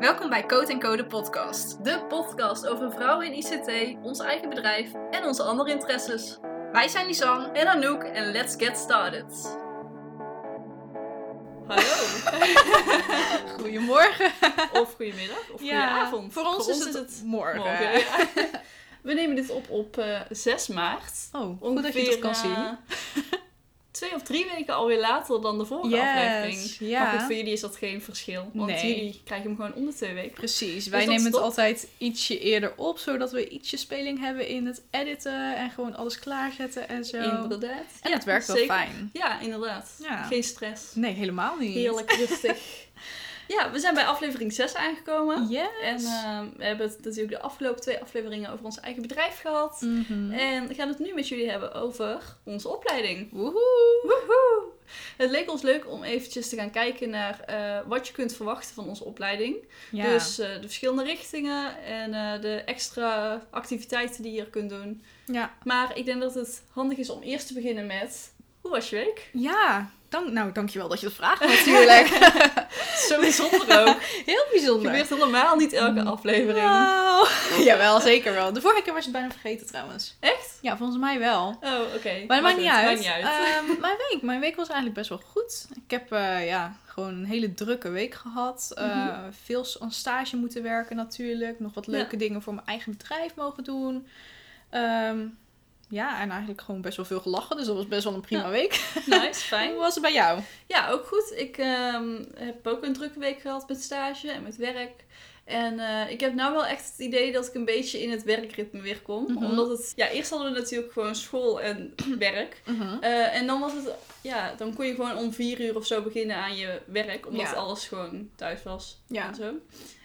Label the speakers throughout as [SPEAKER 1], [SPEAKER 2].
[SPEAKER 1] Welkom bij Code Code podcast.
[SPEAKER 2] De podcast over vrouwen in ICT, ons eigen bedrijf en onze andere interesses.
[SPEAKER 1] Wij zijn Lisanne.
[SPEAKER 2] En Anouk en let's get started. Hallo.
[SPEAKER 1] Goedemorgen.
[SPEAKER 2] Of goedemiddag of goedenavond.
[SPEAKER 1] Voor ons, is, het morgen.
[SPEAKER 2] morgen. ja. We nemen dit op op eh 6 maart.
[SPEAKER 1] Oh, goed dat je het kan
[SPEAKER 2] eh,
[SPEAKER 1] zien.
[SPEAKER 2] Twee of drie weken alweer later dan de vorige
[SPEAKER 1] Yes,
[SPEAKER 2] aflevering.
[SPEAKER 1] ja.
[SPEAKER 2] Maar goed, voor jullie is dat geen verschil. Want
[SPEAKER 1] Nee.
[SPEAKER 2] jullie krijgen hem gewoon om de twee weken.
[SPEAKER 1] Precies, wij
[SPEAKER 2] dat
[SPEAKER 1] nemen het altijd ietsje eerder op, zodat we ietsje speling hebben in het editen en gewoon alles klaarzetten en zo.
[SPEAKER 2] Inderdaad.
[SPEAKER 1] En
[SPEAKER 2] Ja,
[SPEAKER 1] het werkt wel
[SPEAKER 2] zeker.
[SPEAKER 1] fijn.
[SPEAKER 2] Ja, inderdaad.
[SPEAKER 1] Ja.
[SPEAKER 2] Geen stress.
[SPEAKER 1] Nee, helemaal niet.
[SPEAKER 2] Heerlijk rustig. ja, we zijn bij aflevering 6 aangekomen.
[SPEAKER 1] Yes.
[SPEAKER 2] En eh, we hebben het natuurlijk de afgelopen twee afleveringen over ons eigen bedrijf gehad.
[SPEAKER 1] Mhm.
[SPEAKER 2] En we gaan het nu met jullie hebben over onze opleiding.
[SPEAKER 1] Woehoe.
[SPEAKER 2] Woehoe! Het leek ons leuk om eventjes te gaan kijken naar eh, wat je kunt verwachten van onze opleiding.
[SPEAKER 1] Ja.
[SPEAKER 2] Dus eh, de verschillende richtingen en eh, de extra activiteiten die je er kunt doen.
[SPEAKER 1] ja.
[SPEAKER 2] Maar ik denk dat het handig is om eerst te beginnen met... Hoe was je week?
[SPEAKER 1] Ja, dank, nou dankjewel dat je dat vraagt natuurlijk.
[SPEAKER 2] Zo bijzonder ook.
[SPEAKER 1] Heel bijzonder.
[SPEAKER 2] gebeurt helemaal niet elke aflevering.
[SPEAKER 1] Nou, jawel, zeker wel. De vorige keer was je het bijna vergeten trouwens.
[SPEAKER 2] Echt?
[SPEAKER 1] Ja, volgens mij wel.
[SPEAKER 2] Oh, oké.
[SPEAKER 1] Maar dat maakt niet
[SPEAKER 2] goed,
[SPEAKER 1] uit.
[SPEAKER 2] Maakt niet uit.
[SPEAKER 1] Ehm, mijn week. Mijn week was eigenlijk best wel goed. Ik heb eh, ja, gewoon een hele drukke week gehad. Eh,
[SPEAKER 2] Mhm.
[SPEAKER 1] Veel aan stage moeten werken natuurlijk. Nog wat leuke dingen voor mijn eigen bedrijf mogen doen. Ehm, ja, en eigenlijk gewoon best wel veel gelachen. Dus dat was best wel een prima
[SPEAKER 2] Ja.
[SPEAKER 1] week.
[SPEAKER 2] nice, fijn.
[SPEAKER 1] Hoe was het bij jou?
[SPEAKER 2] Ja, ook goed. Ik ehm, heb ook een drukke week gehad met stage en met werk. En eh, ik heb nou wel echt het idee dat ik een beetje in het werkritme weer kom.
[SPEAKER 1] Mhm.
[SPEAKER 2] Omdat het... Ja, eerst hadden we natuurlijk gewoon school en werk. Eh, en dan was het... Ja, dan kon je gewoon om vier uur of zo beginnen aan je werk. Omdat
[SPEAKER 1] Ja.
[SPEAKER 2] alles gewoon thuis was.
[SPEAKER 1] Ja.
[SPEAKER 2] En zo.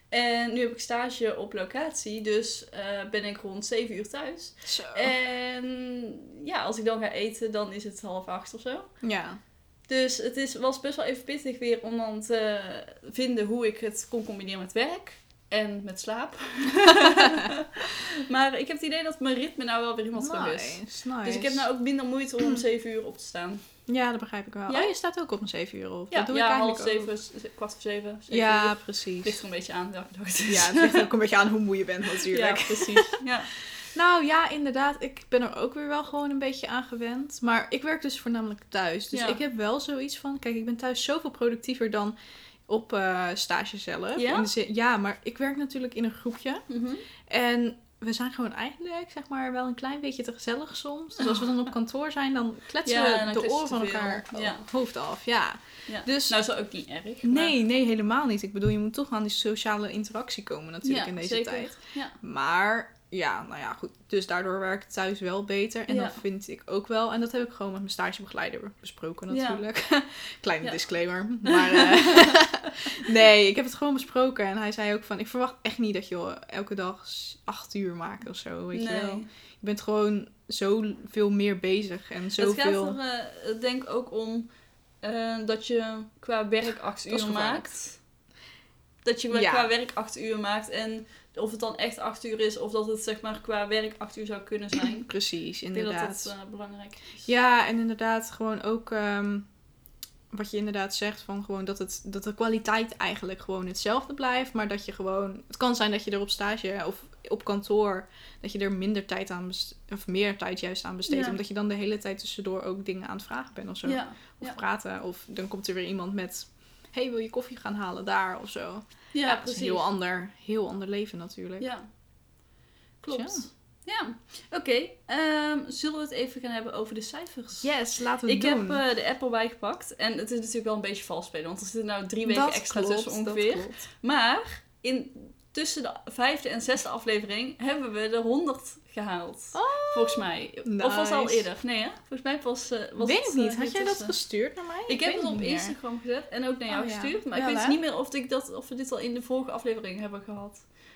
[SPEAKER 2] En nu heb ik stage op locatie. Dus eh, ben ik rond zeven uur thuis.
[SPEAKER 1] Zo.
[SPEAKER 2] En ja, als ik dan ga eten, dan is het half acht of zo.
[SPEAKER 1] Ja.
[SPEAKER 2] Dus het is, was best wel even pittig weer om dan te vinden hoe ik het kon combineren met werk en met slaap. maar ik heb het idee dat mijn ritme nou wel weer helemaal terug is.
[SPEAKER 1] Nice, nice.
[SPEAKER 2] Dus ik heb nou ook minder moeite om om 7 uur op te staan.
[SPEAKER 1] Ja, dat begrijp ik wel.
[SPEAKER 2] Ja?
[SPEAKER 1] Oh, je staat ook op een 7 uur op.
[SPEAKER 2] Ja,
[SPEAKER 1] dat doe
[SPEAKER 2] ja
[SPEAKER 1] ik
[SPEAKER 2] half
[SPEAKER 1] eigenlijk
[SPEAKER 2] zeven, z- kwart voor zeven. zeven
[SPEAKER 1] Ja,
[SPEAKER 2] uur.
[SPEAKER 1] precies.
[SPEAKER 2] Ligt er een beetje aan welke dag het is.
[SPEAKER 1] Ja, het ligt ook een beetje aan hoe moe je bent
[SPEAKER 2] ja,
[SPEAKER 1] natuurlijk.
[SPEAKER 2] precies. Ja.
[SPEAKER 1] Nou ja, inderdaad. Ik ben er ook weer wel gewoon een beetje aan gewend. Maar ik werk dus voornamelijk thuis. Dus
[SPEAKER 2] Ja.
[SPEAKER 1] ik heb wel zoiets van... Kijk, ik ben thuis zoveel productiever dan op eh, stage zelf.
[SPEAKER 2] Ja?
[SPEAKER 1] In de zin- ja, maar ik werk natuurlijk in een groepje.
[SPEAKER 2] Mhm.
[SPEAKER 1] En we zijn gewoon eigenlijk, zeg maar, wel een klein beetje te gezellig soms. Dus als we dan op kantoor zijn, dan kletsen
[SPEAKER 2] Ja,
[SPEAKER 1] we de oren van elkaar
[SPEAKER 2] Ja.
[SPEAKER 1] hoofd af. Ja.
[SPEAKER 2] ja.
[SPEAKER 1] Dus
[SPEAKER 2] Nou, is dat ook niet erg. maar-
[SPEAKER 1] nee, nee, helemaal niet. Ik bedoel, je moet toch aan die sociale interactie komen natuurlijk in deze
[SPEAKER 2] zeker.
[SPEAKER 1] tijd.
[SPEAKER 2] Ja.
[SPEAKER 1] Maar ja, nou ja, goed. Dus daardoor werk ik thuis wel beter. En
[SPEAKER 2] Ja.
[SPEAKER 1] dat vind ik ook wel. En dat heb ik gewoon met mijn stagebegeleider besproken
[SPEAKER 2] Ja.
[SPEAKER 1] natuurlijk. Kleine
[SPEAKER 2] Ja.
[SPEAKER 1] disclaimer. Maar eh, nee, ik heb het gewoon besproken. En hij zei ook van, ik verwacht echt niet dat je elke dag acht uur maakt of zo, weet je wel. Je bent gewoon zoveel meer bezig en
[SPEAKER 2] Het gaat
[SPEAKER 1] zoveel...
[SPEAKER 2] er eh, denk ik ook om eh, dat je qua werk acht uur maakt. Dat je qua werk acht uur maakt en of het dan echt acht uur is of dat het zeg maar qua werk acht uur zou kunnen zijn.
[SPEAKER 1] Precies,
[SPEAKER 2] Ik denk dat
[SPEAKER 1] inderdaad.
[SPEAKER 2] dat eh, belangrijk is.
[SPEAKER 1] Ja, en inderdaad gewoon ook ehm, wat je inderdaad zegt van gewoon dat, het, dat de kwaliteit eigenlijk gewoon hetzelfde blijft. Maar dat je gewoon, het kan zijn dat je er op stage of op kantoor, dat je er minder tijd aan of meer tijd juist aan besteedt.
[SPEAKER 2] Ja.
[SPEAKER 1] Omdat je dan de hele tijd tussendoor ook dingen aan het vragen bent of zo.
[SPEAKER 2] Ja,
[SPEAKER 1] Of
[SPEAKER 2] ja.
[SPEAKER 1] praten. Of dan komt er weer iemand met, hey wil je koffie gaan halen daar of zo.
[SPEAKER 2] Ja,
[SPEAKER 1] is
[SPEAKER 2] precies.
[SPEAKER 1] een heel ander, heel ander leven natuurlijk.
[SPEAKER 2] Ja, klopt. Ja, oké. ehm, zullen we het even gaan hebben over de cijfers?
[SPEAKER 1] Yes, laten we
[SPEAKER 2] Ik
[SPEAKER 1] doen.
[SPEAKER 2] heb eh, de app erbij gepakt. En het is natuurlijk wel een beetje vals spelen. Want er zitten nou drie weken
[SPEAKER 1] Dat
[SPEAKER 2] extra
[SPEAKER 1] klopt,
[SPEAKER 2] tussen ongeveer. Maar in, tussen de vijfde en zesde aflevering hebben we de 100 gehaald.
[SPEAKER 1] Oh,
[SPEAKER 2] volgens mij. Of was al eerder? Nee, hè? Volgens mij was, eh was
[SPEAKER 1] Weet
[SPEAKER 2] het,
[SPEAKER 1] ik niet.
[SPEAKER 2] eh,
[SPEAKER 1] Had jij dat gestuurd naar mij?
[SPEAKER 2] Ik heb het op. Instagram gezet en ook naar jou
[SPEAKER 1] Oh, ja.
[SPEAKER 2] gestuurd. Maar
[SPEAKER 1] Ja,
[SPEAKER 2] ik weet
[SPEAKER 1] hè?
[SPEAKER 2] niet meer of, ik dat, of we dit al in de vorige aflevering hebben gehad.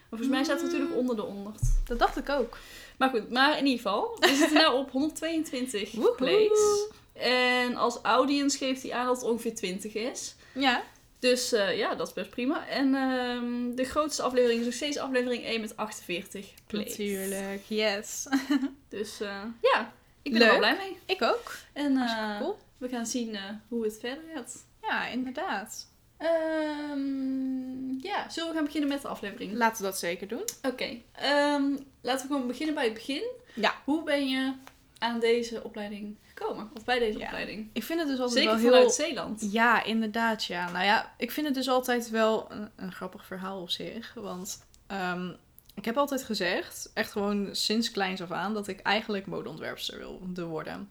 [SPEAKER 2] Maar volgens mij staat het natuurlijk
[SPEAKER 1] Mm.
[SPEAKER 2] onder de 100.
[SPEAKER 1] Dat dacht ik ook.
[SPEAKER 2] Maar goed, maar in ieder geval. We zitten nu op 122
[SPEAKER 1] Woehoe.
[SPEAKER 2] plays. En als audience geeft hij aan dat het ongeveer 20 is.
[SPEAKER 1] Ja.
[SPEAKER 2] Dus eh, ja, dat is best prima. En ehm, de grootste aflevering is nog steeds aflevering 1 met 48 plays.
[SPEAKER 1] Natuurlijk, yes.
[SPEAKER 2] Dus eh, ja, ik ben er wel blij mee.
[SPEAKER 1] ik ook.
[SPEAKER 2] En eh,
[SPEAKER 1] cool.
[SPEAKER 2] we gaan zien hoe het verder gaat.
[SPEAKER 1] Ja, inderdaad.
[SPEAKER 2] Ja, Ja, zullen we gaan beginnen met de aflevering?
[SPEAKER 1] Laten we dat zeker doen.
[SPEAKER 2] Oké, ehm, laten we gewoon beginnen bij het begin.
[SPEAKER 1] Ja.
[SPEAKER 2] Hoe ben je aan deze opleiding gekomen? Of bij deze
[SPEAKER 1] Ja.
[SPEAKER 2] opleiding?
[SPEAKER 1] Ik vind het dus altijd
[SPEAKER 2] Zeker
[SPEAKER 1] wel heel...
[SPEAKER 2] vanuit Zeeland.
[SPEAKER 1] Ja, inderdaad, ja. Nou ja, ik vind het dus altijd wel een, een grappig verhaal op zich. Want ehm, ik heb altijd gezegd, echt gewoon sinds kleins af aan, dat ik eigenlijk modeontwerpster wilde worden.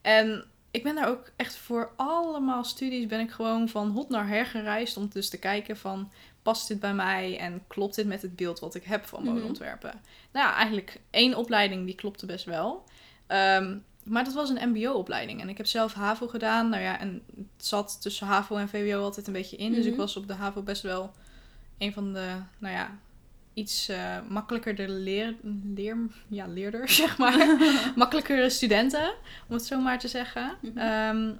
[SPEAKER 1] En ik ben daar ook echt voor allemaal studies ben ik gewoon van hot naar her gereisd om dus te kijken van past dit bij mij en klopt dit met het beeld wat ik heb van
[SPEAKER 2] Mhm.
[SPEAKER 1] modeontwerpen. Nou ja, eigenlijk één opleiding die klopte best wel. Ehm, maar dat was een mbo-opleiding en ik heb zelf HAVO gedaan. Nou ja, en het zat tussen HAVO en VWO altijd een beetje in. Dus ik
[SPEAKER 2] Mhm.
[SPEAKER 1] was op de HAVO best wel een van de, nou ja, iets eh, makkelijker de leer, leer, ja, leerder, zeg maar. Makkelijkere studenten, om het zo maar te zeggen.
[SPEAKER 2] Mhm.
[SPEAKER 1] Ehm,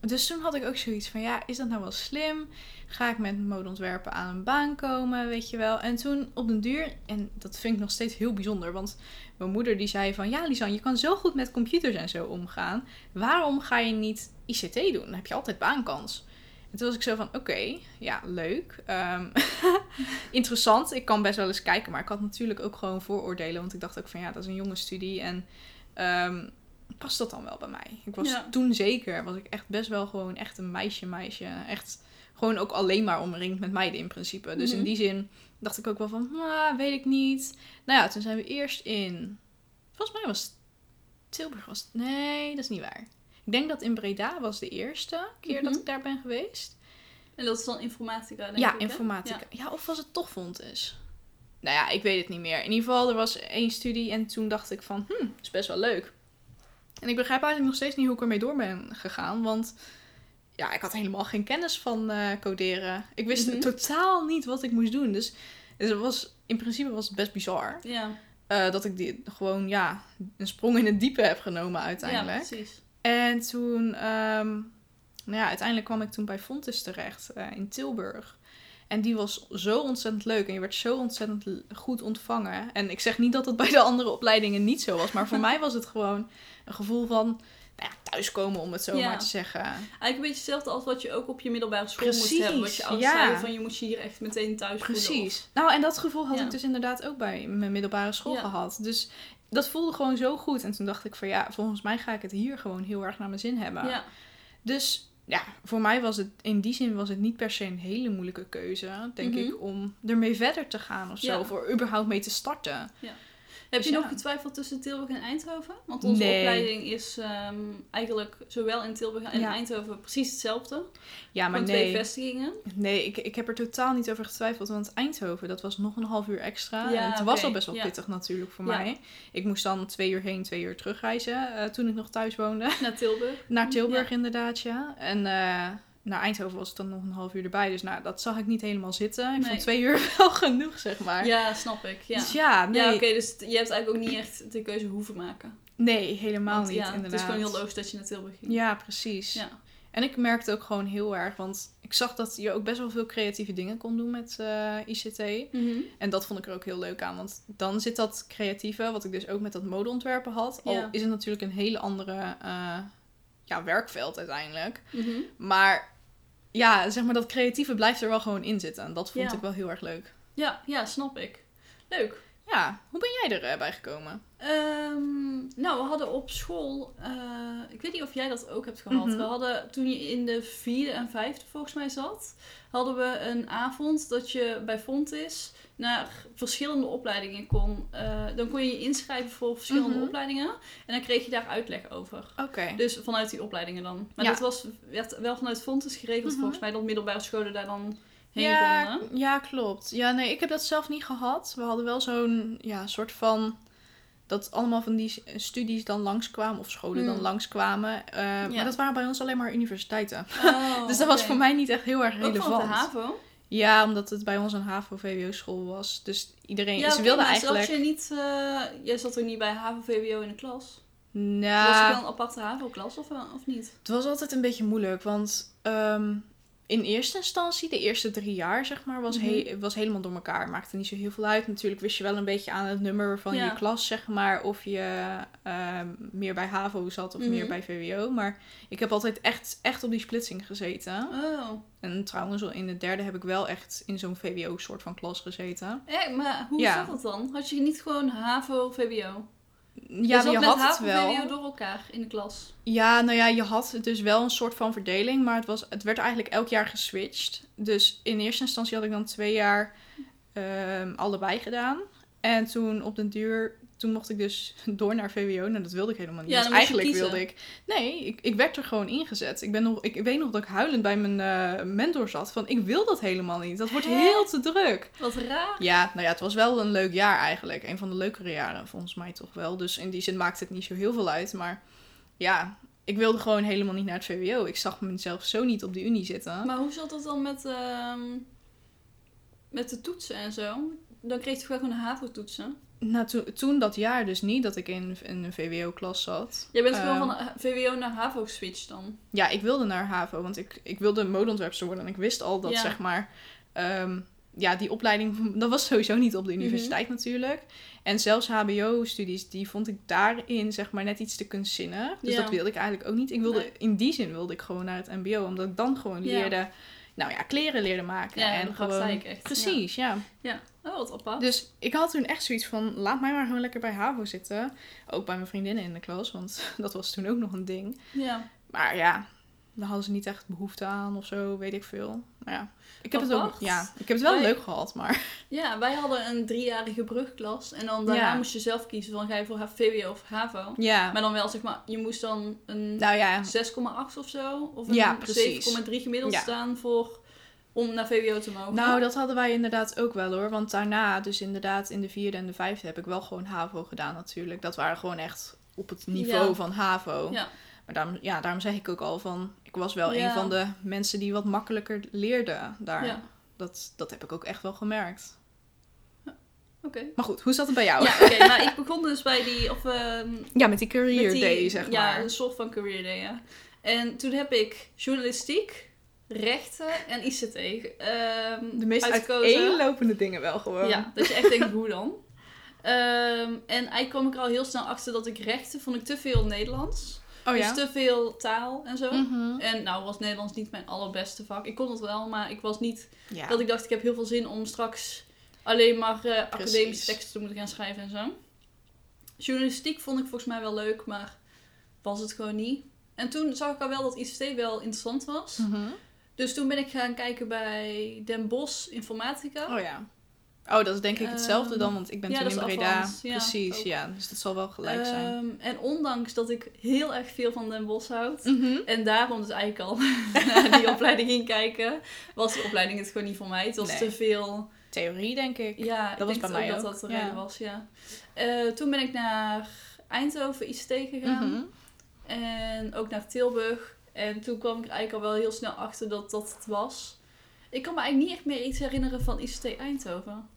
[SPEAKER 1] dus toen had ik ook zoiets van, ja, is dat nou wel slim? Ga ik met modeontwerpen aan een baan komen, weet je wel? En toen op den duur, en dat vind ik nog steeds heel bijzonder, want mijn moeder die zei van, ja Lisan, je kan zo goed met computers en zo omgaan. Waarom ga je niet ICT doen? Dan heb je altijd baankans. En toen was ik zo van, oké, ja, leuk. Ehm, interessant. Ik kan best wel eens kijken, maar ik had natuurlijk ook gewoon vooroordelen. Want ik dacht ook van, ja, dat is een jonge studie. En ehm, past dat dan wel bij mij? Ik was
[SPEAKER 2] Ja.
[SPEAKER 1] toen zeker, was ik echt best wel gewoon echt een meisje, meisje. Echt gewoon ook alleen maar omringd met meiden in principe. Dus
[SPEAKER 2] Mhm.
[SPEAKER 1] in die zin dacht ik ook wel van, ah, weet ik niet. Nou ja, toen zijn we eerst in, volgens mij was Tilburg was nee, dat is niet waar. Ik denk dat in Breda was de eerste keer dat
[SPEAKER 2] Mhm.
[SPEAKER 1] ik daar ben geweest.
[SPEAKER 2] En dat is dan informatica, denk
[SPEAKER 1] Ja,
[SPEAKER 2] ik,
[SPEAKER 1] informatica. Ja. of was het toch Fontes? Nou ja, ik weet het niet meer. In ieder geval, er was één studie en toen dacht ik van, hm, is best wel leuk. En ik begrijp eigenlijk nog steeds niet hoe ik ermee door ben gegaan, want ja, ik had helemaal geen kennis van eh, coderen. Ik wist
[SPEAKER 2] Mhm.
[SPEAKER 1] totaal niet wat ik moest doen. Dus, dus het was, in principe was het best bizar
[SPEAKER 2] Ja,
[SPEAKER 1] eh, dat ik die, gewoon ja, een sprong in het diepe heb genomen
[SPEAKER 2] ja,
[SPEAKER 1] uiteindelijk.
[SPEAKER 2] precies.
[SPEAKER 1] En toen, ehm, nou ja, uiteindelijk kwam ik toen bij Fontes terecht eh, in Tilburg. En die was zo ontzettend leuk en je werd zo ontzettend goed ontvangen. En ik zeg niet dat het bij de andere opleidingen niet zo was, maar voor mij was het gewoon een gevoel van nou ja, thuiskomen, om het zo
[SPEAKER 2] Ja.
[SPEAKER 1] maar te zeggen.
[SPEAKER 2] Eigenlijk een beetje hetzelfde als wat je ook op je middelbare school moest
[SPEAKER 1] Precies,
[SPEAKER 2] hebben. Wat je ouders
[SPEAKER 1] ja.
[SPEAKER 2] zeiden van je moet je hier echt meteen thuis voelen.
[SPEAKER 1] Precies. Nou, en dat gevoel had
[SPEAKER 2] Ja.
[SPEAKER 1] ik dus inderdaad ook bij mijn middelbare school
[SPEAKER 2] Ja.
[SPEAKER 1] gehad. Dus dat voelde gewoon zo goed. En toen dacht ik van ja, volgens mij ga ik het hier gewoon heel erg naar mijn zin hebben.
[SPEAKER 2] Ja.
[SPEAKER 1] Dus ja, voor mij was het in die zin was het niet per se een hele moeilijke keuze, denk
[SPEAKER 2] Mhm.
[SPEAKER 1] ik, om ermee verder te gaan of zo.
[SPEAKER 2] Ja.
[SPEAKER 1] Of er überhaupt mee te starten.
[SPEAKER 2] Heb je
[SPEAKER 1] ja.
[SPEAKER 2] nog getwijfeld tussen Tilburg en Eindhoven? Want onze
[SPEAKER 1] Nee.
[SPEAKER 2] opleiding is ehm, eigenlijk zowel in Tilburg en
[SPEAKER 1] Ja.
[SPEAKER 2] Eindhoven precies hetzelfde.
[SPEAKER 1] Ja, maar
[SPEAKER 2] Gewoon twee
[SPEAKER 1] nee.
[SPEAKER 2] vestigingen.
[SPEAKER 1] Nee, ik, ik heb er totaal niet over getwijfeld. Want Eindhoven, dat was nog een half uur extra.
[SPEAKER 2] Ja,
[SPEAKER 1] en het was al best wel pittig natuurlijk voor mij. Ik moest dan twee uur heen, twee uur terugreizen. eh, toen ik nog thuis woonde.
[SPEAKER 2] Naar Tilburg.
[SPEAKER 1] Naar Tilburg inderdaad, ja. En eh, naar Eindhoven was het dan nog een half uur erbij. Dus nou, dat zag ik niet helemaal zitten. Ik
[SPEAKER 2] Nee.
[SPEAKER 1] vond twee uur wel genoeg, zeg maar.
[SPEAKER 2] Ja, snap ik. Ja,
[SPEAKER 1] Dus ja, nee,
[SPEAKER 2] ja oké, dus je hebt eigenlijk ook niet echt de keuze hoeven maken.
[SPEAKER 1] nee helemaal
[SPEAKER 2] Want
[SPEAKER 1] niet
[SPEAKER 2] ja,
[SPEAKER 1] inderdaad.
[SPEAKER 2] Het is gewoon heel logisch dat je naar Tilburg ging.
[SPEAKER 1] Ja, precies.
[SPEAKER 2] Ja.
[SPEAKER 1] En ik merkte ook gewoon heel erg, want ik zag dat je ook best wel veel creatieve dingen kon doen met eh, ICT.
[SPEAKER 2] Mhm.
[SPEAKER 1] En dat vond ik er ook heel leuk aan, want dan zit dat creatieve, wat ik dus ook met dat modeontwerpen had. Al
[SPEAKER 2] Ja.
[SPEAKER 1] is het natuurlijk een hele andere eh, ja, werkveld uiteindelijk.
[SPEAKER 2] Mhm.
[SPEAKER 1] Maar ja, zeg maar dat creatieve blijft er wel gewoon in zitten. En dat vond
[SPEAKER 2] Ja.
[SPEAKER 1] ik wel heel erg leuk.
[SPEAKER 2] Ja, ja, snap ik. Leuk.
[SPEAKER 1] Ja, hoe ben jij erbij bij gekomen?
[SPEAKER 2] Ehm, nou, we hadden op school, eh, ik weet niet of jij dat ook hebt gehad.
[SPEAKER 1] Mhm.
[SPEAKER 2] We hadden, toen je in de vierde en vijfde volgens mij zat, hadden we een avond dat je bij Fontis naar verschillende opleidingen kon. eh, dan kon je je inschrijven voor verschillende
[SPEAKER 1] Mhm.
[SPEAKER 2] opleidingen en dan kreeg je daar uitleg over.
[SPEAKER 1] Oké.
[SPEAKER 2] Dus vanuit die opleidingen dan. Maar
[SPEAKER 1] Ja.
[SPEAKER 2] dat was, werd wel vanuit Fontis geregeld
[SPEAKER 1] Mhm.
[SPEAKER 2] volgens mij, dat middelbare scholen daar dan heen
[SPEAKER 1] ja,
[SPEAKER 2] konden.
[SPEAKER 1] ja, klopt. Ja, nee, ik heb dat zelf niet gehad. We hadden wel zo'n ja, soort van. Dat allemaal van die studies dan langskwamen, of scholen dan
[SPEAKER 2] Hmm.
[SPEAKER 1] langskwamen. Eh, Maar dat waren bij ons alleen maar universiteiten.
[SPEAKER 2] Oh,
[SPEAKER 1] dus dat was voor mij niet echt heel erg
[SPEAKER 2] Ook van
[SPEAKER 1] relevant.
[SPEAKER 2] de HAVO?
[SPEAKER 1] Ja, omdat het bij ons een HAVO-VWO-school was. Dus iedereen,
[SPEAKER 2] Ja,
[SPEAKER 1] ze wilden eigenlijk...
[SPEAKER 2] zat je niet... eh, jij zat er niet bij HAVO-VWO in de klas?
[SPEAKER 1] Nou,
[SPEAKER 2] Was het wel een aparte HAVO-klas of, of niet?
[SPEAKER 1] Het was altijd een beetje moeilijk, want ehm, in eerste instantie, de eerste drie jaar, zeg maar, was, he- was helemaal door elkaar. Maakte niet zo heel veel uit. Natuurlijk wist je wel een beetje aan het nummer van
[SPEAKER 2] Ja.
[SPEAKER 1] je klas, zeg maar, of je ehm, meer bij HAVO zat of
[SPEAKER 2] Mhm.
[SPEAKER 1] meer bij VWO. Maar ik heb altijd echt, echt op die splitsing gezeten.
[SPEAKER 2] Oh.
[SPEAKER 1] En trouwens, in de derde heb ik wel echt in zo'n VWO-soort van klas gezeten.
[SPEAKER 2] Eh, maar hoe
[SPEAKER 1] Ja.
[SPEAKER 2] zat dat dan? Had je niet gewoon HAVO, VWO?
[SPEAKER 1] Ja,
[SPEAKER 2] zat
[SPEAKER 1] je
[SPEAKER 2] met
[SPEAKER 1] had het wel.
[SPEAKER 2] Door elkaar in de klas.
[SPEAKER 1] Ja, nou ja, je had dus wel een soort van verdeling, maar het, was, het werd eigenlijk elk jaar geswitcht. Dus in eerste instantie had ik dan twee jaar ehm, allebei gedaan. En toen op den duur, toen mocht ik dus door naar VWO. Nou, dat wilde ik helemaal niet.
[SPEAKER 2] Ja, je
[SPEAKER 1] eigenlijk wilde ik... Nee, ik, ik werd er gewoon ingezet. Ik, ben nog, ik weet nog dat ik huilend bij mijn eh, mentor zat. Van, ik wil dat helemaal niet. Dat wordt
[SPEAKER 2] Hè?
[SPEAKER 1] heel te druk.
[SPEAKER 2] Wat raar.
[SPEAKER 1] Ja, nou ja, het was wel een leuk jaar eigenlijk. Een van de leukere jaren, volgens mij toch wel. Dus in die zin maakt het niet zo heel veel uit. Maar ja, ik wilde gewoon helemaal niet naar het VWO. Ik zag mezelf zo niet op de unie zitten.
[SPEAKER 2] Maar hoe zat dat dan met, ehm, met de toetsen en zo? Dan kreeg je gewoon een HAVO-toetsen?
[SPEAKER 1] Nou, toen- toen dat jaar dus niet dat ik in, in een VWO-klas zat.
[SPEAKER 2] Jij bent gewoon
[SPEAKER 1] Ehm,
[SPEAKER 2] van eh, VWO naar HAVO geswitcht dan?
[SPEAKER 1] Ja, ik wilde naar HAVO, want ik, ik wilde modeontwerpster worden. En ik wist al dat,
[SPEAKER 2] Ja.
[SPEAKER 1] zeg maar... ehm, ja, die opleiding, dat was sowieso niet op de
[SPEAKER 2] Mhm.
[SPEAKER 1] universiteit natuurlijk. En zelfs HBO-studies, die vond ik daarin, zeg maar, net iets te kunstzinnig. Dus
[SPEAKER 2] Ja.
[SPEAKER 1] dat wilde ik eigenlijk ook niet. Ik wilde,
[SPEAKER 2] Nee.
[SPEAKER 1] in die zin wilde ik gewoon naar het mbo. Omdat ik dan gewoon
[SPEAKER 2] Ja.
[SPEAKER 1] Nou ja, kleren leerde maken.
[SPEAKER 2] Ja,
[SPEAKER 1] en
[SPEAKER 2] de
[SPEAKER 1] gewoon,
[SPEAKER 2] echt.
[SPEAKER 1] Precies, ja.
[SPEAKER 2] Ja. Oh, wat apart.
[SPEAKER 1] Dus ik had toen echt zoiets van, laat mij maar gewoon lekker bij HAVO zitten. Ook bij mijn vriendinnen in de klas, want dat was toen ook nog een ding.
[SPEAKER 2] Ja.
[SPEAKER 1] Maar ja, daar hadden ze niet echt behoefte aan of zo, weet ik veel. Maar ja, ik heb, het, ook, ja, ik heb het wel
[SPEAKER 2] Wij-
[SPEAKER 1] leuk gehad, maar...
[SPEAKER 2] ja, wij hadden een driejarige brugklas. En dan daarna
[SPEAKER 1] Ja.
[SPEAKER 2] moest je zelf kiezen van ga je voor VWO of HAVO.
[SPEAKER 1] Ja,
[SPEAKER 2] Maar dan wel, zeg maar, je moest dan een
[SPEAKER 1] nou ja,
[SPEAKER 2] 6,8 of zo. Of een
[SPEAKER 1] Ja, precies.
[SPEAKER 2] 7,3 gemiddeld staan voor, om naar VWO te mogen.
[SPEAKER 1] Nou, dat hadden wij inderdaad ook wel hoor. Want daarna, dus inderdaad in de vierde en de vijfde, heb ik wel gewoon HAVO gedaan natuurlijk. Dat waren gewoon echt op het niveau van HAVO.
[SPEAKER 2] Ja.
[SPEAKER 1] Maar daarom, ja, daarom zeg ik ook al van, ik was wel
[SPEAKER 2] Ja.
[SPEAKER 1] een van de mensen die wat makkelijker leerden daar.
[SPEAKER 2] Ja.
[SPEAKER 1] Dat, dat heb ik ook echt wel gemerkt.
[SPEAKER 2] Oké.
[SPEAKER 1] Maar goed, hoe zat het bij jou?
[SPEAKER 2] Ja, oké. maar ik begon dus bij die, of ehm,
[SPEAKER 1] Ja, met die career
[SPEAKER 2] met die-
[SPEAKER 1] day, zeg
[SPEAKER 2] ja,
[SPEAKER 1] maar.
[SPEAKER 2] een soort van career day, ja. En toen heb ik journalistiek, rechten en ICT ehm
[SPEAKER 1] De meest uiteenlopende dingen wel gewoon.
[SPEAKER 2] Ja, dat je echt denkt, hoe dan? Ehm, en eigenlijk kwam ik er al heel snel achter dat ik rechten vond ik te veel Nederlands.
[SPEAKER 1] Oh ja?
[SPEAKER 2] Dus te veel taal en zo.
[SPEAKER 1] Mhm.
[SPEAKER 2] En nou was Nederlands niet mijn allerbeste vak. Ik kon het wel, maar ik was niet
[SPEAKER 1] ja.
[SPEAKER 2] dat ik dacht, ik heb heel veel zin om straks alleen maar eh, academische teksten te moeten gaan schrijven en zo. Journalistiek vond ik volgens mij wel leuk, maar was het gewoon niet. En toen zag ik al wel dat ICT wel interessant was.
[SPEAKER 1] Mhm.
[SPEAKER 2] Dus toen ben ik gaan kijken bij Den Bosch Informatica.
[SPEAKER 1] Oh ja. Oh, dat is denk ik hetzelfde
[SPEAKER 2] Ehm,
[SPEAKER 1] dan, want ik ben
[SPEAKER 2] ja,
[SPEAKER 1] toen in Breda.
[SPEAKER 2] Ja,
[SPEAKER 1] Precies,
[SPEAKER 2] ook.
[SPEAKER 1] ja. Dus dat zal wel gelijk zijn.
[SPEAKER 2] Ehm, en ondanks dat ik heel erg veel van Den Bosch houd,
[SPEAKER 1] Mhm.
[SPEAKER 2] en daarom dus eigenlijk al naar die opleiding ging kijken, was de opleiding het gewoon niet voor mij. Het was
[SPEAKER 1] Nee.
[SPEAKER 2] te veel
[SPEAKER 1] Theorie, denk ik.
[SPEAKER 2] Ja,
[SPEAKER 1] Dat was
[SPEAKER 2] ik
[SPEAKER 1] bij mij
[SPEAKER 2] ook dat dat de
[SPEAKER 1] ja.
[SPEAKER 2] reden was, ja. Eh, toen ben ik naar Eindhoven ICT gegaan.
[SPEAKER 1] Mhm.
[SPEAKER 2] En ook naar Tilburg. En toen kwam ik eigenlijk al wel heel snel achter dat dat het was. Ik kan me eigenlijk niet echt meer iets herinneren van ICT Eindhoven.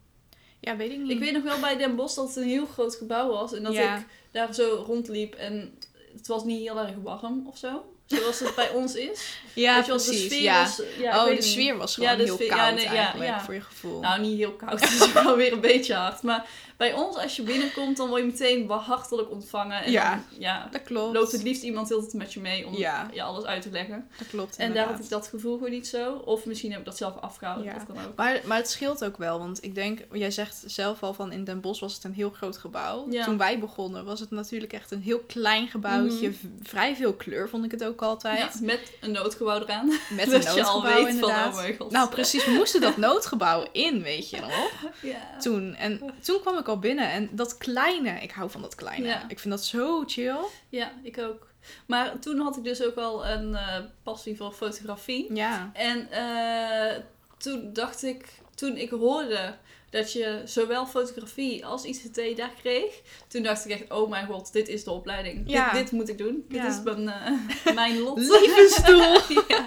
[SPEAKER 1] Ja, weet ik niet.
[SPEAKER 2] Ik weet nog wel bij Den Bosch dat het een heel groot gebouw was. En dat
[SPEAKER 1] Ja.
[SPEAKER 2] ik daar zo rondliep en het was niet heel erg warm of zo. Zoals het bij ons is.
[SPEAKER 1] ja,
[SPEAKER 2] Weet je de sfeer
[SPEAKER 1] ja.
[SPEAKER 2] was... Ja, ik
[SPEAKER 1] oh, de
[SPEAKER 2] niet.
[SPEAKER 1] sfeer was gewoon heel
[SPEAKER 2] sfeer-
[SPEAKER 1] koud
[SPEAKER 2] nee,
[SPEAKER 1] eigenlijk, voor je gevoel.
[SPEAKER 2] Nou, niet heel koud. Het is wel weer een beetje hard. Maar bij ons, als je binnenkomt, dan word je meteen wel hartelijk ontvangen. En
[SPEAKER 1] Ja.
[SPEAKER 2] dan ja,
[SPEAKER 1] dat klopt.
[SPEAKER 2] loopt het liefst iemand heel met je mee om
[SPEAKER 1] Ja.
[SPEAKER 2] je alles uit te leggen.
[SPEAKER 1] Dat klopt
[SPEAKER 2] En daar had ik dat gevoel gewoon niet zo. Of misschien heb ik dat zelf afgehouden.
[SPEAKER 1] Ja.
[SPEAKER 2] Dat kan ook.
[SPEAKER 1] Maar, maar het scheelt ook wel, want ik denk, jij zegt zelf al van in Den Bosch was het een heel groot gebouw.
[SPEAKER 2] Ja.
[SPEAKER 1] Toen wij begonnen was het natuurlijk echt een heel klein gebouwtje.
[SPEAKER 2] Mhm.
[SPEAKER 1] Vrij veel kleur vond ik het ook altijd.
[SPEAKER 2] Ja, met een noodgebouw eraan.
[SPEAKER 1] Met
[SPEAKER 2] Dat
[SPEAKER 1] een
[SPEAKER 2] je al
[SPEAKER 1] noodgebouw
[SPEAKER 2] weet van,
[SPEAKER 1] inderdaad.
[SPEAKER 2] oh god.
[SPEAKER 1] nou precies, we moesten dat noodgebouw in, weet je nog?
[SPEAKER 2] Ja.
[SPEAKER 1] Toen. En toen kwam ik al binnen en dat kleine, ik hou van dat kleine.
[SPEAKER 2] Ja.
[SPEAKER 1] Ik vind dat zo chill.
[SPEAKER 2] ja, ik ook. Maar toen had ik dus ook al een eh, passie voor fotografie.
[SPEAKER 1] Ja.
[SPEAKER 2] En eh, toen dacht ik, toen ik hoorde dat je zowel fotografie als ICT daar kreeg, toen dacht ik echt, oh mijn god, dit is de opleiding.
[SPEAKER 1] Ja.
[SPEAKER 2] Dit, dit moet ik doen. Dit is mijn, eh, mijn lot.
[SPEAKER 1] Levensdoel.
[SPEAKER 2] ja.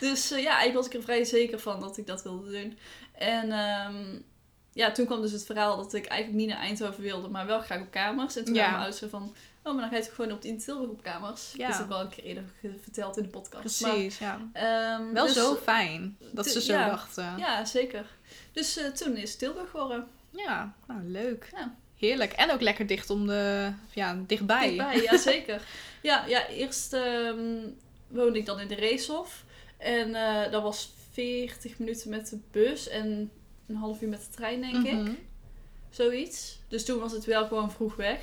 [SPEAKER 2] Dus eh, ja, eigenlijk was ik er vrij zeker van dat ik dat wilde doen. En ehm, ja, toen kwam dus het verhaal dat ik eigenlijk niet naar Eindhoven wilde, maar wel graag op kamers. En toen
[SPEAKER 1] Ja.
[SPEAKER 2] waren mijn ouders van, oh, maar dan ga je toch gewoon op in Tilburg op kamers.
[SPEAKER 1] Ja.
[SPEAKER 2] Dat is ook wel een keer eerder verteld in de podcast. Maar,
[SPEAKER 1] Precies, ja.
[SPEAKER 2] ehm,
[SPEAKER 1] Wel
[SPEAKER 2] dus-
[SPEAKER 1] zo fijn dat ze zo
[SPEAKER 2] ja.
[SPEAKER 1] dachten. Ja,
[SPEAKER 2] zeker. Dus eh, toen is het Tilburg geworden.
[SPEAKER 1] nou leuk.
[SPEAKER 2] Ja.
[SPEAKER 1] Heerlijk. En ook lekker dicht om de, ja, dichtbij.
[SPEAKER 2] Dichtbij, ja zeker. ja, ja, eerst ehm, woonde ik dan in de Reeshof. En eh, dat was 40 minuten met de bus en een half uur met de trein, denk ik.
[SPEAKER 1] Mhm.
[SPEAKER 2] Zoiets. Dus toen was het wel gewoon vroeg weg.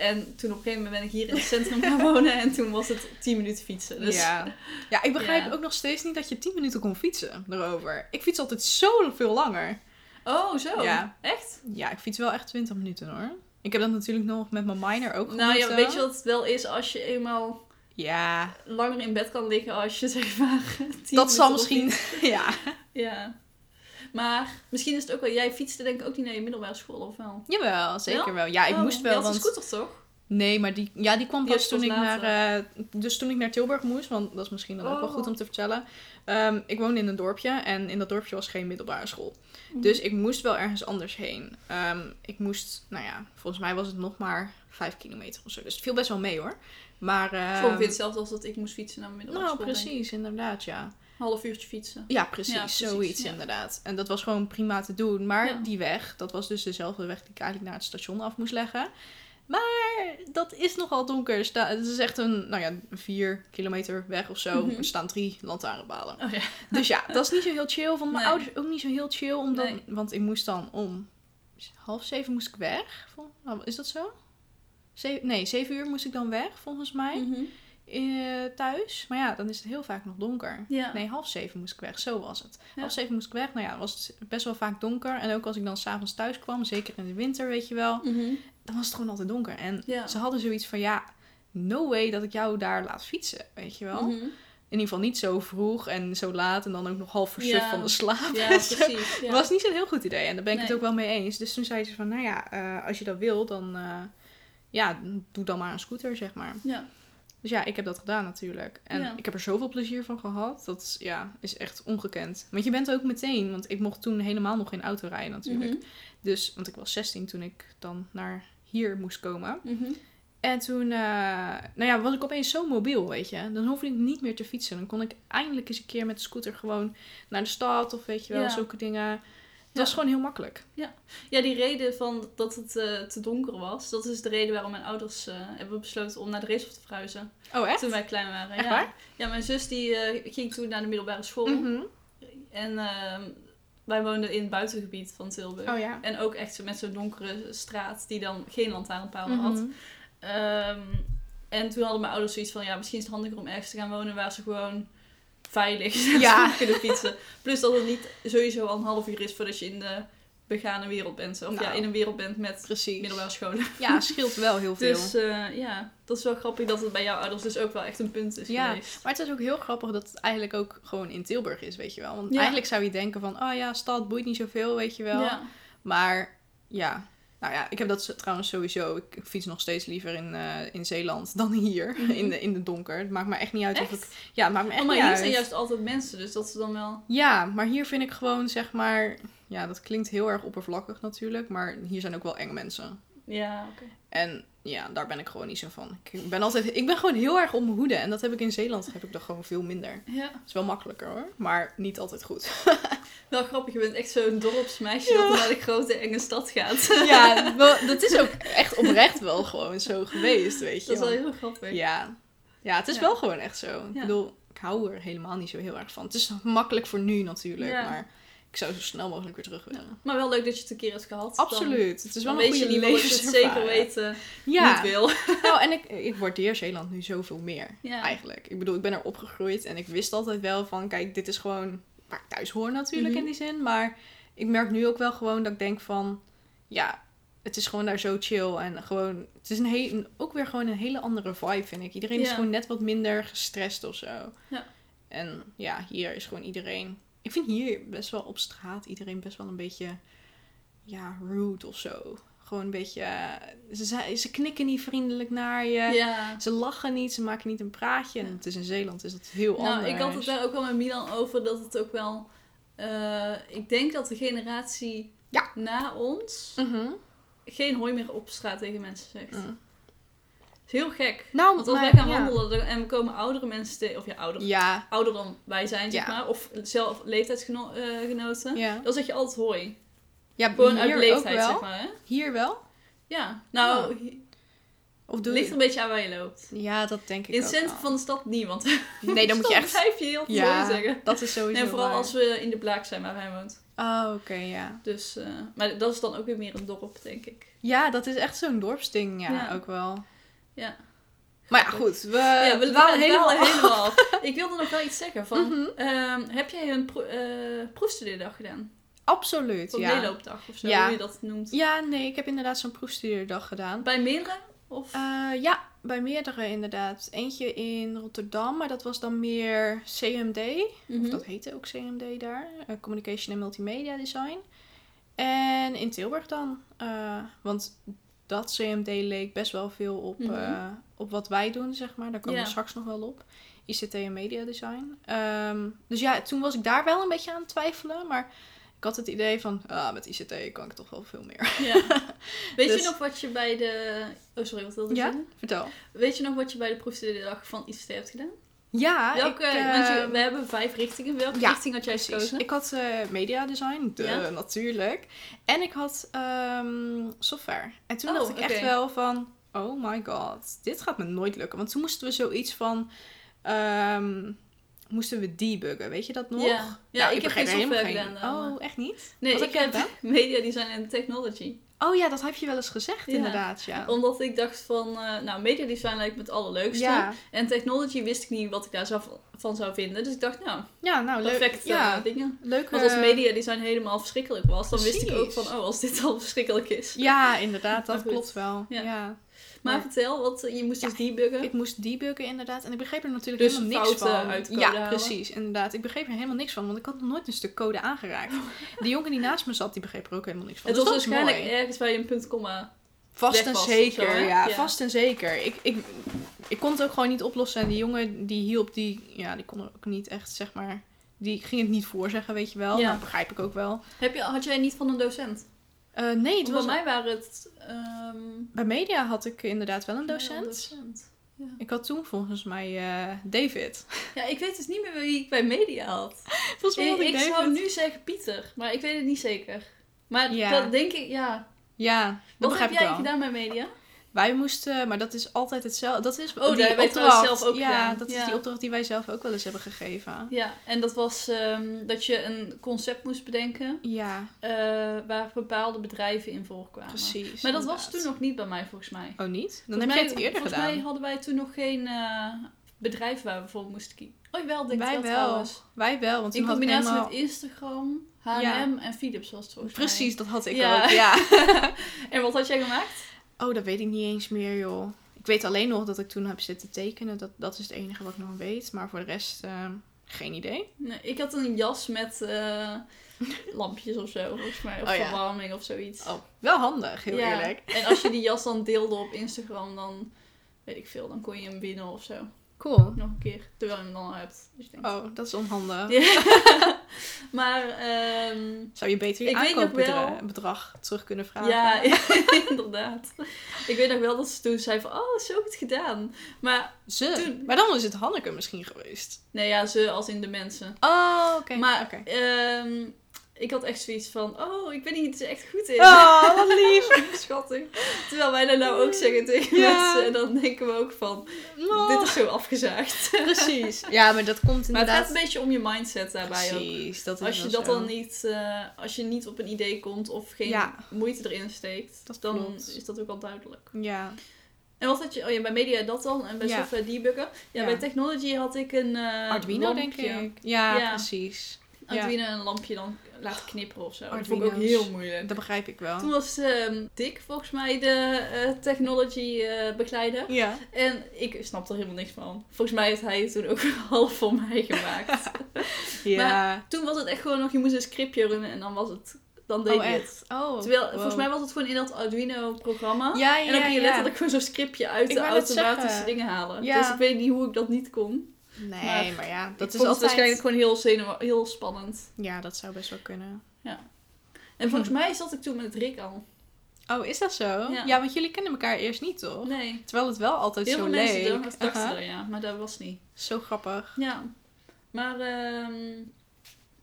[SPEAKER 2] En toen op een gegeven moment ben ik hier in het centrum gaan wonen. En toen was het 10 minuten fietsen. Dus
[SPEAKER 1] Ja. ja, ik begrijp
[SPEAKER 2] Ja.
[SPEAKER 1] ook nog steeds niet dat je 10 minuten kon fietsen erover. Ik fiets altijd zoveel langer.
[SPEAKER 2] Oh, zo?
[SPEAKER 1] Ja.
[SPEAKER 2] Echt?
[SPEAKER 1] Ja, ik fiets wel echt 20 minuten hoor. Ik heb dat natuurlijk nog met mijn minor ook
[SPEAKER 2] Nou ja, weet je wat het wel is als je eenmaal
[SPEAKER 1] Ja,
[SPEAKER 2] langer in bed kan liggen als je zeg maar 10
[SPEAKER 1] dat zal misschien... Ja.
[SPEAKER 2] Ja. Maar misschien is het ook wel... Jij fietste denk ik ook niet naar je middelbare school, of wel?
[SPEAKER 1] Jawel, zeker
[SPEAKER 2] Wel?
[SPEAKER 1] wel. Ja, ik
[SPEAKER 2] Oh,
[SPEAKER 1] moest
[SPEAKER 2] je
[SPEAKER 1] wel,
[SPEAKER 2] had een scooter toch?
[SPEAKER 1] Nee, maar die, ja, die kwam
[SPEAKER 2] Die
[SPEAKER 1] pas toen ik naar, eh, dus toen ik naar Tilburg moest, want dat is misschien dan ook wel
[SPEAKER 2] Oh.
[SPEAKER 1] goed om te vertellen. Ehm, ik woonde in een dorpje en in dat dorpje was geen middelbare school.
[SPEAKER 2] Mhm.
[SPEAKER 1] Dus ik moest wel ergens anders heen. Ehm, ik moest, nou ja, volgens mij was het nog maar vijf kilometer of zo. Dus het viel best wel mee hoor. Maar,
[SPEAKER 2] Het is
[SPEAKER 1] ehm,
[SPEAKER 2] ongeveer hetzelfde als dat ik moest fietsen naar mijn middelbare
[SPEAKER 1] nou
[SPEAKER 2] school. ik.
[SPEAKER 1] precies, inderdaad ja.
[SPEAKER 2] Half uurtje fietsen.
[SPEAKER 1] Ja, precies,
[SPEAKER 2] Ja, precies,
[SPEAKER 1] zoiets
[SPEAKER 2] ja.
[SPEAKER 1] inderdaad. En dat was gewoon prima te doen. Maar
[SPEAKER 2] Ja.
[SPEAKER 1] die weg, dat was dus dezelfde weg die ik eigenlijk naar het station af moest leggen. Maar dat is nogal donker. Het is echt een, nou ja, vier kilometer weg of zo.
[SPEAKER 2] Mhm.
[SPEAKER 1] Er staan drie lantaarnpalen.
[SPEAKER 2] Oh ja.
[SPEAKER 1] Dus ja, dat is niet zo heel chill. Vond mijn
[SPEAKER 2] Nee.
[SPEAKER 1] ouders ook niet zo heel chill. Omdat,
[SPEAKER 2] Nee.
[SPEAKER 1] Want ik moest dan om half zeven moest ik weg. Nou, Is dat zo? Zeven, nee, zeven uur moest ik dan weg, volgens mij,
[SPEAKER 2] Mhm.
[SPEAKER 1] Eh, thuis. Maar ja, dan is het heel vaak nog donker.
[SPEAKER 2] Ja.
[SPEAKER 1] Nee, half zeven moest ik weg. Zo was het.
[SPEAKER 2] Ja.
[SPEAKER 1] Half zeven moest ik weg. Nou ja, was het best wel vaak donker. En ook als ik dan s'avonds thuis kwam, zeker in de winter, weet je wel.
[SPEAKER 2] Mhm.
[SPEAKER 1] Dan was het gewoon altijd donker. En
[SPEAKER 2] Ja.
[SPEAKER 1] ze hadden zoiets van, ja, no way dat ik jou daar laat fietsen, weet je wel.
[SPEAKER 2] Mhm.
[SPEAKER 1] In ieder geval niet zo vroeg en zo laat. En dan ook nog half versuf
[SPEAKER 2] Ja.
[SPEAKER 1] van de slaap.
[SPEAKER 2] Ja, precies.
[SPEAKER 1] Dat was niet zo'n heel goed idee. En daar ben ik het ook wel mee eens. Dus toen zei ze van, nou ja, eh, als je dat wil, dan... eh, ja, doe dan maar een scooter, zeg maar.
[SPEAKER 2] Ja.
[SPEAKER 1] Dus ja, ik heb dat gedaan natuurlijk. En
[SPEAKER 2] Ja.
[SPEAKER 1] ik heb er zoveel plezier van gehad. Dat is, ja, is echt ongekend. Want je bent ook meteen... Want ik mocht toen helemaal nog geen auto rijden natuurlijk.
[SPEAKER 2] Mhm.
[SPEAKER 1] Dus, want ik was 16 toen ik dan naar hier moest komen.
[SPEAKER 2] Mhm.
[SPEAKER 1] En toen, eh, nou ja, was ik opeens zo mobiel, weet je. Dan hoefde ik niet meer te fietsen. Dan kon ik eindelijk eens een keer met de scooter gewoon naar de stad of weet je wel,
[SPEAKER 2] Ja.
[SPEAKER 1] zulke dingen. Het
[SPEAKER 2] Ja.
[SPEAKER 1] was gewoon heel makkelijk.
[SPEAKER 2] Ja, die reden van dat het eh, te donker was, dat is de reden waarom mijn ouders eh, hebben besloten om naar de Reeshof te verhuizen.
[SPEAKER 1] Oh, echt?
[SPEAKER 2] Toen wij klein waren.
[SPEAKER 1] Echt
[SPEAKER 2] ja.
[SPEAKER 1] waar?
[SPEAKER 2] Ja, mijn zus die eh, ging toen naar de middelbare school.
[SPEAKER 1] Mhm.
[SPEAKER 2] En ehm, wij woonden in het buitengebied van Tilburg.
[SPEAKER 1] Oh ja.
[SPEAKER 2] En ook echt zo met zo'n donkere straat die dan geen lantaarnpalen had.
[SPEAKER 1] Mhm.
[SPEAKER 2] Ehm, en toen hadden mijn ouders zoiets van, ja, misschien is het handiger om ergens te gaan wonen waar ze gewoon veilig
[SPEAKER 1] Ja.
[SPEAKER 2] kunnen fietsen. Plus dat het niet sowieso al een half uur is voordat je in de begane wereld bent. Of ja,
[SPEAKER 1] Nou.
[SPEAKER 2] in een wereld bent met
[SPEAKER 1] Precies.
[SPEAKER 2] middelbare scholen.
[SPEAKER 1] Ja, scheelt wel heel veel.
[SPEAKER 2] Dus ja, dat is wel grappig dat het bij jouw ouders dus ook wel echt een punt is
[SPEAKER 1] Ja.
[SPEAKER 2] geweest.
[SPEAKER 1] Maar het is ook heel grappig dat het eigenlijk ook gewoon in Tilburg is, weet je wel. Want
[SPEAKER 2] Ja.
[SPEAKER 1] eigenlijk zou je denken van, oh ja, stad boeit niet zoveel, weet je wel.
[SPEAKER 2] Ja.
[SPEAKER 1] Maar ja, nou ja, ik heb dat trouwens sowieso. Ik fiets nog steeds liever in, eh, in Zeeland dan hier,
[SPEAKER 2] Mhm.
[SPEAKER 1] in, de, in de donker. Het maakt me echt niet uit of ik... Ja, het maakt me echt
[SPEAKER 2] Oh, maar
[SPEAKER 1] niet
[SPEAKER 2] hier
[SPEAKER 1] uit.
[SPEAKER 2] zijn juist altijd mensen, dus dat is dan wel...
[SPEAKER 1] Ja, maar hier vind ik gewoon, zeg maar... Ja, dat klinkt heel erg oppervlakkig natuurlijk. Maar hier zijn ook wel enge mensen.
[SPEAKER 2] Ja, oké.
[SPEAKER 1] En ja, daar ben ik gewoon niet zo van. Ik ben altijd... Ik ben gewoon heel erg op mijn hoede. En dat heb ik in Zeeland heb ik dat gewoon veel minder.
[SPEAKER 2] Ja.
[SPEAKER 1] Het is wel makkelijker hoor. Maar niet altijd goed.
[SPEAKER 2] Wel grappig, je bent echt zo'n dorpsmeisje dat naar de grote enge stad gaat.
[SPEAKER 1] ja, wel, dat is ook echt oprecht wel gewoon zo geweest, weet je.
[SPEAKER 2] Dat is wel heel grappig.
[SPEAKER 1] Ja. ja, het is
[SPEAKER 2] Ja.
[SPEAKER 1] wel gewoon echt zo. Ik
[SPEAKER 2] Ja.
[SPEAKER 1] bedoel, ik hou er helemaal niet zo heel erg van. Het is makkelijk voor nu natuurlijk,
[SPEAKER 2] Ja.
[SPEAKER 1] maar ik zou zo snel mogelijk weer terug willen.
[SPEAKER 2] Maar wel leuk dat je het een keer hebt gehad. Dan-
[SPEAKER 1] Absoluut. het is wel een
[SPEAKER 2] weet
[SPEAKER 1] goede
[SPEAKER 2] je het zeker
[SPEAKER 1] levenservaring.
[SPEAKER 2] weten
[SPEAKER 1] Ja,
[SPEAKER 2] niet wil.
[SPEAKER 1] nou, en ik, ik waardeer Zeeland nu zoveel meer,
[SPEAKER 2] Ja.
[SPEAKER 1] eigenlijk. Ik bedoel, ik ben er opgegroeid en ik wist altijd wel van, kijk, dit is gewoon waar ik thuis hoor natuurlijk
[SPEAKER 2] Mhm.
[SPEAKER 1] in die zin. Maar ik merk nu ook wel gewoon dat ik denk van, ja, het is gewoon daar zo chill. En gewoon, het is een heel, ook weer gewoon een hele andere vibe, vind ik. Iedereen is gewoon net wat minder gestrest of zo.
[SPEAKER 2] Ja.
[SPEAKER 1] En ja, hier is gewoon iedereen... Ik vind hier best wel op straat iedereen best wel een beetje, ja, rude of zo. Gewoon een beetje, eh, ze, ze knikken niet vriendelijk naar je.
[SPEAKER 2] Ja.
[SPEAKER 1] Ze lachen niet, ze maken niet een praatje. En het is in Zeeland, is dat heel
[SPEAKER 2] Nou,
[SPEAKER 1] anders.
[SPEAKER 2] ik had het daar ook wel met Milan over dat het ook wel... eh, ik denk dat de generatie
[SPEAKER 1] Ja.
[SPEAKER 2] na ons
[SPEAKER 1] Mhm.
[SPEAKER 2] geen hooi meer op straat tegen mensen zegt.
[SPEAKER 1] Mm.
[SPEAKER 2] Is heel gek.
[SPEAKER 1] Nou,
[SPEAKER 2] Want als
[SPEAKER 1] maar-
[SPEAKER 2] wij gaan wandelen en we komen oudere mensen tegen, of ja, ouder,
[SPEAKER 1] Ja,
[SPEAKER 2] ouder dan wij zijn, zeg
[SPEAKER 1] Ja.
[SPEAKER 2] maar, of zelf leeftijdsgenoten,
[SPEAKER 1] ja.
[SPEAKER 2] dan zeg je altijd hooi.
[SPEAKER 1] ja
[SPEAKER 2] Gewoon uit
[SPEAKER 1] wel.
[SPEAKER 2] zeg maar, hè?
[SPEAKER 1] Hier wel?
[SPEAKER 2] Ja, nou,
[SPEAKER 1] Oh. Of doe
[SPEAKER 2] ligt
[SPEAKER 1] je...
[SPEAKER 2] een beetje aan waar je loopt.
[SPEAKER 1] Ja, dat denk ik
[SPEAKER 2] In het centrum van de stad niemand.
[SPEAKER 1] Nee, dan moet je echt...
[SPEAKER 2] blijf je heel veel
[SPEAKER 1] Ja,
[SPEAKER 2] zeggen.
[SPEAKER 1] dat is sowieso
[SPEAKER 2] En vooral
[SPEAKER 1] waar.
[SPEAKER 2] als we in de Blaak zijn waar hij woont.
[SPEAKER 1] Oh, oké, ja.
[SPEAKER 2] Dus, eh, maar dat is dan ook weer meer een dorp, denk ik.
[SPEAKER 1] Ja, dat is echt zo'n dorpsding, ja,
[SPEAKER 2] Ja.
[SPEAKER 1] ook wel.
[SPEAKER 2] Ja.
[SPEAKER 1] Maar ja, goed. We,
[SPEAKER 2] ja, we dwalen
[SPEAKER 1] helemaal...
[SPEAKER 2] helemaal af. Ik wilde nog wel iets zeggen. Van,
[SPEAKER 1] Mhm.
[SPEAKER 2] ehm, heb jij een pro eh, proefstudeerdag gedaan?
[SPEAKER 1] Absoluut,
[SPEAKER 2] Of
[SPEAKER 1] ja.
[SPEAKER 2] meeloopdag of zo,
[SPEAKER 1] Ja.
[SPEAKER 2] hoe je dat noemt.
[SPEAKER 1] Ja, nee, ik heb inderdaad zo'n proefstudeerdag gedaan.
[SPEAKER 2] Bij meerdere? Of?
[SPEAKER 1] Eh, ja, bij meerdere inderdaad. Eentje in Rotterdam, maar dat was dan meer CMD.
[SPEAKER 2] Mhm.
[SPEAKER 1] Of dat heette ook CMD daar. eh, Communication en Multimedia Design. En in Tilburg dan. want dat CMD leek best wel veel op,
[SPEAKER 2] Mhm.
[SPEAKER 1] eh, op wat wij doen, zeg maar. Daar komen we straks nog wel op. ICT en Media Design. Ehm, dus ja, toen was ik daar wel een beetje aan het twijfelen. Maar ik had het idee van, ah, met ICT kan ik toch wel veel meer.
[SPEAKER 2] Ja. Weet
[SPEAKER 1] Dus-
[SPEAKER 2] je nog wat je bij de... Oh, sorry, wat wilde je
[SPEAKER 1] Ja?
[SPEAKER 2] zeggen?
[SPEAKER 1] Vertel.
[SPEAKER 2] Weet je nog wat je bij de proefstudeerdag van ICT hebt gedaan?
[SPEAKER 1] Ja,
[SPEAKER 2] Welke,
[SPEAKER 1] ik...
[SPEAKER 2] want je-
[SPEAKER 1] ehm,
[SPEAKER 2] we hebben vijf richtingen. Welke
[SPEAKER 1] ja,
[SPEAKER 2] richting had jij
[SPEAKER 1] Precies.
[SPEAKER 2] gekozen?
[SPEAKER 1] Ik had eh media design, de,
[SPEAKER 2] Ja.
[SPEAKER 1] natuurlijk. En ik had ehm, software. En toen
[SPEAKER 2] Oh,
[SPEAKER 1] dacht ik echt wel van, oh my god, dit gaat me nooit lukken. Want toen moesten we zoiets van, ehm, moesten we debuggen, weet je dat nog?
[SPEAKER 2] Ja, ja
[SPEAKER 1] Nou,
[SPEAKER 2] ik, heb geen software gedaan.
[SPEAKER 1] Oh, echt niet?
[SPEAKER 2] Nee,
[SPEAKER 1] Wat
[SPEAKER 2] ik
[SPEAKER 1] heb
[SPEAKER 2] media design en technology.
[SPEAKER 1] Oh ja, dat heb je wel eens gezegd
[SPEAKER 2] Ja.
[SPEAKER 1] inderdaad, ja.
[SPEAKER 2] Omdat ik dacht van, eh, nou, media design lijkt me het allerleukste.
[SPEAKER 1] Ja,
[SPEAKER 2] En technology wist ik niet wat ik daar zou, van zou vinden. Dus ik dacht, nou,
[SPEAKER 1] ja nou leuk.
[SPEAKER 2] perfect eh,
[SPEAKER 1] Ja,
[SPEAKER 2] dingen.
[SPEAKER 1] leuk.
[SPEAKER 2] Want als
[SPEAKER 1] eh,
[SPEAKER 2] media design helemaal verschrikkelijk was, dan wist ik ook van, oh, als dit al verschrikkelijk is.
[SPEAKER 1] Ja, inderdaad, dat klopt wel.
[SPEAKER 2] Ja. Maar vertel, wat, je moest dus debuggen.
[SPEAKER 1] Ik moest debuggen inderdaad. En ik begreep er natuurlijk
[SPEAKER 2] Dus
[SPEAKER 1] helemaal niks van.
[SPEAKER 2] uit de code
[SPEAKER 1] ja,
[SPEAKER 2] halen.
[SPEAKER 1] precies. Inderdaad. Ik begreep er helemaal niks van. Want ik had nog nooit een stuk code aangeraakt. De jongen die naast me zat, die begreep er ook helemaal niks van.
[SPEAKER 2] het
[SPEAKER 1] Dus
[SPEAKER 2] was
[SPEAKER 1] dat
[SPEAKER 2] waarschijnlijk
[SPEAKER 1] mooi.
[SPEAKER 2] ergens bij een punt, komma.
[SPEAKER 1] Vast en zeker.
[SPEAKER 2] zo,
[SPEAKER 1] ja,
[SPEAKER 2] Ja.
[SPEAKER 1] vast en zeker. Ik, ik, ik kon het ook gewoon niet oplossen. En die jongen die hielp, die, ja, die kon er ook niet echt, zeg maar... Die ging het niet voorzeggen, weet je wel.
[SPEAKER 2] Ja.
[SPEAKER 1] Nou, begrijp ik ook wel.
[SPEAKER 2] Heb je, had jij niet van een docent?
[SPEAKER 1] Eh, nee, het was,
[SPEAKER 2] bij mij waren het... ehm,
[SPEAKER 1] bij media had ik inderdaad wel een docent.
[SPEAKER 2] docent. Ja.
[SPEAKER 1] Ik had toen volgens mij eh, David.
[SPEAKER 2] ja, ik weet dus niet meer wie ik bij media had.
[SPEAKER 1] Volgens mij
[SPEAKER 2] Ik,
[SPEAKER 1] had ik
[SPEAKER 2] ik
[SPEAKER 1] David.
[SPEAKER 2] zou nu zeggen Pieter, maar ik weet het niet zeker. Maar
[SPEAKER 1] Ja.
[SPEAKER 2] dat denk ik, ja.
[SPEAKER 1] Ja, dat
[SPEAKER 2] Wat heb jij gedaan bij media?
[SPEAKER 1] Wij moesten, maar dat is altijd hetzelfde. Dat is
[SPEAKER 2] Oh,
[SPEAKER 1] die opdracht.
[SPEAKER 2] zelf ook
[SPEAKER 1] ja,
[SPEAKER 2] gedaan.
[SPEAKER 1] dat is die opdracht die wij zelf ook wel eens hebben gegeven.
[SPEAKER 2] Ja, en dat was ehm, dat je een concept moest bedenken
[SPEAKER 1] Ja,
[SPEAKER 2] eh, waar bepaalde bedrijven in voorkwamen.
[SPEAKER 1] precies.
[SPEAKER 2] Maar dat was toen nog niet bij mij volgens mij.
[SPEAKER 1] Oh, niet? Dan
[SPEAKER 2] Volgens
[SPEAKER 1] heb jij het eerder
[SPEAKER 2] volgens
[SPEAKER 1] gedaan.
[SPEAKER 2] mij hadden wij toen nog geen eh, bedrijf waar we voor moesten kiezen. Oh wel, denk ik
[SPEAKER 1] wij
[SPEAKER 2] wel,
[SPEAKER 1] wel.
[SPEAKER 2] trouwens.
[SPEAKER 1] Wij wel, want
[SPEAKER 2] In
[SPEAKER 1] ik
[SPEAKER 2] combinatie
[SPEAKER 1] helemaal...
[SPEAKER 2] met Instagram, H&M
[SPEAKER 1] Ja.
[SPEAKER 2] en Philips was het volgens
[SPEAKER 1] Precies, dat had ik
[SPEAKER 2] Ja.
[SPEAKER 1] ook, ja.
[SPEAKER 2] En wat had jij gemaakt?
[SPEAKER 1] Oh, dat weet ik niet eens meer, joh. Ik weet alleen nog dat ik toen heb zitten tekenen. Dat, dat is het enige wat ik nog weet. Maar voor de rest, eh, geen idee.
[SPEAKER 2] Nee, ik had een jas met eh, lampjes of zo, volgens mij. Of
[SPEAKER 1] Oh ja.
[SPEAKER 2] verwarming of zoiets.
[SPEAKER 1] Oh, wel handig, heel
[SPEAKER 2] Ja,
[SPEAKER 1] eerlijk.
[SPEAKER 2] En als je die jas dan deelde op Instagram, dan weet ik veel, dan kon je hem winnen of zo.
[SPEAKER 1] Cool.
[SPEAKER 2] Nog een keer, terwijl je hem dan al hebt. Dus
[SPEAKER 1] Oh, dat is onhandig.
[SPEAKER 2] Ja. maar ehm,
[SPEAKER 1] Zou je beter je aankoopbedrag terug kunnen vragen?
[SPEAKER 2] ja, inderdaad. Ik weet nog wel dat ze toen zei van, oh, zo goed gedaan. Maar,
[SPEAKER 1] Ze.
[SPEAKER 2] Toen-
[SPEAKER 1] Maar dan is het Hanneke misschien geweest.
[SPEAKER 2] nee ja, ze als in de mensen.
[SPEAKER 1] Oh, oké.
[SPEAKER 2] Maar
[SPEAKER 1] Oké.
[SPEAKER 2] ehm, ik had echt zoiets van, oh, ik ben hier dus echt goed in.
[SPEAKER 1] Oh, wat lief.
[SPEAKER 2] Schattig. Terwijl wij dat nou ook zeggen tegen
[SPEAKER 1] Ja.
[SPEAKER 2] mensen. En dan denken we ook van,
[SPEAKER 1] Oh,
[SPEAKER 2] dit is zo afgezaagd.
[SPEAKER 1] Precies. Ja, maar dat komt
[SPEAKER 2] Maar het
[SPEAKER 1] inderdaad...
[SPEAKER 2] gaat een beetje om je mindset daarbij ook.
[SPEAKER 1] Precies, dat is
[SPEAKER 2] Als je dat
[SPEAKER 1] zo.
[SPEAKER 2] dan niet, eh, als je niet op een idee komt of geen
[SPEAKER 1] Ja.
[SPEAKER 2] moeite erin steekt,
[SPEAKER 1] Dat
[SPEAKER 2] dan
[SPEAKER 1] klopt.
[SPEAKER 2] is dat ook al duidelijk.
[SPEAKER 1] Ja.
[SPEAKER 2] En wat had je, oh ja, bij media dat dan en bij
[SPEAKER 1] Ja.
[SPEAKER 2] software debuggen. Ja,
[SPEAKER 1] Ja.
[SPEAKER 2] bij technology had ik een eh,
[SPEAKER 1] Arduino, denk ik. Ja,
[SPEAKER 2] Ja.
[SPEAKER 1] precies.
[SPEAKER 2] Arduino een lampje dan laten knipperen of zo. Dat vond ik ook heel moeilijk.
[SPEAKER 1] Dat begrijp ik wel.
[SPEAKER 2] Toen was ehm Dick volgens mij de eh, technology eh, begeleider.
[SPEAKER 1] Ja.
[SPEAKER 2] En ik snapte er helemaal niks van. Volgens mij heeft hij het toen ook half voor mij gemaakt.
[SPEAKER 1] Ja.
[SPEAKER 2] toen was het echt gewoon nog, je moest een scriptje runnen en dan was het, dan deed
[SPEAKER 1] oh,
[SPEAKER 2] je het.
[SPEAKER 1] Oh,
[SPEAKER 2] Terwijl,
[SPEAKER 1] wow.
[SPEAKER 2] volgens mij was het gewoon in dat Arduino-programma.
[SPEAKER 1] Ja, ja,
[SPEAKER 2] en dan kun je
[SPEAKER 1] ja.
[SPEAKER 2] letterlijk gewoon zo'n scriptje uit
[SPEAKER 1] Ik
[SPEAKER 2] de automatische dingen halen.
[SPEAKER 1] Ja.
[SPEAKER 2] Dus ik weet niet hoe ik dat niet kon.
[SPEAKER 1] Nee,
[SPEAKER 2] Maar
[SPEAKER 1] maar, ja, dat is altijd...
[SPEAKER 2] waarschijnlijk gewoon heel, zenuw, heel spannend.
[SPEAKER 1] Ja, dat zou best wel kunnen.
[SPEAKER 2] En volgens mij zat ik toen met Rick al.
[SPEAKER 1] Oh, is dat zo?
[SPEAKER 2] Ja.
[SPEAKER 1] Ja, want jullie kennen elkaar eerst niet, toch?
[SPEAKER 2] Nee.
[SPEAKER 1] Terwijl het wel altijd
[SPEAKER 2] Heel
[SPEAKER 1] zo
[SPEAKER 2] veel mensen
[SPEAKER 1] leek.
[SPEAKER 2] dachten er, ja. Maar dat was niet.
[SPEAKER 1] Zo grappig.
[SPEAKER 2] Ja. Maar, ehm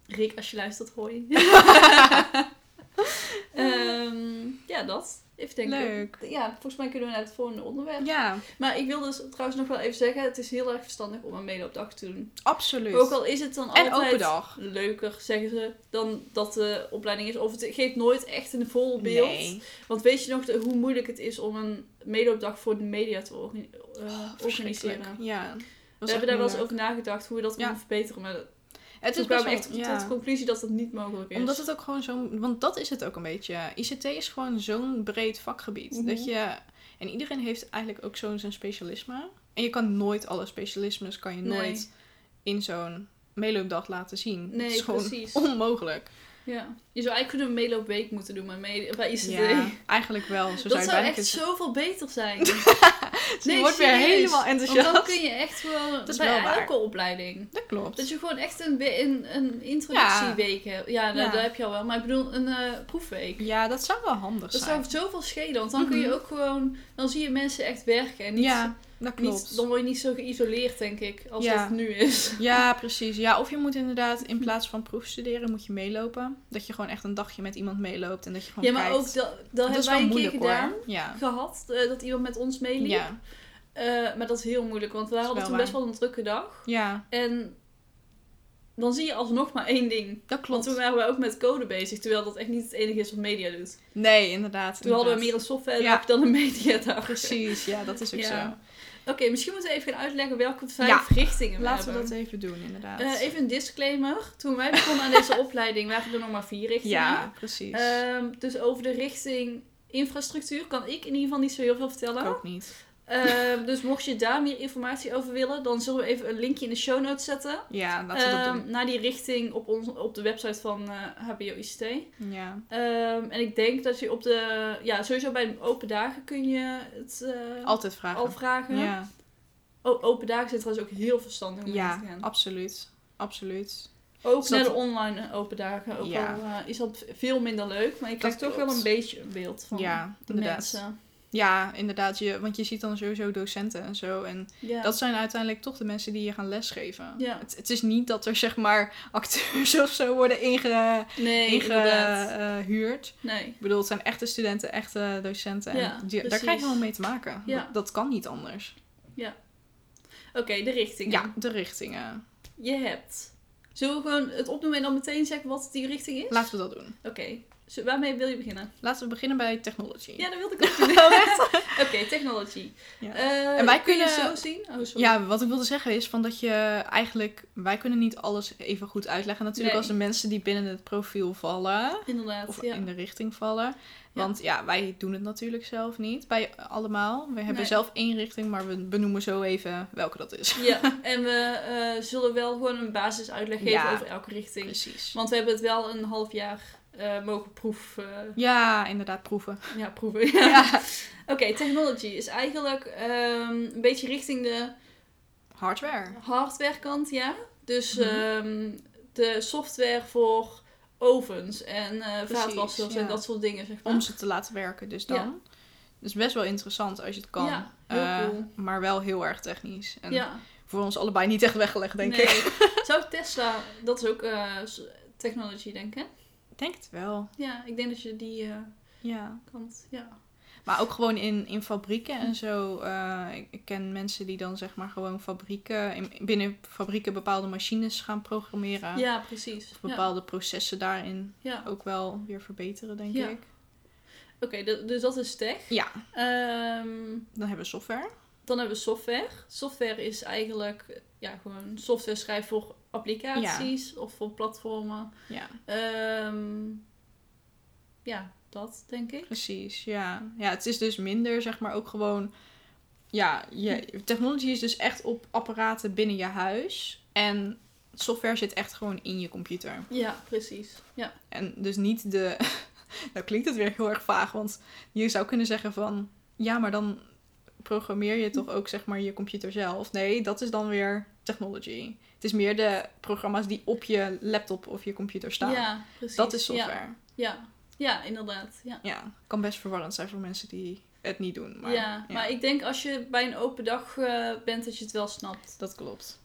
[SPEAKER 2] Rick, als je luistert, hoi. Ehm, ja, dat. Even denken.
[SPEAKER 1] Leuk.
[SPEAKER 2] Ja, volgens mij kunnen we naar het volgende onderwerp.
[SPEAKER 1] Ja,
[SPEAKER 2] Maar ik wil dus trouwens nog wel even zeggen, het is heel erg verstandig om een meeloopdag te doen.
[SPEAKER 1] absoluut.
[SPEAKER 2] Ook al is het dan
[SPEAKER 1] en
[SPEAKER 2] altijd
[SPEAKER 1] open dag.
[SPEAKER 2] leuker, zeggen ze, dan dat de opleiding is. Of het geeft nooit echt een vol beeld.
[SPEAKER 1] Nee.
[SPEAKER 2] Want weet je nog de- hoe moeilijk het is om een meeloopdag voor de media te orga- eh,
[SPEAKER 1] Oh,
[SPEAKER 2] organiseren?
[SPEAKER 1] Ja.
[SPEAKER 2] We hebben daar wel eens over nagedacht hoe we dat
[SPEAKER 1] Ja.
[SPEAKER 2] kunnen verbeteren. Maar
[SPEAKER 1] Het
[SPEAKER 2] toen
[SPEAKER 1] is wel,
[SPEAKER 2] echt
[SPEAKER 1] ja.
[SPEAKER 2] tot de conclusie dat dat niet mogelijk is.
[SPEAKER 1] Omdat het ook gewoon zo'n... Want dat is het ook een beetje. ICT is gewoon zo'n breed vakgebied.
[SPEAKER 2] Mhm.
[SPEAKER 1] Dat je... En iedereen heeft eigenlijk ook zo'n zijn specialisme. En je kan nooit alle specialismes kan je
[SPEAKER 2] Nee.
[SPEAKER 1] nooit in zo'n meeloopdag laten zien.
[SPEAKER 2] Nee,
[SPEAKER 1] het is gewoon
[SPEAKER 2] precies.
[SPEAKER 1] onmogelijk.
[SPEAKER 2] Ja. Je zou eigenlijk kunnen een meeloopweek moeten doen maar mee, bij ICT.
[SPEAKER 1] Ja, eigenlijk wel. Zo
[SPEAKER 2] dat
[SPEAKER 1] zou
[SPEAKER 2] echt zoveel beter zijn.
[SPEAKER 1] zeggen. je wordt weer helemaal
[SPEAKER 2] Want
[SPEAKER 1] enthousiast.
[SPEAKER 2] dan kun je echt gewoon
[SPEAKER 1] Dat is
[SPEAKER 2] bij
[SPEAKER 1] wel waar.
[SPEAKER 2] elke opleiding.
[SPEAKER 1] Dat klopt.
[SPEAKER 2] Dat je gewoon echt een, een, een introductieweek hebt. Ja, nou,
[SPEAKER 1] Ja.
[SPEAKER 2] dat heb je al wel. Maar ik bedoel, een eh, proefweek.
[SPEAKER 1] Ja, dat zou wel handig
[SPEAKER 2] Dat
[SPEAKER 1] zijn.
[SPEAKER 2] zou zoveel schelen. Want dan kun je
[SPEAKER 1] Mhm.
[SPEAKER 2] ook gewoon... Dan zie je mensen echt werken. En niet,
[SPEAKER 1] ja, dat klopt.
[SPEAKER 2] niet, dan word je niet zo geïsoleerd, denk ik. Als
[SPEAKER 1] Ja.
[SPEAKER 2] dat het nu is.
[SPEAKER 1] Ja, precies. Ja, of je moet inderdaad in plaats van proefstuderen, moet je meelopen. Dat je gewoon echt een dagje met iemand meeloopt en dat je gewoon
[SPEAKER 2] Ja, maar
[SPEAKER 1] kijkt.
[SPEAKER 2] ook dat, dat
[SPEAKER 1] dat
[SPEAKER 2] hebben wij een keer gedaan.
[SPEAKER 1] Ja.
[SPEAKER 2] Gehad. eh, dat iemand met ons meeliep.
[SPEAKER 1] Ja.
[SPEAKER 2] Eh, maar dat is heel moeilijk. Want
[SPEAKER 1] is
[SPEAKER 2] hadden toen best wel een drukke dag.
[SPEAKER 1] ja,
[SPEAKER 2] En dan zie je alsnog maar één ding.
[SPEAKER 1] dat
[SPEAKER 2] Want
[SPEAKER 1] klopt.
[SPEAKER 2] toen waren we ook met code bezig. Terwijl dat echt niet het enige is wat media doet.
[SPEAKER 1] Nee, inderdaad.
[SPEAKER 2] Toen hadden we meer een software
[SPEAKER 1] Ja.
[SPEAKER 2] dan een media.
[SPEAKER 1] Precies, ja, dat is ook
[SPEAKER 2] Ja.
[SPEAKER 1] zo.
[SPEAKER 2] Oké, misschien moeten we even gaan uitleggen welke vijf
[SPEAKER 1] Ja,
[SPEAKER 2] richtingen we
[SPEAKER 1] Laten we dat even doen, inderdaad.
[SPEAKER 2] Eh, even een disclaimer. Toen wij begonnen aan deze opleiding waren er nog maar vier richtingen.
[SPEAKER 1] ja, precies.
[SPEAKER 2] Ehm, dus over de richting infrastructuur kan ik in ieder geval niet zo heel veel vertellen.
[SPEAKER 1] ik ook niet.
[SPEAKER 2] Ehm, dus mocht je daar meer informatie over willen, dan zullen we even een linkje in de show notes zetten.
[SPEAKER 1] Ja, laten we dat
[SPEAKER 2] Ehm,
[SPEAKER 1] doen.
[SPEAKER 2] naar die richting op, ons, op de website van eh HBO ICT.
[SPEAKER 1] Ja.
[SPEAKER 2] Ehm, en ik denk dat je op de... Ja, sowieso bij de open dagen kun je het eh,
[SPEAKER 1] Altijd vragen.
[SPEAKER 2] al vragen.
[SPEAKER 1] Ja,
[SPEAKER 2] O- open dagen zijn trouwens ook heel verstandig om
[SPEAKER 1] ja
[SPEAKER 2] te gaan.
[SPEAKER 1] absoluut. Absoluut.
[SPEAKER 2] Ook naar de online open dagen. Ook
[SPEAKER 1] Ja.
[SPEAKER 2] al eh, is dat veel minder leuk. Maar je krijgt toch wel een beetje een beeld van
[SPEAKER 1] Ja,
[SPEAKER 2] de
[SPEAKER 1] inderdaad.
[SPEAKER 2] mensen.
[SPEAKER 1] Ja, inderdaad. Je, want je ziet dan sowieso docenten en zo. En
[SPEAKER 2] Ja.
[SPEAKER 1] dat zijn uiteindelijk toch de mensen die je gaan lesgeven.
[SPEAKER 2] Ja.
[SPEAKER 1] Het, het is niet dat er zeg maar acteurs of zo worden inge,
[SPEAKER 2] nee,
[SPEAKER 1] ingehuurd.
[SPEAKER 2] Nee.
[SPEAKER 1] Ik bedoel, het zijn echte studenten, echte docenten. En
[SPEAKER 2] Ja,
[SPEAKER 1] die- daar krijg je wel mee te maken.
[SPEAKER 2] Ja.
[SPEAKER 1] Dat, dat kan niet anders.
[SPEAKER 2] Oké, de richtingen.
[SPEAKER 1] Ja, de richtingen.
[SPEAKER 2] Je hebt... Zullen we gewoon het opnoemen en dan meteen zeggen wat die richting is?
[SPEAKER 1] Laten we dat doen.
[SPEAKER 2] Oké. Waarmee wil je beginnen?
[SPEAKER 1] Laten we beginnen bij technology.
[SPEAKER 2] Ja, dat wilde ik ook doen. Oké, technology.
[SPEAKER 1] Ja.
[SPEAKER 2] Eh,
[SPEAKER 1] En wij
[SPEAKER 2] kun je
[SPEAKER 1] kunnen-
[SPEAKER 2] zo zien? Oh, sorry.
[SPEAKER 1] Ja, wat ik wilde zeggen is van dat je eigenlijk... Wij kunnen niet alles even goed uitleggen. Natuurlijk
[SPEAKER 2] Nee.
[SPEAKER 1] als de mensen die binnen het profiel vallen.
[SPEAKER 2] Inderdaad,
[SPEAKER 1] Of
[SPEAKER 2] ja.
[SPEAKER 1] in de richting vallen. Want ja. wij doen het natuurlijk zelf niet bij allemaal. We hebben
[SPEAKER 2] Nee.
[SPEAKER 1] zelf één richting, maar we benoemen zo even welke dat is.
[SPEAKER 2] Ja, en we eh, zullen wel gewoon een basisuitleg geven over elke richting.
[SPEAKER 1] Precies.
[SPEAKER 2] Want we hebben het wel een half jaar eh, mogen proef,
[SPEAKER 1] Ja, inderdaad, proeven.
[SPEAKER 2] ja, proeven.
[SPEAKER 1] Ja.
[SPEAKER 2] Oké, technology is eigenlijk ehm, een beetje richting de
[SPEAKER 1] Hardware.
[SPEAKER 2] hardware kant, ja. Dus
[SPEAKER 1] Mhm.
[SPEAKER 2] ehm, de software voor ovens en
[SPEAKER 1] Precies,
[SPEAKER 2] vaatwassers
[SPEAKER 1] ja.
[SPEAKER 2] en dat soort dingen, zeg maar.
[SPEAKER 1] Om ze te laten werken, dus dan.
[SPEAKER 2] Ja.
[SPEAKER 1] Dus best wel interessant als je het kan. Eh,
[SPEAKER 2] cool.
[SPEAKER 1] Maar wel heel erg technisch. En
[SPEAKER 2] ja,
[SPEAKER 1] voor ons allebei niet echt weggelegd, denk
[SPEAKER 2] nee.
[SPEAKER 1] ik.
[SPEAKER 2] Zou Tesla, dat is ook technology, denk ik.
[SPEAKER 1] Ik denk het wel.
[SPEAKER 2] Ja, ik denk dat je die eh,
[SPEAKER 1] Ja.
[SPEAKER 2] kant, ja.
[SPEAKER 1] Maar ook gewoon in, in fabrieken en zo. eh, ik, ken mensen die dan zeg maar gewoon fabrieken, in, binnen fabrieken bepaalde machines gaan programmeren.
[SPEAKER 2] Ja, precies.
[SPEAKER 1] Of
[SPEAKER 2] Ja.
[SPEAKER 1] bepaalde processen daarin
[SPEAKER 2] Ja.
[SPEAKER 1] ook wel weer verbeteren, denk
[SPEAKER 2] Ja.
[SPEAKER 1] ik.
[SPEAKER 2] Oké, dus dat is tech.
[SPEAKER 1] Ja,
[SPEAKER 2] Ehm,
[SPEAKER 1] dan hebben we software.
[SPEAKER 2] dan hebben we software. Software is eigenlijk ja, gewoon software schrijven voor applicaties of voor platformen.
[SPEAKER 1] Ja,
[SPEAKER 2] Ehm, ja, dat denk ik.
[SPEAKER 1] precies. Ja. ja, het is dus minder zeg maar ook gewoon... Ja, je, technology is dus echt op apparaten binnen je huis. En software zit echt gewoon in je computer.
[SPEAKER 2] Ja, precies. Ja,
[SPEAKER 1] En dus niet de. nou klinkt het weer heel erg vaag, want je zou kunnen zeggen van. Ja, maar dan programmeer je toch ook zeg maar je computer zelf. Nee, dat is dan weer technology. Het is meer de programma's die op je laptop of je computer staan.
[SPEAKER 2] ja precies.
[SPEAKER 1] dat is
[SPEAKER 2] Ja,
[SPEAKER 1] software.
[SPEAKER 2] Ja, Ja, inderdaad. Ja.
[SPEAKER 1] Ja, kan best verwarrend zijn voor mensen die het niet doen. Maar,
[SPEAKER 2] ja, maar ik denk als je bij een open dag eh, bent, dat je het wel snapt.
[SPEAKER 1] Dat klopt.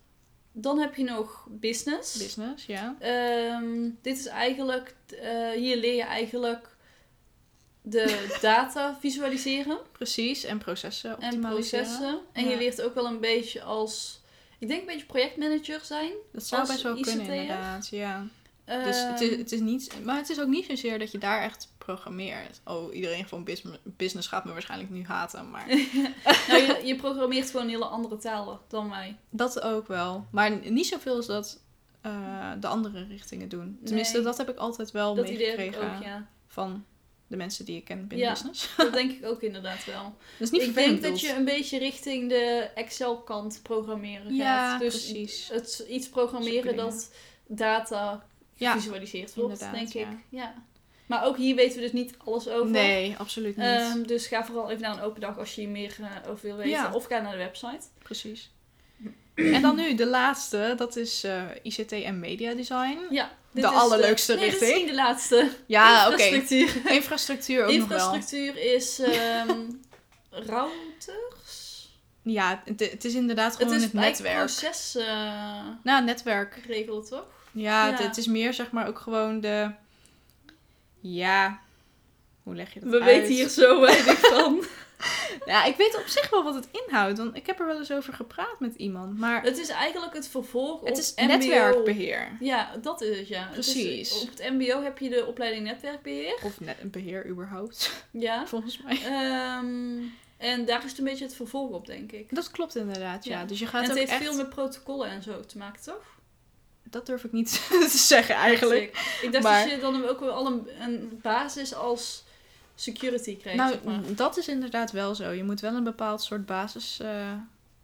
[SPEAKER 2] Dan heb je nog business.
[SPEAKER 1] Business, ja.
[SPEAKER 2] Ehm, dit is eigenlijk, eh, hier leer je eigenlijk de data visualiseren
[SPEAKER 1] Precies, en processen
[SPEAKER 2] en
[SPEAKER 1] optimaliseren.
[SPEAKER 2] processen. En je leert ook wel een beetje als, ik denk een beetje projectmanager zijn.
[SPEAKER 1] Dat zou best wel kunnen, inderdaad. Ja. Dus het is, het is niet, maar het is ook niet zozeer dat je daar echt programmeert. Oh, iedereen van bus- business gaat me waarschijnlijk nu haten, maar
[SPEAKER 2] nou, je, je programmeert gewoon hele andere talen dan wij.
[SPEAKER 1] dat ook wel. Maar niet zoveel als dat eh, de andere richtingen doen. Tenminste,
[SPEAKER 2] Nee.
[SPEAKER 1] dat heb ik altijd wel meegekregen
[SPEAKER 2] ook, ja.
[SPEAKER 1] van de mensen die ik ken binnen
[SPEAKER 2] Ja.
[SPEAKER 1] business.
[SPEAKER 2] Dat denk ik ook inderdaad wel.
[SPEAKER 1] Dat is niet
[SPEAKER 2] ik denk dat je een beetje richting de Excel-kant programmeren gaat.
[SPEAKER 1] Ja,
[SPEAKER 2] dus
[SPEAKER 1] precies.
[SPEAKER 2] Het, iets programmeren dat data
[SPEAKER 1] Ja,
[SPEAKER 2] gevisualiseerd wordt,
[SPEAKER 1] inderdaad,
[SPEAKER 2] denk
[SPEAKER 1] ja.
[SPEAKER 2] ik. Ja. Maar ook hier weten we dus niet alles over.
[SPEAKER 1] Nee, absoluut niet.
[SPEAKER 2] Ehm, dus ga vooral even naar een open dag als je hier meer eh, over wil weten.
[SPEAKER 1] Ja.
[SPEAKER 2] Of ga naar de website.
[SPEAKER 1] Precies. En dan nu de laatste, dat is eh, ICT en media design.
[SPEAKER 2] Ja,
[SPEAKER 1] De allerleukste
[SPEAKER 2] nee, is
[SPEAKER 1] richting.
[SPEAKER 2] niet de laatste.
[SPEAKER 1] Ja, oké.
[SPEAKER 2] Infrastructuur.
[SPEAKER 1] Infrastructuur ook nog wel.
[SPEAKER 2] Infrastructuur is ehm routers.
[SPEAKER 1] Ja, het, het is inderdaad gewoon
[SPEAKER 2] het
[SPEAKER 1] het,
[SPEAKER 2] is
[SPEAKER 1] netwerk.
[SPEAKER 2] proces eh,
[SPEAKER 1] Nou, netwerk.
[SPEAKER 2] regelen, toch?
[SPEAKER 1] Ja, Het, het is meer zeg maar ook gewoon de... Ja, hoe leg je dat
[SPEAKER 2] We
[SPEAKER 1] uit?
[SPEAKER 2] weten hier zo weinig van.
[SPEAKER 1] Ja, ik weet op zich wel wat het inhoudt. Want ik heb er wel eens over gepraat met iemand. Maar
[SPEAKER 2] Het is eigenlijk het vervolg
[SPEAKER 1] het
[SPEAKER 2] op
[SPEAKER 1] is
[SPEAKER 2] MBO.
[SPEAKER 1] netwerkbeheer.
[SPEAKER 2] Ja, dat is het, ja. Het is-
[SPEAKER 1] Precies.
[SPEAKER 2] op het mbo heb je de opleiding netwerkbeheer.
[SPEAKER 1] Of net beheer überhaupt,
[SPEAKER 2] Ja.
[SPEAKER 1] volgens mij.
[SPEAKER 2] Ehm, en daar is het een beetje het vervolg op, denk ik.
[SPEAKER 1] Dat klopt inderdaad, ja.
[SPEAKER 2] Ja.
[SPEAKER 1] Dus je
[SPEAKER 2] En
[SPEAKER 1] gaat
[SPEAKER 2] het
[SPEAKER 1] ook
[SPEAKER 2] heeft
[SPEAKER 1] echt...
[SPEAKER 2] veel met protocollen en zo te maken, toch?
[SPEAKER 1] Dat durf ik niet te zeggen eigenlijk.
[SPEAKER 2] Ik dacht
[SPEAKER 1] Maar-
[SPEAKER 2] dat je dan ook wel al een, een basis als security kreeg,
[SPEAKER 1] Nou,
[SPEAKER 2] zeg maar.
[SPEAKER 1] dat is inderdaad wel zo. Je moet wel een bepaald soort basis eh,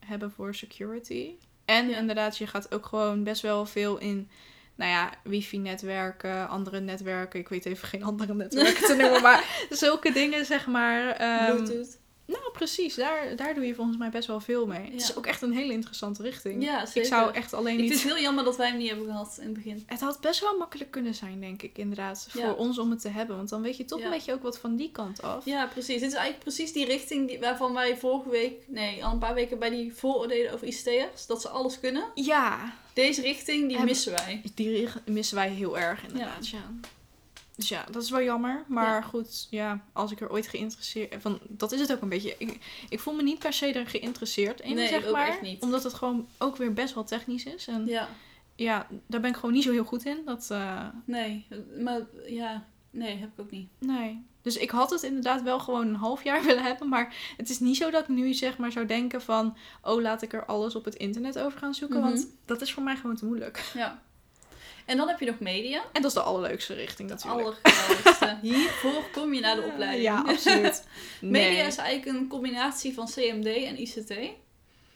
[SPEAKER 1] hebben voor security. En
[SPEAKER 2] Ja.
[SPEAKER 1] inderdaad, je gaat ook gewoon best wel veel in, nou ja, wifi-netwerken, andere netwerken. Ik weet even geen andere netwerken te noemen, maar zulke dingen, zeg maar. ehm,
[SPEAKER 2] Bluetooth.
[SPEAKER 1] Nou, precies. Daar, daar doe je volgens mij best wel veel mee. Het is ook echt een hele interessante richting.
[SPEAKER 2] Ja, zeker.
[SPEAKER 1] ik zou echt alleen
[SPEAKER 2] Ik
[SPEAKER 1] niet...
[SPEAKER 2] vind het heel jammer dat wij hem niet hebben gehad in het begin.
[SPEAKER 1] Het had best wel makkelijk kunnen zijn, denk ik, inderdaad.
[SPEAKER 2] Ja.
[SPEAKER 1] Voor ons om het te hebben. Want dan weet je toch
[SPEAKER 2] Ja.
[SPEAKER 1] een beetje ook wat van die kant af.
[SPEAKER 2] Ja, precies. Dit is eigenlijk precies die richting die, waarvan wij vorige week, nee, al een paar weken bij die vooroordelen over ICT'ers, dat ze alles kunnen.
[SPEAKER 1] Ja,
[SPEAKER 2] Deze richting, die
[SPEAKER 1] Hebben-
[SPEAKER 2] missen wij.
[SPEAKER 1] Die missen wij heel erg inderdaad, ja. Dus ja, dat is wel jammer. Maar
[SPEAKER 2] Ja.
[SPEAKER 1] goed, ja, als ik er ooit geïnteresseerd... Van, dat is het ook een beetje. Ik, ik voel me niet per se er geïnteresseerd in,
[SPEAKER 2] Nee,
[SPEAKER 1] zeg maar.
[SPEAKER 2] echt niet.
[SPEAKER 1] Omdat het gewoon ook weer best wel technisch is. En ja,
[SPEAKER 2] Ja,
[SPEAKER 1] daar ben ik gewoon niet zo heel goed in. Dat, eh,
[SPEAKER 2] nee. Maar ja, nee, heb ik ook niet.
[SPEAKER 1] nee. Dus ik had het inderdaad wel gewoon een half jaar willen hebben. Maar het is niet zo dat ik nu zeg maar zou denken van... Oh, laat ik er alles op het internet over gaan zoeken.
[SPEAKER 2] Mhm.
[SPEAKER 1] Want dat is voor mij gewoon te moeilijk.
[SPEAKER 2] Ja. En dan heb je nog media.
[SPEAKER 1] En dat is de allerleukste richting natuurlijk.
[SPEAKER 2] Allergrootste. Hiervoor kom je naar de opleiding.
[SPEAKER 1] Ja, absoluut.
[SPEAKER 2] Media is eigenlijk een combinatie van CMD en ICT.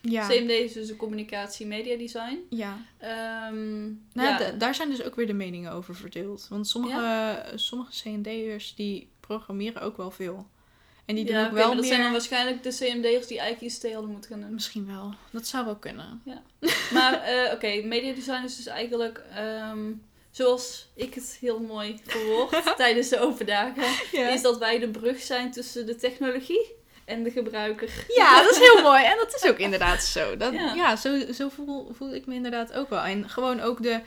[SPEAKER 1] Ja.
[SPEAKER 2] CMD is dus de communicatie media design.
[SPEAKER 1] Ja.
[SPEAKER 2] Ehm,
[SPEAKER 1] Nou,
[SPEAKER 2] ja.
[SPEAKER 1] da- daar zijn dus ook weer de meningen over verdeeld. Want sommige, sommige C&D'ers die programmeren ook wel veel. En die doen
[SPEAKER 2] ja,
[SPEAKER 1] ook wel
[SPEAKER 2] maar dat
[SPEAKER 1] meer...
[SPEAKER 2] zijn dan waarschijnlijk de CMD'ers die eigenlijk ICT hadden moeten gaan doen.
[SPEAKER 1] Misschien wel. Dat zou wel kunnen.
[SPEAKER 2] Maar eh, oké, media design is dus eigenlijk, ehm, zoals ik het heel mooi verwoord tijdens de open dagen, is dat wij de brug zijn tussen de technologie en de gebruiker.
[SPEAKER 1] Ja, dat is heel mooi. En dat is ook inderdaad zo. Dat,
[SPEAKER 2] Ja.
[SPEAKER 1] ja, zo, zo voel, voel ik me inderdaad ook wel. En gewoon ook de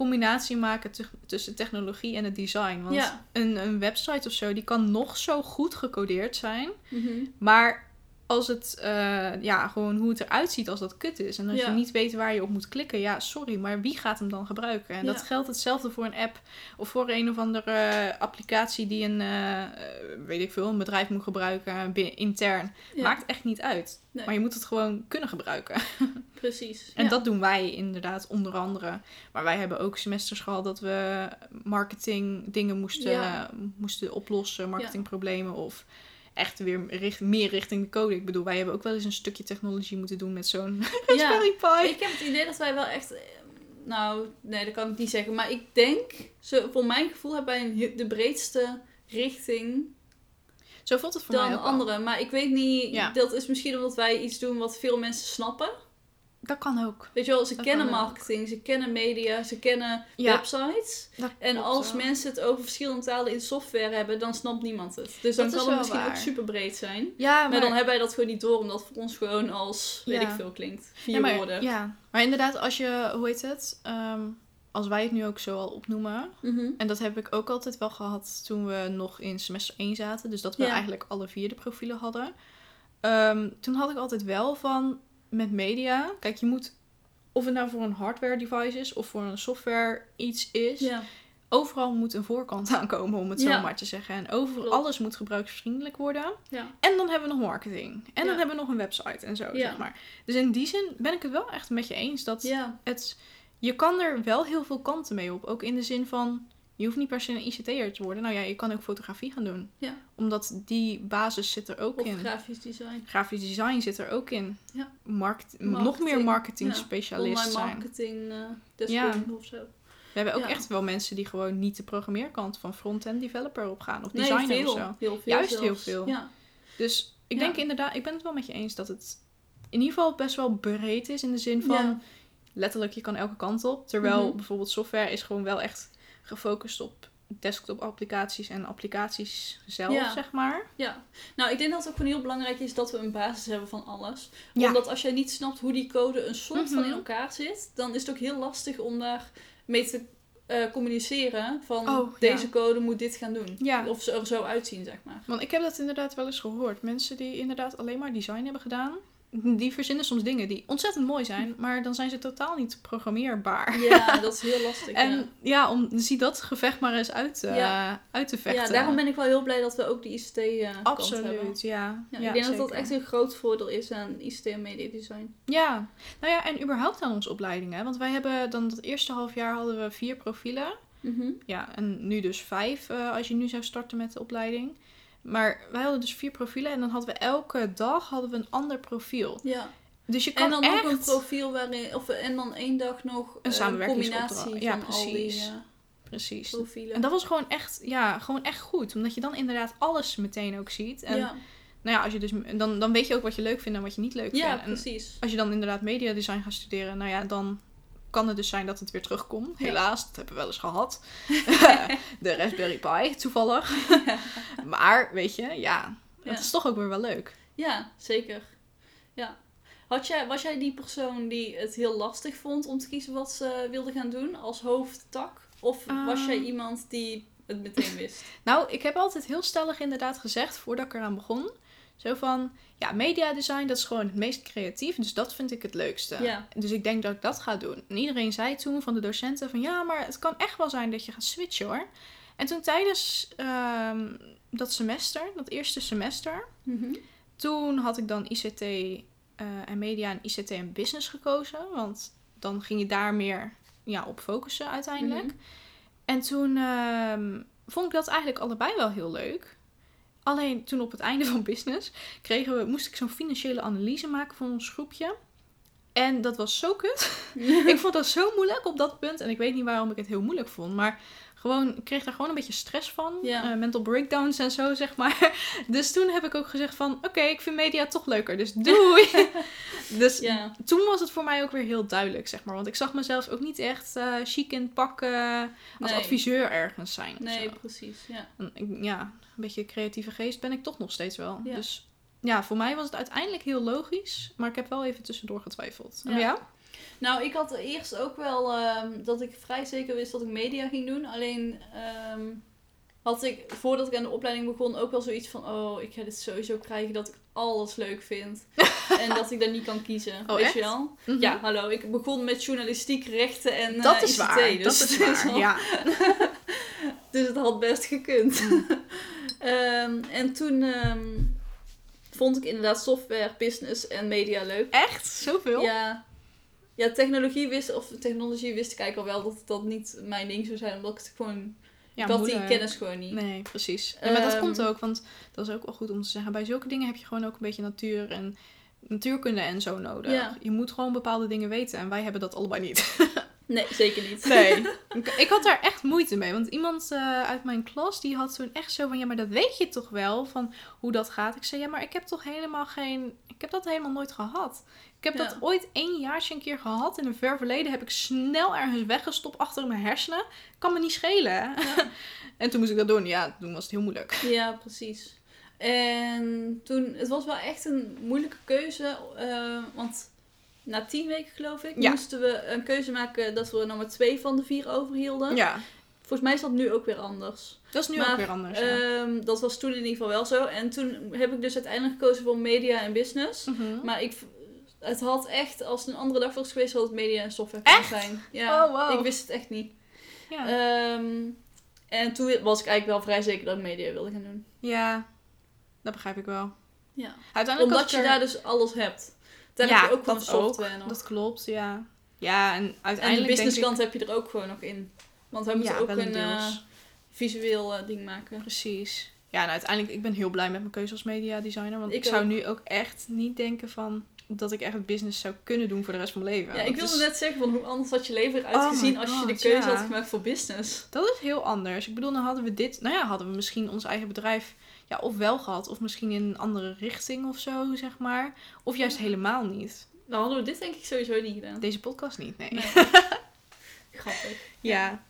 [SPEAKER 1] combinatie maken tu- tussen technologie en het design. Want
[SPEAKER 2] Ja.
[SPEAKER 1] een, een website of zo, die kan nog zo goed gecodeerd zijn.
[SPEAKER 2] Mhm.
[SPEAKER 1] Maar als het, eh, ja, gewoon hoe het eruit ziet als dat kut is. En als
[SPEAKER 2] Ja.
[SPEAKER 1] je niet weet waar je op moet klikken, ja, sorry, maar wie gaat hem dan gebruiken? En
[SPEAKER 2] Ja.
[SPEAKER 1] dat geldt hetzelfde voor een app of voor een of andere eh, applicatie die een, eh, weet ik veel, een bedrijf moet gebruiken intern.
[SPEAKER 2] Ja,
[SPEAKER 1] Maakt echt niet uit.
[SPEAKER 2] Nee.
[SPEAKER 1] Maar je moet het gewoon kunnen gebruiken.
[SPEAKER 2] precies.
[SPEAKER 1] En dat doen wij inderdaad onder andere. Maar wij hebben ook semesters gehad dat we marketing dingen moesten, moesten oplossen, marketingproblemen of echt weer richt, meer richting de code. Ik bedoel, wij hebben ook wel eens een stukje technologie moeten doen met zo'n
[SPEAKER 2] Ja. Ik heb het idee dat wij wel echt. eh, Nou, nee, dat kan ik niet zeggen. Maar ik denk, zo, voor mijn gevoel hebben wij een, de breedste richting
[SPEAKER 1] Zo voelt het voor mij
[SPEAKER 2] dan
[SPEAKER 1] ook wel.
[SPEAKER 2] anderen. Maar ik weet niet,
[SPEAKER 1] Ja.
[SPEAKER 2] dat is misschien omdat wij iets doen wat veel mensen snappen.
[SPEAKER 1] Dat kan ook.
[SPEAKER 2] Weet je wel, ze
[SPEAKER 1] Dat
[SPEAKER 2] kennen
[SPEAKER 1] ook.
[SPEAKER 2] marketing, ze kennen media, ze kennen
[SPEAKER 1] Ja.
[SPEAKER 2] websites. En als
[SPEAKER 1] wel.
[SPEAKER 2] mensen het over verschillende talen in software hebben, dan snapt niemand het. Dus dan
[SPEAKER 1] Dat
[SPEAKER 2] kan het misschien ook super breed zijn.
[SPEAKER 1] Ja,
[SPEAKER 2] Maar,
[SPEAKER 1] maar,
[SPEAKER 2] dan hebben wij dat gewoon niet door, omdat het voor ons gewoon als, weet
[SPEAKER 1] Ja.
[SPEAKER 2] ik veel, klinkt. Vier
[SPEAKER 1] ja, maar,
[SPEAKER 2] woorden.
[SPEAKER 1] Ja, maar inderdaad, als je, hoe heet het? Ehm, als wij het nu ook zo al opnoemen.
[SPEAKER 2] Mhm.
[SPEAKER 1] En dat heb ik ook altijd wel gehad toen we nog in semester 1 zaten. Dus dat we eigenlijk alle vier de profielen hadden. Ehm, toen had ik altijd wel van met media. Kijk, je moet, of het nou voor een hardware device is of voor een software iets is.
[SPEAKER 2] Ja.
[SPEAKER 1] Overal moet een voorkant aankomen, om het
[SPEAKER 2] Ja.
[SPEAKER 1] zo maar te zeggen. En over, alles moet gebruiksvriendelijk worden.
[SPEAKER 2] Ja.
[SPEAKER 1] En dan hebben we nog marketing. En dan hebben we nog een website en zo, zeg maar. Dus in die zin ben ik het wel echt met je eens dat het, je kan er wel heel veel kanten mee op. Ook in de zin van, je hoeft niet per se een ICT'er te worden. Nou ja, je kan ook fotografie gaan doen.
[SPEAKER 2] Ja.
[SPEAKER 1] Omdat die basis zit er ook
[SPEAKER 2] Of
[SPEAKER 1] in.
[SPEAKER 2] grafisch design.
[SPEAKER 1] Grafisch design zit er ook in.
[SPEAKER 2] Ja.
[SPEAKER 1] Markt, nog
[SPEAKER 2] Marketing.
[SPEAKER 1] meer marketing
[SPEAKER 2] Ja.
[SPEAKER 1] specialist
[SPEAKER 2] Online
[SPEAKER 1] zijn.
[SPEAKER 2] marketing, eh deskundige of zo.
[SPEAKER 1] We hebben ook echt wel mensen die gewoon niet de programmeerkant van front-end developer opgaan. Of
[SPEAKER 2] Nee,
[SPEAKER 1] designer
[SPEAKER 2] veel.
[SPEAKER 1] of zo.
[SPEAKER 2] Heel veel
[SPEAKER 1] Juist heel veel.
[SPEAKER 2] Ja.
[SPEAKER 1] Dus ik denk inderdaad, ik ben het wel met je eens dat het in ieder geval best wel breed is. In de zin van, letterlijk, je kan elke kant op. Terwijl
[SPEAKER 2] Mhm.
[SPEAKER 1] bijvoorbeeld software is gewoon wel echt gefocust op desktop applicaties en applicaties zelf,
[SPEAKER 2] Ja.
[SPEAKER 1] zeg maar.
[SPEAKER 2] Ja, nou ik denk dat het ook gewoon heel belangrijk is dat we een basis hebben van alles.
[SPEAKER 1] Ja.
[SPEAKER 2] Omdat als jij niet snapt hoe die code een soort van in
[SPEAKER 1] Mhm.
[SPEAKER 2] elkaar zit, dan is het ook heel lastig om daar mee te eh, communiceren van
[SPEAKER 1] Oh,
[SPEAKER 2] deze
[SPEAKER 1] ja.
[SPEAKER 2] code moet dit gaan doen.
[SPEAKER 1] Ja.
[SPEAKER 2] Of ze er zo uitzien, zeg maar.
[SPEAKER 1] Want ik heb dat inderdaad wel eens gehoord. Mensen die inderdaad alleen maar design hebben gedaan, die verzinnen soms dingen die ontzettend mooi zijn, maar dan zijn ze totaal niet programmeerbaar.
[SPEAKER 2] Ja, dat is heel lastig.
[SPEAKER 1] En
[SPEAKER 2] ja.
[SPEAKER 1] ja, om zie dat gevecht maar eens uit, eh,
[SPEAKER 2] Ja.
[SPEAKER 1] uit te vechten.
[SPEAKER 2] ja, daarom ben ik wel heel blij dat we ook de ICT eh kant hebben.
[SPEAKER 1] Absoluut, ja.
[SPEAKER 2] Ik denk dat dat echt een groot voordeel is aan ICT en media design.
[SPEAKER 1] Ja, nou ja, en überhaupt aan onze opleidingen. Want wij hebben dan het eerste half jaar hadden we vier profielen.
[SPEAKER 2] Mhm.
[SPEAKER 1] Ja, en nu dus vijf eh, als je nu zou starten met de opleiding. Maar wij hadden dus vier profielen en dan hadden we elke dag hadden we een ander profiel.
[SPEAKER 2] Ja.
[SPEAKER 1] Dus je kan
[SPEAKER 2] En dan
[SPEAKER 1] echt...
[SPEAKER 2] ook een profiel waarin, of en dan één dag nog
[SPEAKER 1] Een
[SPEAKER 2] eh,
[SPEAKER 1] samenwerkingsopdracht.
[SPEAKER 2] combinatie
[SPEAKER 1] Ja,
[SPEAKER 2] van al die
[SPEAKER 1] precies.
[SPEAKER 2] eh,
[SPEAKER 1] Precies.
[SPEAKER 2] profielen.
[SPEAKER 1] En dat was gewoon echt, ja, gewoon echt goed. Omdat je dan inderdaad alles meteen ook ziet. En
[SPEAKER 2] ja,
[SPEAKER 1] nou ja, als je dus, dan, dan weet je ook wat je leuk vindt en wat je niet leuk
[SPEAKER 2] ja
[SPEAKER 1] vindt. En
[SPEAKER 2] precies.
[SPEAKER 1] als je dan inderdaad mediadesign gaat studeren, nou ja, dan kan het dus zijn dat het weer terugkomt. Helaas, dat hebben we wel eens gehad. de Raspberry Pi, toevallig. maar, weet je, ja, het is toch ook weer wel leuk.
[SPEAKER 2] Ja, zeker. Ja. Had jij, was jij die persoon die het heel lastig vond om te kiezen wat ze wilde gaan doen als hoofdtak? Of was jij
[SPEAKER 1] Ehm.
[SPEAKER 2] iemand die het meteen wist?
[SPEAKER 1] Nou, ik heb altijd heel stellig inderdaad gezegd, voordat ik eraan begon. Zo van, ja, mediadesign, dat is gewoon het meest creatief. Dus dat vind ik het leukste.
[SPEAKER 2] Ja.
[SPEAKER 1] Dus ik denk dat ik dat ga doen. En iedereen zei toen van de docenten van, ja, maar het kan echt wel zijn dat je gaat switchen hoor. En toen tijdens ehm, dat semester, dat eerste semester,
[SPEAKER 2] Mhm.
[SPEAKER 1] toen had ik dan ICT eh, en media en ICT en business gekozen. Want dan ging je daar meer ja, op focussen uiteindelijk.
[SPEAKER 2] Mhm.
[SPEAKER 1] En toen ehm, vond ik dat eigenlijk allebei wel heel leuk. Alleen toen op het einde van business kregen we, moest ik zo'n financiële analyse maken van ons groepje. En dat was zo kut. ik vond dat zo moeilijk op dat punt. En ik weet niet waarom ik het heel moeilijk vond. Maar gewoon, ik kreeg daar gewoon een beetje stress van.
[SPEAKER 2] Ja.
[SPEAKER 1] Eh, mental breakdowns en zo, zeg maar. Dus toen heb ik ook gezegd van... Oké, ik vind media toch leuker. Dus doei. dus
[SPEAKER 2] Ja.
[SPEAKER 1] toen was het voor mij ook weer heel duidelijk, zeg maar. Want ik zag mezelf ook niet echt eh chic in pakken als
[SPEAKER 2] Nee.
[SPEAKER 1] adviseur ergens zijn.
[SPEAKER 2] Nee,
[SPEAKER 1] zo.
[SPEAKER 2] precies. Ja.
[SPEAKER 1] En ja, een beetje creatieve geest ben ik toch nog steeds wel.
[SPEAKER 2] Ja.
[SPEAKER 1] Dus ja, voor mij was het uiteindelijk heel logisch. Maar ik heb wel even tussendoor getwijfeld. En
[SPEAKER 2] Ja. Nou, ik had eerst ook wel ehm, dat ik vrij zeker wist dat ik media ging doen. Alleen ehm, had ik, voordat ik aan de opleiding begon, ook wel zoiets van... Oh, ik ga dit sowieso krijgen dat ik alles leuk vind. en dat ik daar niet kan kiezen.
[SPEAKER 1] Oh,
[SPEAKER 2] weet
[SPEAKER 1] echt?
[SPEAKER 2] je wel?
[SPEAKER 1] Mhm.
[SPEAKER 2] Ja, hallo. Ik begon met journalistiek, rechten en eh,
[SPEAKER 1] dat is
[SPEAKER 2] ICT,
[SPEAKER 1] waar.
[SPEAKER 2] Dus,
[SPEAKER 1] dat is
[SPEAKER 2] het is
[SPEAKER 1] waar. Ja.
[SPEAKER 2] dus het had best gekund. Ehm, en toen vond ik inderdaad software, business en media leuk.
[SPEAKER 1] Echt? Zoveel?
[SPEAKER 2] Ja. Ja, technologie wist, of technologie wist ik eigenlijk al wel dat dat niet mijn ding zou zijn, omdat ik het gewoon,
[SPEAKER 1] Ja,
[SPEAKER 2] had die kennis gewoon niet.
[SPEAKER 1] Nee, precies. Ja, maar dat
[SPEAKER 2] Ehm,
[SPEAKER 1] komt ook, want dat is ook wel goed om te zeggen. Bij zulke dingen heb je gewoon ook een beetje natuur en natuurkunde en zo nodig.
[SPEAKER 2] Ja.
[SPEAKER 1] Je moet gewoon bepaalde dingen weten en wij hebben dat allebei niet.
[SPEAKER 2] Nee, zeker niet.
[SPEAKER 1] Nee. ik had daar echt moeite mee. Want iemand uh, uit mijn klas die had toen echt zo van... Ja, maar dat weet je toch wel, van hoe dat gaat. Ik zei, ja, maar ik heb toch helemaal geen... Ik heb dat helemaal nooit gehad. Ik heb dat ooit één jaartje een keer gehad. In een ver verleden heb ik snel ergens weggestopt achter mijn hersenen. Kan me niet schelen. Ja. en toen moest ik dat doen. Ja, toen was het heel moeilijk.
[SPEAKER 2] Ja, precies. En toen, het was wel echt een moeilijke keuze. Uh, want na tien weken geloof ik, moesten we een keuze maken dat we nummer twee van de vier overhielden. Ja. Volgens mij is dat nu ook weer anders.
[SPEAKER 1] Dat is nu ook weer anders.
[SPEAKER 2] Ja. Um, dat was toen in ieder geval wel zo. En toen heb ik dus uiteindelijk gekozen voor media en business. Mhm. Maar ik, het had echt, als het een andere dag was geweest, had het media en software kunnen zijn. Ja, oh, wow. Ik wist het echt niet. Ja. Um, en toen was ik eigenlijk wel vrij zeker dat ik media wilde gaan doen.
[SPEAKER 1] Ja, dat begrijp ik wel.
[SPEAKER 2] Ja. Uiteindelijk Omdat je daar dus alles hebt. Daar ja, heb je ook gewoon software nog.
[SPEAKER 1] Dat klopt, ja. Ja, en uiteindelijk.
[SPEAKER 2] En de businesskant ik... heb je er ook gewoon nog in. Want wij moeten ook een, uh, visueel uh, ding maken.
[SPEAKER 1] Precies. Ja, en uiteindelijk, ik ben heel blij met mijn keuze als media designer. Want ik, zou nu ook echt niet denken van dat ik echt business zou kunnen doen voor de rest van mijn leven.
[SPEAKER 2] Ja, ik wilde net zeggen, van hoe anders had je leven eruit oh gezien als je de keuze had gemaakt voor business.
[SPEAKER 1] Dat is heel anders. Ik bedoel, dan hadden we dit, nou ja, hadden we misschien ons eigen bedrijf ja, of wel gehad, of misschien in een andere richting of zo, zeg maar. Of juist helemaal niet.
[SPEAKER 2] Dan hadden we dit denk ik sowieso niet gedaan.
[SPEAKER 1] Deze podcast niet, nee. nee.
[SPEAKER 2] Grappig. Ja.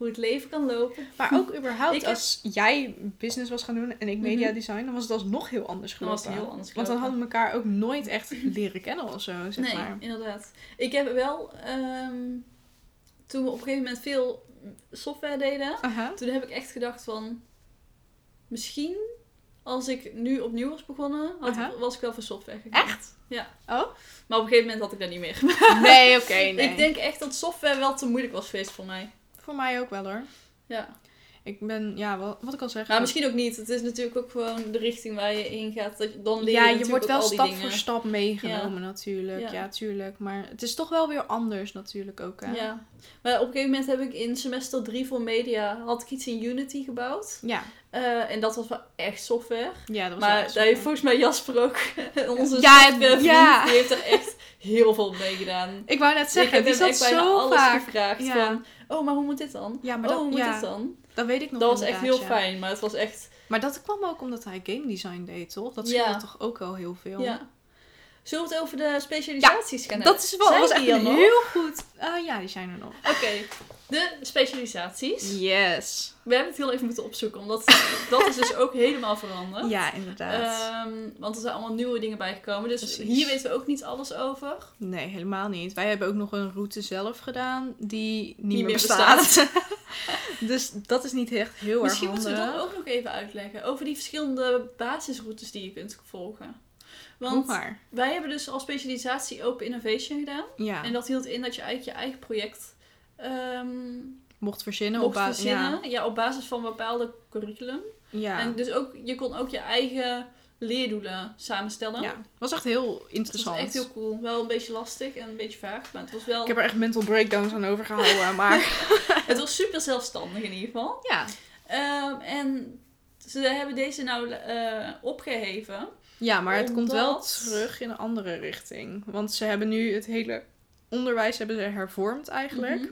[SPEAKER 2] Hoe het leven kan lopen.
[SPEAKER 1] Maar ook überhaupt, als jij business was gaan doen en ik mhm. media design, dan was het alsnog heel anders gelopen. Dan was heel anders gelopen. Want dan hadden we elkaar ook nooit echt leren kennen of zo, zeg
[SPEAKER 2] nee,
[SPEAKER 1] maar.
[SPEAKER 2] inderdaad. Ik heb wel, ehm, toen we op een gegeven moment veel software deden, toen heb ik echt gedacht van, misschien als ik nu opnieuw was begonnen, had ik, was ik wel voor software gegaan.
[SPEAKER 1] Echt?
[SPEAKER 2] Ja.
[SPEAKER 1] Oh?
[SPEAKER 2] Maar op een gegeven moment had ik dat niet meer
[SPEAKER 1] Nee, oké, nee.
[SPEAKER 2] Ik denk echt dat software wel te moeilijk was geweest voor mij.
[SPEAKER 1] Voor mij ook wel hoor.
[SPEAKER 2] Ja.
[SPEAKER 1] Ik ben, ja, wat, wat ik al zeg.
[SPEAKER 2] Maar misschien ook niet. Het is natuurlijk ook gewoon de richting waar je in gaat. Dat je, dan leer ja, je
[SPEAKER 1] wordt wel stap voor stap meegenomen natuurlijk. Ja. tuurlijk. Maar het is toch wel weer anders natuurlijk ook. Hè?
[SPEAKER 2] Ja. Maar op een gegeven moment heb ik in semester 3 voor media... had ik iets in Unity gebouwd.
[SPEAKER 1] Ja.
[SPEAKER 2] Uh, en dat was wel echt software.
[SPEAKER 1] Ja, dat was
[SPEAKER 2] Maar daar heeft volgens mij Jasper ook, onze ja, software ja. die heeft er echt heel veel mee gedaan.
[SPEAKER 1] Ik wou net zeggen, ik heb hem echt bijna alles vaak.
[SPEAKER 2] gevraagd ja. van... Oh, maar hoe moet dit dan?
[SPEAKER 1] Ja,
[SPEAKER 2] maar
[SPEAKER 1] oh,
[SPEAKER 2] dat, hoe moet dit dan?
[SPEAKER 1] Dat weet ik nog
[SPEAKER 2] Dat was echt heel fijn, maar het was echt...
[SPEAKER 1] Maar dat kwam ook omdat hij game design deed, toch? Dat scheelde toch ook wel heel veel?
[SPEAKER 2] Ja. Zullen we het over de specialisaties gaan
[SPEAKER 1] hebben? Dat is wel was echt heel goed. Uh, ja, die zijn er nog.
[SPEAKER 2] Oké, de specialisaties.
[SPEAKER 1] Yes.
[SPEAKER 2] We hebben het heel even moeten opzoeken, omdat dat is dus ook helemaal veranderd.
[SPEAKER 1] Ja, inderdaad.
[SPEAKER 2] Um, want er zijn allemaal nieuwe dingen bijgekomen. Dus hier weten we ook niet alles over.
[SPEAKER 1] Nee, helemaal niet. Wij hebben ook nog een route zelf gedaan die niet, meer bestaat. dus dat is niet echt heel
[SPEAKER 2] Misschien
[SPEAKER 1] erg
[SPEAKER 2] handig. Misschien moeten we dat ook nog even uitleggen. Over die verschillende basisroutes die je kunt volgen. Want wij hebben dus als specialisatie Open Innovation gedaan. Ja. En dat hield in dat je eigenlijk je eigen project um,
[SPEAKER 1] mocht verzinnen.
[SPEAKER 2] Mocht op verzinnen, ja. op basis van bepaalde curriculum. Ja. En dus ook, je kon ook je eigen leerdoelen samenstellen.
[SPEAKER 1] Ja, was echt heel interessant.
[SPEAKER 2] Het was echt heel cool. Wel een beetje lastig en een beetje vaag, maar het was wel...
[SPEAKER 1] Ik heb er echt mental breakdowns aan overgehouden, maar...
[SPEAKER 2] het was super zelfstandig in ieder geval.
[SPEAKER 1] Ja.
[SPEAKER 2] Um, en ze hebben deze nou uh, opgeheven.
[SPEAKER 1] Ja, maar het komt wel terug in een andere richting. Want ze hebben nu het hele onderwijs hebben ze hervormd eigenlijk. Mhm.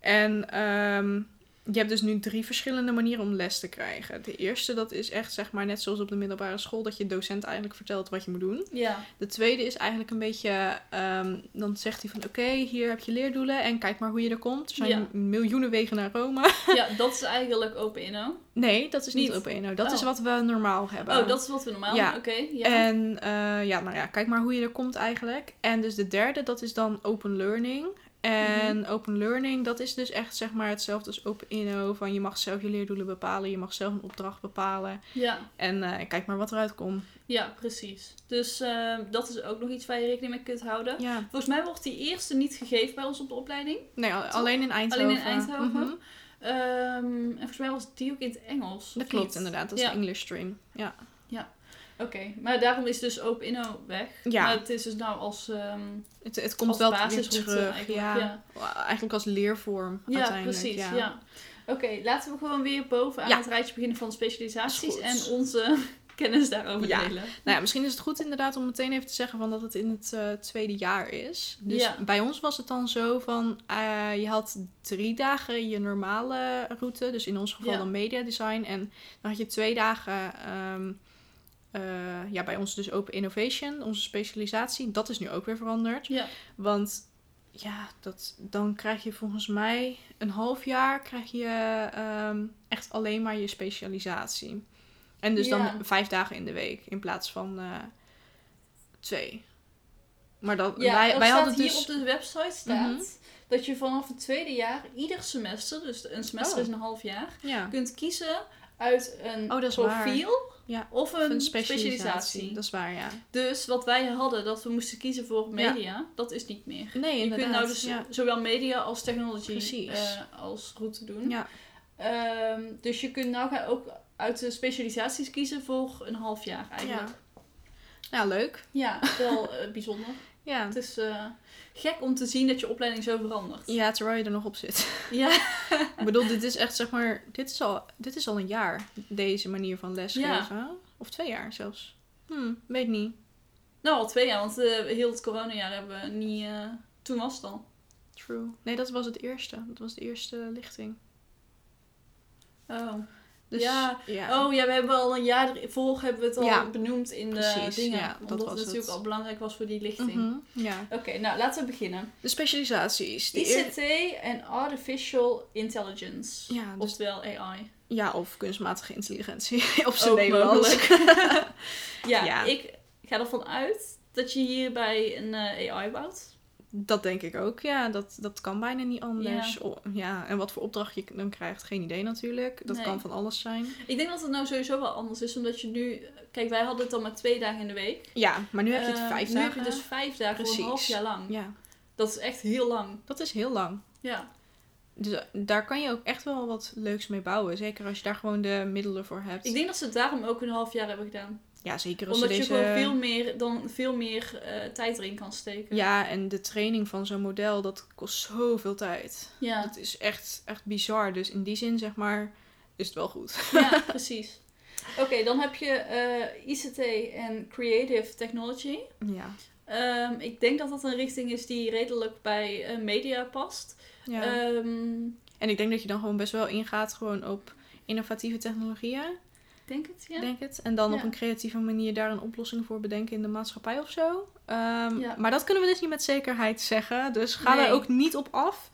[SPEAKER 1] En um, je hebt dus nu drie verschillende manieren om les te krijgen. De eerste, dat is echt zeg maar net zoals op de middelbare school, dat je docent eigenlijk vertelt wat je moet doen.
[SPEAKER 2] Ja.
[SPEAKER 1] De tweede is eigenlijk een beetje, um, dan zegt hij van oké, hier heb je leerdoelen en kijk maar hoe je er komt. Er zijn miljoenen wegen naar Rome.
[SPEAKER 2] Ja, dat is eigenlijk Open Inno.
[SPEAKER 1] Nee, dat is niet, niet Open Inno. Dat is oh. wat we normaal hebben.
[SPEAKER 2] Oh, dat is wat we normaal ja. hebben, oké. ja.
[SPEAKER 1] En uh, ja, nou ja, kijk maar hoe je er komt eigenlijk. En dus de derde, dat is dan Open Learning. En mhm. open learning, dat is dus echt zeg maar hetzelfde als open inno. Van je mag zelf je leerdoelen bepalen, je mag zelf een opdracht bepalen.
[SPEAKER 2] Ja.
[SPEAKER 1] En uh, kijk maar wat eruit komt.
[SPEAKER 2] Ja, precies. Dus uh, dat is ook nog iets waar je rekening mee kunt houden.
[SPEAKER 1] Ja.
[SPEAKER 2] Volgens mij wordt die eerste niet gegeven bij ons op de opleiding.
[SPEAKER 1] Nee, alleen in Eindhoven.
[SPEAKER 2] Alleen in Eindhoven. Mm -hmm. um, en volgens mij was die ook in het Engels.
[SPEAKER 1] Dat klopt inderdaad, dat is de English stream. Ja.
[SPEAKER 2] Ja. Oké, maar daarom is dus Open Inno weg. Ja. Maar het is dus nou als um,
[SPEAKER 1] Het, het komt wel weer terug. Ja. ja. Eigenlijk als leervorm
[SPEAKER 2] ja,
[SPEAKER 1] uiteindelijk.
[SPEAKER 2] Precies, ja, Oké, laten we gewoon weer bovenaan het rijtje beginnen van specialisaties. En onze kennis daarover
[SPEAKER 1] Ja.
[SPEAKER 2] delen.
[SPEAKER 1] Nou ja, misschien is het goed inderdaad om meteen even te zeggen van dat het in het eh, tweede jaar is. Dus
[SPEAKER 2] Ja.
[SPEAKER 1] bij ons was het dan zo van, eh, je had drie dagen je normale route, dus in ons geval
[SPEAKER 2] Ja.
[SPEAKER 1] dan media design. En dan had je twee dagen, ehm, eh, ja, bij ons dus open innovation, onze specialisatie. Dat is nu ook weer veranderd.
[SPEAKER 2] Ja.
[SPEAKER 1] Want ja, dat, dan krijg je volgens mij een half jaar krijg je ehm, echt alleen maar je specialisatie. En dus
[SPEAKER 2] Ja.
[SPEAKER 1] dan vijf dagen in de week in plaats van eh, twee. Maar dat,
[SPEAKER 2] Ja,
[SPEAKER 1] wij,
[SPEAKER 2] er
[SPEAKER 1] wij hadden
[SPEAKER 2] hier
[SPEAKER 1] dus...
[SPEAKER 2] op de website staat
[SPEAKER 1] Mhm.
[SPEAKER 2] dat je vanaf het tweede jaar ieder semester, dus een semester
[SPEAKER 1] Oh.
[SPEAKER 2] is een half jaar,
[SPEAKER 1] Ja,
[SPEAKER 2] kunt kiezen uit een
[SPEAKER 1] Oh, dat waar. Ja.
[SPEAKER 2] of een,
[SPEAKER 1] een
[SPEAKER 2] specialisatie.
[SPEAKER 1] specialisatie. Dat is waar, ja.
[SPEAKER 2] Dus wat wij hadden, dat we moesten kiezen voor media, dat is niet meer.
[SPEAKER 1] Nee,
[SPEAKER 2] Je
[SPEAKER 1] inderdaad.
[SPEAKER 2] kunt nou dus
[SPEAKER 1] ja.
[SPEAKER 2] zowel media als technology
[SPEAKER 1] Precies.
[SPEAKER 2] eh, als route doen.
[SPEAKER 1] Ja.
[SPEAKER 2] Ehm, dus je kunt nou ook uit de specialisaties kiezen voor een half jaar eigenlijk.
[SPEAKER 1] ja. Nou, leuk.
[SPEAKER 2] Ja, wel eh, bijzonder.
[SPEAKER 1] Ja.
[SPEAKER 2] Het is eh, gek om te zien dat je opleiding zo verandert.
[SPEAKER 1] ja, terwijl je er nog op zit.
[SPEAKER 2] Ja,
[SPEAKER 1] Ik bedoel, dit is echt zeg maar... Dit is al, dit is al een jaar, deze manier van lesgeven. Of twee jaar zelfs. Hm, weet niet.
[SPEAKER 2] nou al twee jaar, want eh, heel het coronajaar hebben we niet... eh, toen was het al.
[SPEAKER 1] True. Nee, dat was het eerste. Dat was de eerste lichting.
[SPEAKER 2] Oh.
[SPEAKER 1] Dus,
[SPEAKER 2] Ja.
[SPEAKER 1] ja.
[SPEAKER 2] oh ja, we hebben al een jaar ervoor hebben we het al
[SPEAKER 1] Ja.
[SPEAKER 2] benoemd in de
[SPEAKER 1] Precies,
[SPEAKER 2] dingen.
[SPEAKER 1] ja, dat
[SPEAKER 2] omdat
[SPEAKER 1] was
[SPEAKER 2] het natuurlijk
[SPEAKER 1] het.
[SPEAKER 2] al belangrijk was voor die lichting.
[SPEAKER 1] Mhm, ja.
[SPEAKER 2] Oké, nou laten we beginnen.
[SPEAKER 1] De specialisaties. De eer-
[SPEAKER 2] ICT en Artificial Intelligence.
[SPEAKER 1] Ja, dus-
[SPEAKER 2] Oftewel AI.
[SPEAKER 1] Ja, of kunstmatige intelligentie. op zijn
[SPEAKER 2] Ook
[SPEAKER 1] Nederlands.
[SPEAKER 2] mogelijk. ja,
[SPEAKER 1] Ja.
[SPEAKER 2] ik ga ervan uit dat je hierbij een eh, AI bouwt.
[SPEAKER 1] Dat denk ik ook, ja. Dat, dat kan bijna niet anders. Ja. ja, en wat voor opdracht je dan krijgt, geen idee natuurlijk. Dat
[SPEAKER 2] Nee.
[SPEAKER 1] kan van alles zijn.
[SPEAKER 2] Ik denk dat het nou sowieso wel anders is, omdat je nu... Kijk, wij hadden het dan maar twee dagen in de week.
[SPEAKER 1] Ja, maar nu heb je het
[SPEAKER 2] Eh,
[SPEAKER 1] vijf
[SPEAKER 2] nu
[SPEAKER 1] dagen.
[SPEAKER 2] heb je dus vijf dagen voor een
[SPEAKER 1] Precies.
[SPEAKER 2] half jaar lang.
[SPEAKER 1] Ja,
[SPEAKER 2] Dat is echt heel lang.
[SPEAKER 1] dat is heel lang.
[SPEAKER 2] Ja.
[SPEAKER 1] Dus eh, daar kan je ook echt wel wat leuks mee bouwen. Zeker als je daar gewoon de middelen voor hebt.
[SPEAKER 2] Ik denk dat ze het daarom ook een half jaar hebben gedaan.
[SPEAKER 1] Ja, zeker als
[SPEAKER 2] Omdat je
[SPEAKER 1] deze...
[SPEAKER 2] gewoon veel meer, dan veel meer eh, tijd erin kan steken.
[SPEAKER 1] Ja, en de training van zo'n model, dat kost zoveel tijd.
[SPEAKER 2] Ja,
[SPEAKER 1] Dat is echt, echt bizar. Dus in die zin, zeg maar, is het wel goed.
[SPEAKER 2] ja precies. Oké, dan heb je eh, ICT en Creative Technology.
[SPEAKER 1] Ja.
[SPEAKER 2] Ehm, ik denk dat dat een richting is die redelijk bij eh, media past.
[SPEAKER 1] ja.
[SPEAKER 2] Ehm,
[SPEAKER 1] en ik denk dat je dan gewoon best wel ingaat gewoon op innovatieve technologieën,
[SPEAKER 2] denk het, ja.
[SPEAKER 1] denk het. En dan op een creatieve manier daar een oplossing voor bedenken in de maatschappij of zo. Ehm,
[SPEAKER 2] Ja.
[SPEAKER 1] Maar dat kunnen we dus niet met zekerheid zeggen. Dus ga
[SPEAKER 2] Nee.
[SPEAKER 1] daar ook niet op af.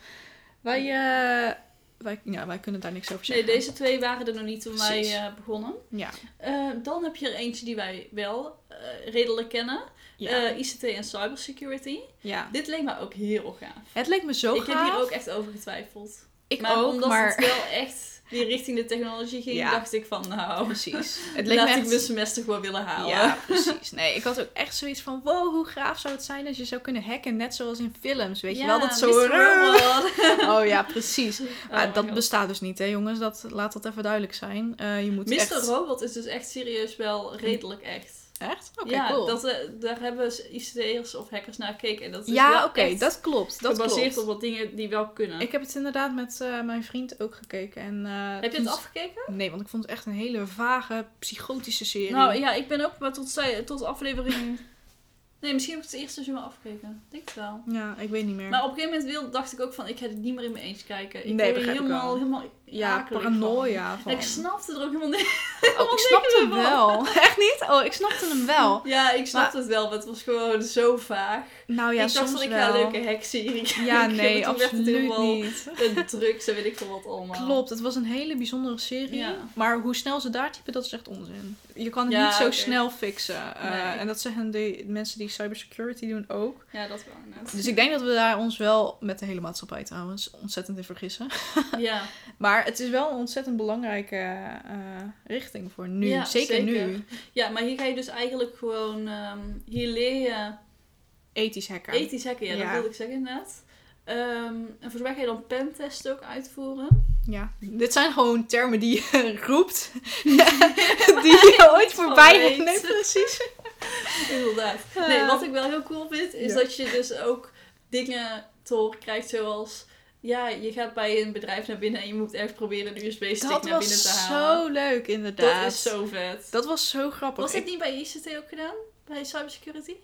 [SPEAKER 1] Wij, eh, wij, ja, wij kunnen daar niks over
[SPEAKER 2] Nee,
[SPEAKER 1] zeggen.
[SPEAKER 2] deze twee waren er nog niet toen wij eh, begonnen.
[SPEAKER 1] Ja.
[SPEAKER 2] Eh, dan heb je er eentje die wij wel eh, redelijk kennen.
[SPEAKER 1] Ja.
[SPEAKER 2] ICT en cybersecurity.
[SPEAKER 1] ja.
[SPEAKER 2] Dit leek me ook heel gaaf.
[SPEAKER 1] Het leek me zo
[SPEAKER 2] ik
[SPEAKER 1] gaaf.
[SPEAKER 2] heb hier ook echt over getwijfeld.
[SPEAKER 1] Ik
[SPEAKER 2] maar
[SPEAKER 1] ook,
[SPEAKER 2] omdat
[SPEAKER 1] maar...
[SPEAKER 2] het wel echt die richting de technologie ging,
[SPEAKER 1] Ja.
[SPEAKER 2] dacht ik van nou,
[SPEAKER 1] Precies. Het leek
[SPEAKER 2] laat
[SPEAKER 1] me
[SPEAKER 2] ik
[SPEAKER 1] echt...
[SPEAKER 2] mijn semester gewoon willen halen.
[SPEAKER 1] Ja, precies. Nee, ik had ook echt zoiets van... Wow, hoe gaaf zou het zijn als je zou kunnen hacken. Net zoals in films, weet je wel? Dat zo... Oh ja, precies.
[SPEAKER 2] Oh
[SPEAKER 1] Maar dat
[SPEAKER 2] God.
[SPEAKER 1] bestaat dus niet, hè jongens. Dat, laat dat even duidelijk zijn. Eh, je moet
[SPEAKER 2] Mr.
[SPEAKER 1] echt...
[SPEAKER 2] Robot is dus echt serieus wel redelijk echt.
[SPEAKER 1] Echt? Oké,
[SPEAKER 2] ja,
[SPEAKER 1] cool.
[SPEAKER 2] dat, eh, daar hebben ICT'ers of hackers naar gekeken. En dat is
[SPEAKER 1] ja, oké, dat klopt. Dat
[SPEAKER 2] gebaseerd
[SPEAKER 1] klopt.
[SPEAKER 2] op wat dingen die wel kunnen.
[SPEAKER 1] Ik heb het inderdaad met eh, mijn vriend ook gekeken. En, eh,
[SPEAKER 2] Heb je het afgekeken?
[SPEAKER 1] Nee, want ik vond het echt een hele vage, psychotische serie.
[SPEAKER 2] Nou ja, ik ben ook maar tot, tot aflevering... Nee, misschien heb ik het eerste seizoen afgekeken. Ik Denk het wel.
[SPEAKER 1] Ja, ik weet niet meer.
[SPEAKER 2] Maar op een gegeven moment dacht ik ook van, ik ga het niet meer in mijn eentje kijken. Ik
[SPEAKER 1] Nee, ik
[SPEAKER 2] helemaal,
[SPEAKER 1] wel.
[SPEAKER 2] helemaal
[SPEAKER 1] ja, paranoia
[SPEAKER 2] van. ik snapte er ook helemaal niet.
[SPEAKER 1] Oh, ik snapte hem wel. Echt niet? Oh, ik snapte hem wel.
[SPEAKER 2] Ja, ik snapte het wel, maar het was gewoon zo vaag.
[SPEAKER 1] Nou ja,
[SPEAKER 2] ik dacht
[SPEAKER 1] soms
[SPEAKER 2] van, ik
[SPEAKER 1] wel.
[SPEAKER 2] een leuke kijken.
[SPEAKER 1] Ja, nee,
[SPEAKER 2] toen
[SPEAKER 1] absoluut niet.
[SPEAKER 2] Een drugs en weet ik veel wat allemaal.
[SPEAKER 1] Klopt, het was een hele bijzondere serie.
[SPEAKER 2] Ja.
[SPEAKER 1] Maar hoe snel ze daar typen, dat is echt onzin. Je kan het
[SPEAKER 2] Ja,
[SPEAKER 1] niet zo snel fixen. Eh. En dat zeggen de mensen die cybersecurity doen ook.
[SPEAKER 2] Ja, dat wel inderdaad.
[SPEAKER 1] Dus ik denk dat we daar ons wel, met de hele maatschappij trouwens, ontzettend in vergissen.
[SPEAKER 2] Ja,
[SPEAKER 1] Maar het is wel een ontzettend belangrijke eh, richting voor nu.
[SPEAKER 2] Ja,
[SPEAKER 1] zeker,
[SPEAKER 2] zeker.
[SPEAKER 1] nu.
[SPEAKER 2] ja, maar hier ga je dus eigenlijk gewoon... ehm, hier leer je
[SPEAKER 1] Ethisch hacken.
[SPEAKER 2] ethisch hacken. Ja,
[SPEAKER 1] Ja.
[SPEAKER 2] dat wilde ik zeggen inderdaad. Ehm, en volgens mij ga je dan pentesten ook uitvoeren.
[SPEAKER 1] Ja, dit zijn gewoon termen die je roept. die je ooit voorbij
[SPEAKER 2] weet.
[SPEAKER 1] Nee, precies.
[SPEAKER 2] Inderdaad.
[SPEAKER 1] Ah.
[SPEAKER 2] Nee, wat ik wel heel cool vind, is
[SPEAKER 1] Ja.
[SPEAKER 2] dat je dus ook dingen te horen krijgt zoals... Ja, je gaat bij een bedrijf naar binnen en je moet echt proberen een USB-stick naar binnen te
[SPEAKER 1] was
[SPEAKER 2] halen.
[SPEAKER 1] zo leuk, inderdaad.
[SPEAKER 2] Dat is zo vet.
[SPEAKER 1] Dat was zo grappig.
[SPEAKER 2] Was het niet bij ICT ook gedaan? Bij cybersecurity?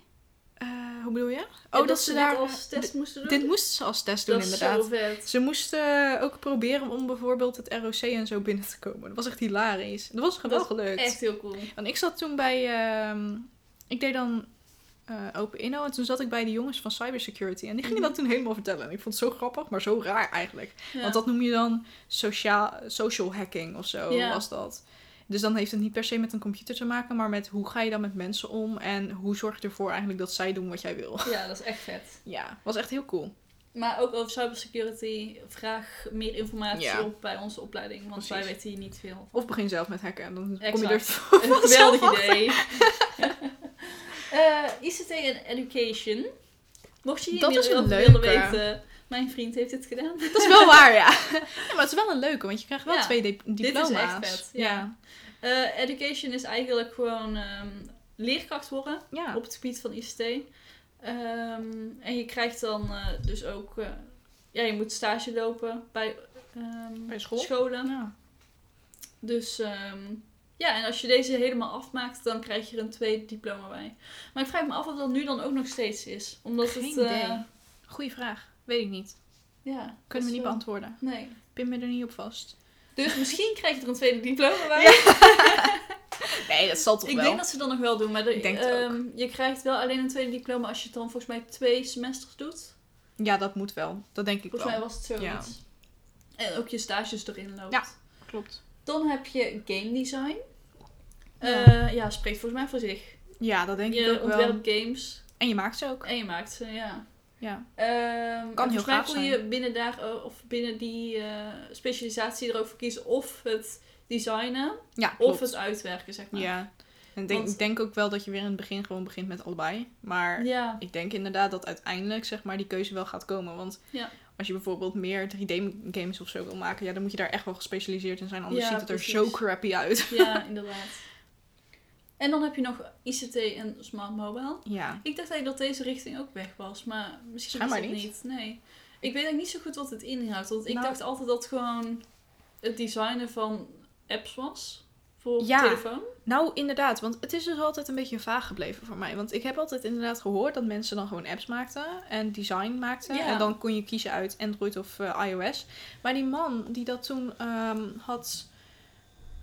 [SPEAKER 1] eh, hoe bedoel je?
[SPEAKER 2] Ja,
[SPEAKER 1] Oh, dat, ze daar...
[SPEAKER 2] als test moesten doen?
[SPEAKER 1] Dit moesten ze als test doen,
[SPEAKER 2] dat is
[SPEAKER 1] inderdaad.
[SPEAKER 2] zo vet.
[SPEAKER 1] Ze moesten ook proberen om bijvoorbeeld het ROC en zo binnen te komen. Dat was echt hilarisch. Dat was wel
[SPEAKER 2] Dat is
[SPEAKER 1] gelukt.
[SPEAKER 2] Echt heel cool.
[SPEAKER 1] Want ik zat toen bij... ehm, ik deed dan eh, Open Inno en toen zat ik bij de jongens van Cybersecurity. En die gingen
[SPEAKER 2] Mhm.
[SPEAKER 1] dat toen helemaal vertellen. En ik vond het zo grappig, maar zo raar eigenlijk.
[SPEAKER 2] Ja.
[SPEAKER 1] Want dat noem je dan sociaal, social hacking of zo,
[SPEAKER 2] Ja.
[SPEAKER 1] was dat. Dus dan heeft het niet per se met een computer te maken, maar met hoe ga je dan met mensen om en hoe zorg je ervoor eigenlijk dat zij doen wat jij wil.
[SPEAKER 2] Ja, dat is echt vet.
[SPEAKER 1] Ja, was echt heel cool.
[SPEAKER 2] Maar ook over cybersecurity, vraag meer informatie
[SPEAKER 1] Ja.
[SPEAKER 2] op bij onze opleiding, want
[SPEAKER 1] Precies.
[SPEAKER 2] wij weten hier niet veel.
[SPEAKER 1] Of begin zelf met hacken en dan kom je er.
[SPEAKER 2] Een geweldig idee. Eh, ICT en education. Mocht je hier meer
[SPEAKER 1] is
[SPEAKER 2] over willen weten, mijn vriend heeft dit gedaan.
[SPEAKER 1] Dat is wel waar, ja. ja. Maar het is wel een leuke, want je krijgt wel
[SPEAKER 2] Ja,
[SPEAKER 1] twee di-
[SPEAKER 2] is
[SPEAKER 1] diploma's.
[SPEAKER 2] echt vet, ja. Eh, education is eigenlijk gewoon ehm, leerkracht worden op het gebied van ICT. Ehm, en je krijgt dan eh, dus ook, ja, je moet stage lopen bij, ehm,
[SPEAKER 1] Bij school?
[SPEAKER 2] scholen.
[SPEAKER 1] Ja.
[SPEAKER 2] Dus ja, en als je deze helemaal afmaakt, dan krijg je er een tweede diploma bij. Maar ik vraag me af of dat nu dan ook nog steeds is. Omdat
[SPEAKER 1] Geen
[SPEAKER 2] het. eh,
[SPEAKER 1] idee. Goeie vraag. Weet ik niet.
[SPEAKER 2] ja,
[SPEAKER 1] Kunnen we
[SPEAKER 2] is
[SPEAKER 1] niet
[SPEAKER 2] wel-
[SPEAKER 1] beantwoorden.
[SPEAKER 2] Nee.
[SPEAKER 1] Pin me er niet op vast.
[SPEAKER 2] Dus misschien krijg je er een tweede diploma bij.
[SPEAKER 1] Nee, dat zal toch
[SPEAKER 2] Ik
[SPEAKER 1] wel.
[SPEAKER 2] denk dat ze dat nog wel doen, maar de-
[SPEAKER 1] Ik denk
[SPEAKER 2] ehm, je krijgt wel alleen een tweede diploma als je het dan volgens mij twee semesters doet.
[SPEAKER 1] Ja, dat moet wel. Dat denk ik
[SPEAKER 2] Volgens
[SPEAKER 1] wel.
[SPEAKER 2] mij was het zoiets. En ook je stages erin loopt.
[SPEAKER 1] Ja. Klopt.
[SPEAKER 2] Dan heb je game design.
[SPEAKER 1] Ja.
[SPEAKER 2] Ja, ja spreekt volgens mij voor zich.
[SPEAKER 1] Ja, dat denk ik
[SPEAKER 2] je
[SPEAKER 1] ook wel.
[SPEAKER 2] ontwerpt games
[SPEAKER 1] En je maakt ze ook.
[SPEAKER 2] en je maakt ze, ja.
[SPEAKER 1] Ja.
[SPEAKER 2] Ehm,
[SPEAKER 1] Kan heel gaaf
[SPEAKER 2] kon je binnen daar eh, of binnen die eh, specialisatie erover kiezen of het designen
[SPEAKER 1] Ja,
[SPEAKER 2] of het uitwerken, zeg maar.
[SPEAKER 1] Ja. En ik denk,
[SPEAKER 2] Want-
[SPEAKER 1] ik denk ook wel dat je weer in het begin gewoon begint met allebei. Maar
[SPEAKER 2] Ja,
[SPEAKER 1] ik denk inderdaad dat uiteindelijk zeg maar die keuze wel gaat komen. Want
[SPEAKER 2] Ja.
[SPEAKER 1] als je bijvoorbeeld meer 3D-games of zo wil maken, ja, dan moet je daar echt wel gespecialiseerd in zijn. Anders
[SPEAKER 2] Ja,
[SPEAKER 1] ziet het er
[SPEAKER 2] precies.
[SPEAKER 1] zo crappy uit.
[SPEAKER 2] ja, inderdaad. En dan heb je nog ICT en Smart Mobile.
[SPEAKER 1] Ja.
[SPEAKER 2] Ik dacht eigenlijk dat deze richting ook weg was, maar misschien
[SPEAKER 1] Schijnbaar
[SPEAKER 2] is het
[SPEAKER 1] niet.
[SPEAKER 2] niet. Nee. Ik weet eigenlijk niet zo goed wat het inhoudt. Want ik
[SPEAKER 1] Nou-
[SPEAKER 2] dacht altijd dat het gewoon het designen van apps was. Voor
[SPEAKER 1] Ja.
[SPEAKER 2] telefoon.
[SPEAKER 1] Nou, inderdaad. Want het is dus altijd een beetje vaag gebleven voor mij. Want ik heb altijd inderdaad gehoord dat mensen dan gewoon apps maakten. En design maakten.
[SPEAKER 2] Ja.
[SPEAKER 1] En dan kon je kiezen uit Android of eh, iOS. Maar die man die dat toen ehm, had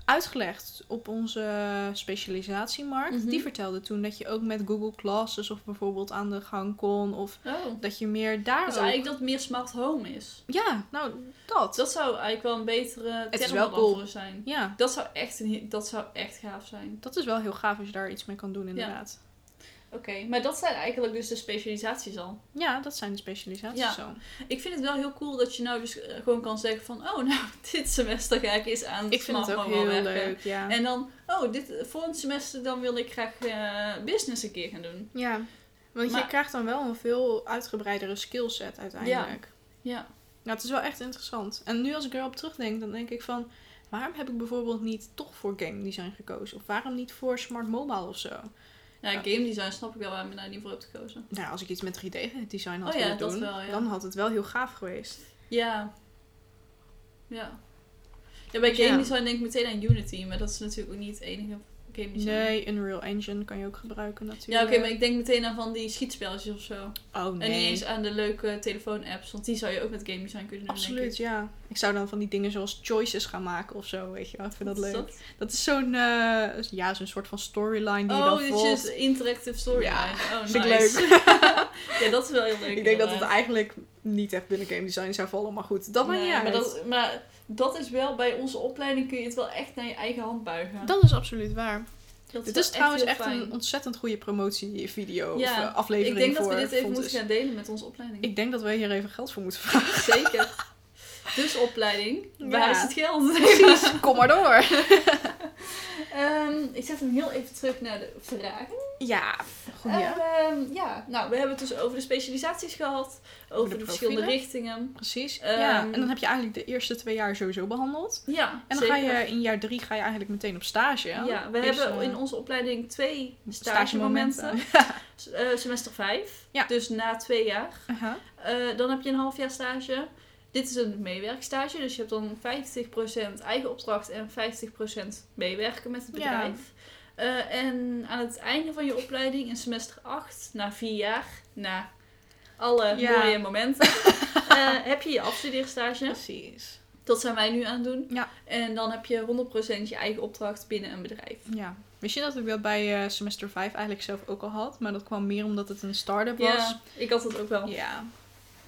[SPEAKER 1] uitgelegd op onze specialisatiemarkt.
[SPEAKER 2] Mhm.
[SPEAKER 1] Die vertelde toen dat je ook met Google Classes of bijvoorbeeld aan de gang kon. Of
[SPEAKER 2] Oh.
[SPEAKER 1] dat je meer daar
[SPEAKER 2] Dus
[SPEAKER 1] ook-
[SPEAKER 2] eigenlijk dat meer smart home is.
[SPEAKER 1] Ja, nou, dat.
[SPEAKER 2] Dat zou eigenlijk wel een betere
[SPEAKER 1] Het is wel cool.
[SPEAKER 2] zijn.
[SPEAKER 1] Ja,
[SPEAKER 2] Dat zou, echt een, dat zou echt gaaf zijn.
[SPEAKER 1] dat is wel heel gaaf als je daar iets mee kan doen inderdaad.
[SPEAKER 2] Oké, maar dat zijn eigenlijk dus de specialisaties al.
[SPEAKER 1] Ja, dat zijn de specialisaties
[SPEAKER 2] Ja.
[SPEAKER 1] zo.
[SPEAKER 2] Ik vind het wel heel cool dat je nou dus eh, gewoon kan zeggen van... Oh, nou, dit semester ga ik eens aan
[SPEAKER 1] Ik vind het ook heel
[SPEAKER 2] werken.
[SPEAKER 1] leuk, ja.
[SPEAKER 2] En dan, oh, dit, volgend semester dan wil ik graag eh, business een keer gaan doen.
[SPEAKER 1] Ja, want
[SPEAKER 2] Maar-
[SPEAKER 1] je krijgt dan wel een veel uitgebreidere skillset uiteindelijk.
[SPEAKER 2] Ja.
[SPEAKER 1] Nou, het is wel echt interessant. En nu als ik erop terugdenk, dan denk ik van... Waarom heb ik bijvoorbeeld niet toch voor game design gekozen? Of waarom niet voor smart mobile of zo?
[SPEAKER 2] Ja, game design snap ik wel waarom je daar niet voor hebt gekozen.
[SPEAKER 1] Nou, als ik iets met 3D-design had
[SPEAKER 2] Oh
[SPEAKER 1] willen doen,
[SPEAKER 2] wel,
[SPEAKER 1] dan had het wel heel gaaf geweest.
[SPEAKER 2] Ja. Ja. Ja, bij
[SPEAKER 1] Dus
[SPEAKER 2] game design denk ik meteen aan Unity, maar dat is natuurlijk ook niet het enige game design.
[SPEAKER 1] Nee, Unreal Engine kan je ook gebruiken
[SPEAKER 2] Ja,
[SPEAKER 1] natuurlijk.
[SPEAKER 2] oké, maar ik denk meteen aan van die schietspelletjes of zo.
[SPEAKER 1] Oh
[SPEAKER 2] En niet
[SPEAKER 1] nee,
[SPEAKER 2] eens aan de leuke telefoon-apps, want die zou je ook met game design kunnen doen,
[SPEAKER 1] absoluut,
[SPEAKER 2] ik.
[SPEAKER 1] ja. Ik zou dan van die dingen zoals choices gaan maken of zo, weet je wel. Ik vind dat
[SPEAKER 2] is
[SPEAKER 1] leuk.
[SPEAKER 2] dat?
[SPEAKER 1] Dat is zo'n, eh, ja, zo'n soort van storyline die je
[SPEAKER 2] Oh,
[SPEAKER 1] dan
[SPEAKER 2] dit
[SPEAKER 1] volgt.
[SPEAKER 2] is interactive storyline.
[SPEAKER 1] Ja,
[SPEAKER 2] oh,
[SPEAKER 1] vind ik
[SPEAKER 2] nice. ja, dat is wel heel leuk.
[SPEAKER 1] Ik denk dat het eigenlijk niet echt binnen game design zou vallen, maar goed, dat maakt
[SPEAKER 2] Nee,
[SPEAKER 1] niet uit.
[SPEAKER 2] maar dat, maar dat is wel, bij onze opleiding kun je het wel echt naar je eigen hand buigen.
[SPEAKER 1] Dat is absoluut waar.
[SPEAKER 2] dat
[SPEAKER 1] Dit is trouwens echt een ontzettend goede promotievideo of
[SPEAKER 2] Ja,
[SPEAKER 1] eh, aflevering
[SPEAKER 2] Ik denk dat we dit even moeten gaan delen met onze opleiding.
[SPEAKER 1] Ik denk dat wij hier even geld voor moeten vragen.
[SPEAKER 2] Zeker. Dus opleiding, waar
[SPEAKER 1] Ja.
[SPEAKER 2] is het geld?
[SPEAKER 1] Precies, kom maar door.
[SPEAKER 2] Ehm, ik zet hem heel even terug naar de vragen.
[SPEAKER 1] Ja, goed ja.
[SPEAKER 2] Ehm, ja, nou, we hebben het dus over de specialisaties gehad, over
[SPEAKER 1] de
[SPEAKER 2] de, verschillende richtingen.
[SPEAKER 1] Precies.
[SPEAKER 2] Ehm,
[SPEAKER 1] ja. En dan heb je eigenlijk de eerste twee jaar sowieso behandeld.
[SPEAKER 2] Ja,
[SPEAKER 1] En dan ga je in jaar drie ga je eigenlijk meteen op stage.
[SPEAKER 2] Ja, we
[SPEAKER 1] Dus,
[SPEAKER 2] hebben
[SPEAKER 1] eh,
[SPEAKER 2] in onze opleiding twee
[SPEAKER 1] stagemomenten.
[SPEAKER 2] stagemomenten. Eh, semester 5,
[SPEAKER 1] Ja.
[SPEAKER 2] dus na twee jaar. Eh, dan heb je een half jaar stage. Dit is een meewerkstage. Dus je hebt dan 50% eigen opdracht en 50% meewerken met het bedrijf. Eh, en aan het einde van je opleiding, in semester 8, na vier jaar, na alle mooie momenten, uh, heb je je afstudeerstage.
[SPEAKER 1] Precies.
[SPEAKER 2] Dat zijn wij nu aan het doen.
[SPEAKER 1] Ja.
[SPEAKER 2] En dan heb je 100% je eigen opdracht binnen een bedrijf.
[SPEAKER 1] Ja. Wist je dat ik dat bij uh, semester 5 eigenlijk zelf ook al had? Maar dat kwam meer omdat het een start-up was. Ja,
[SPEAKER 2] ik had het ook wel.
[SPEAKER 1] Ja.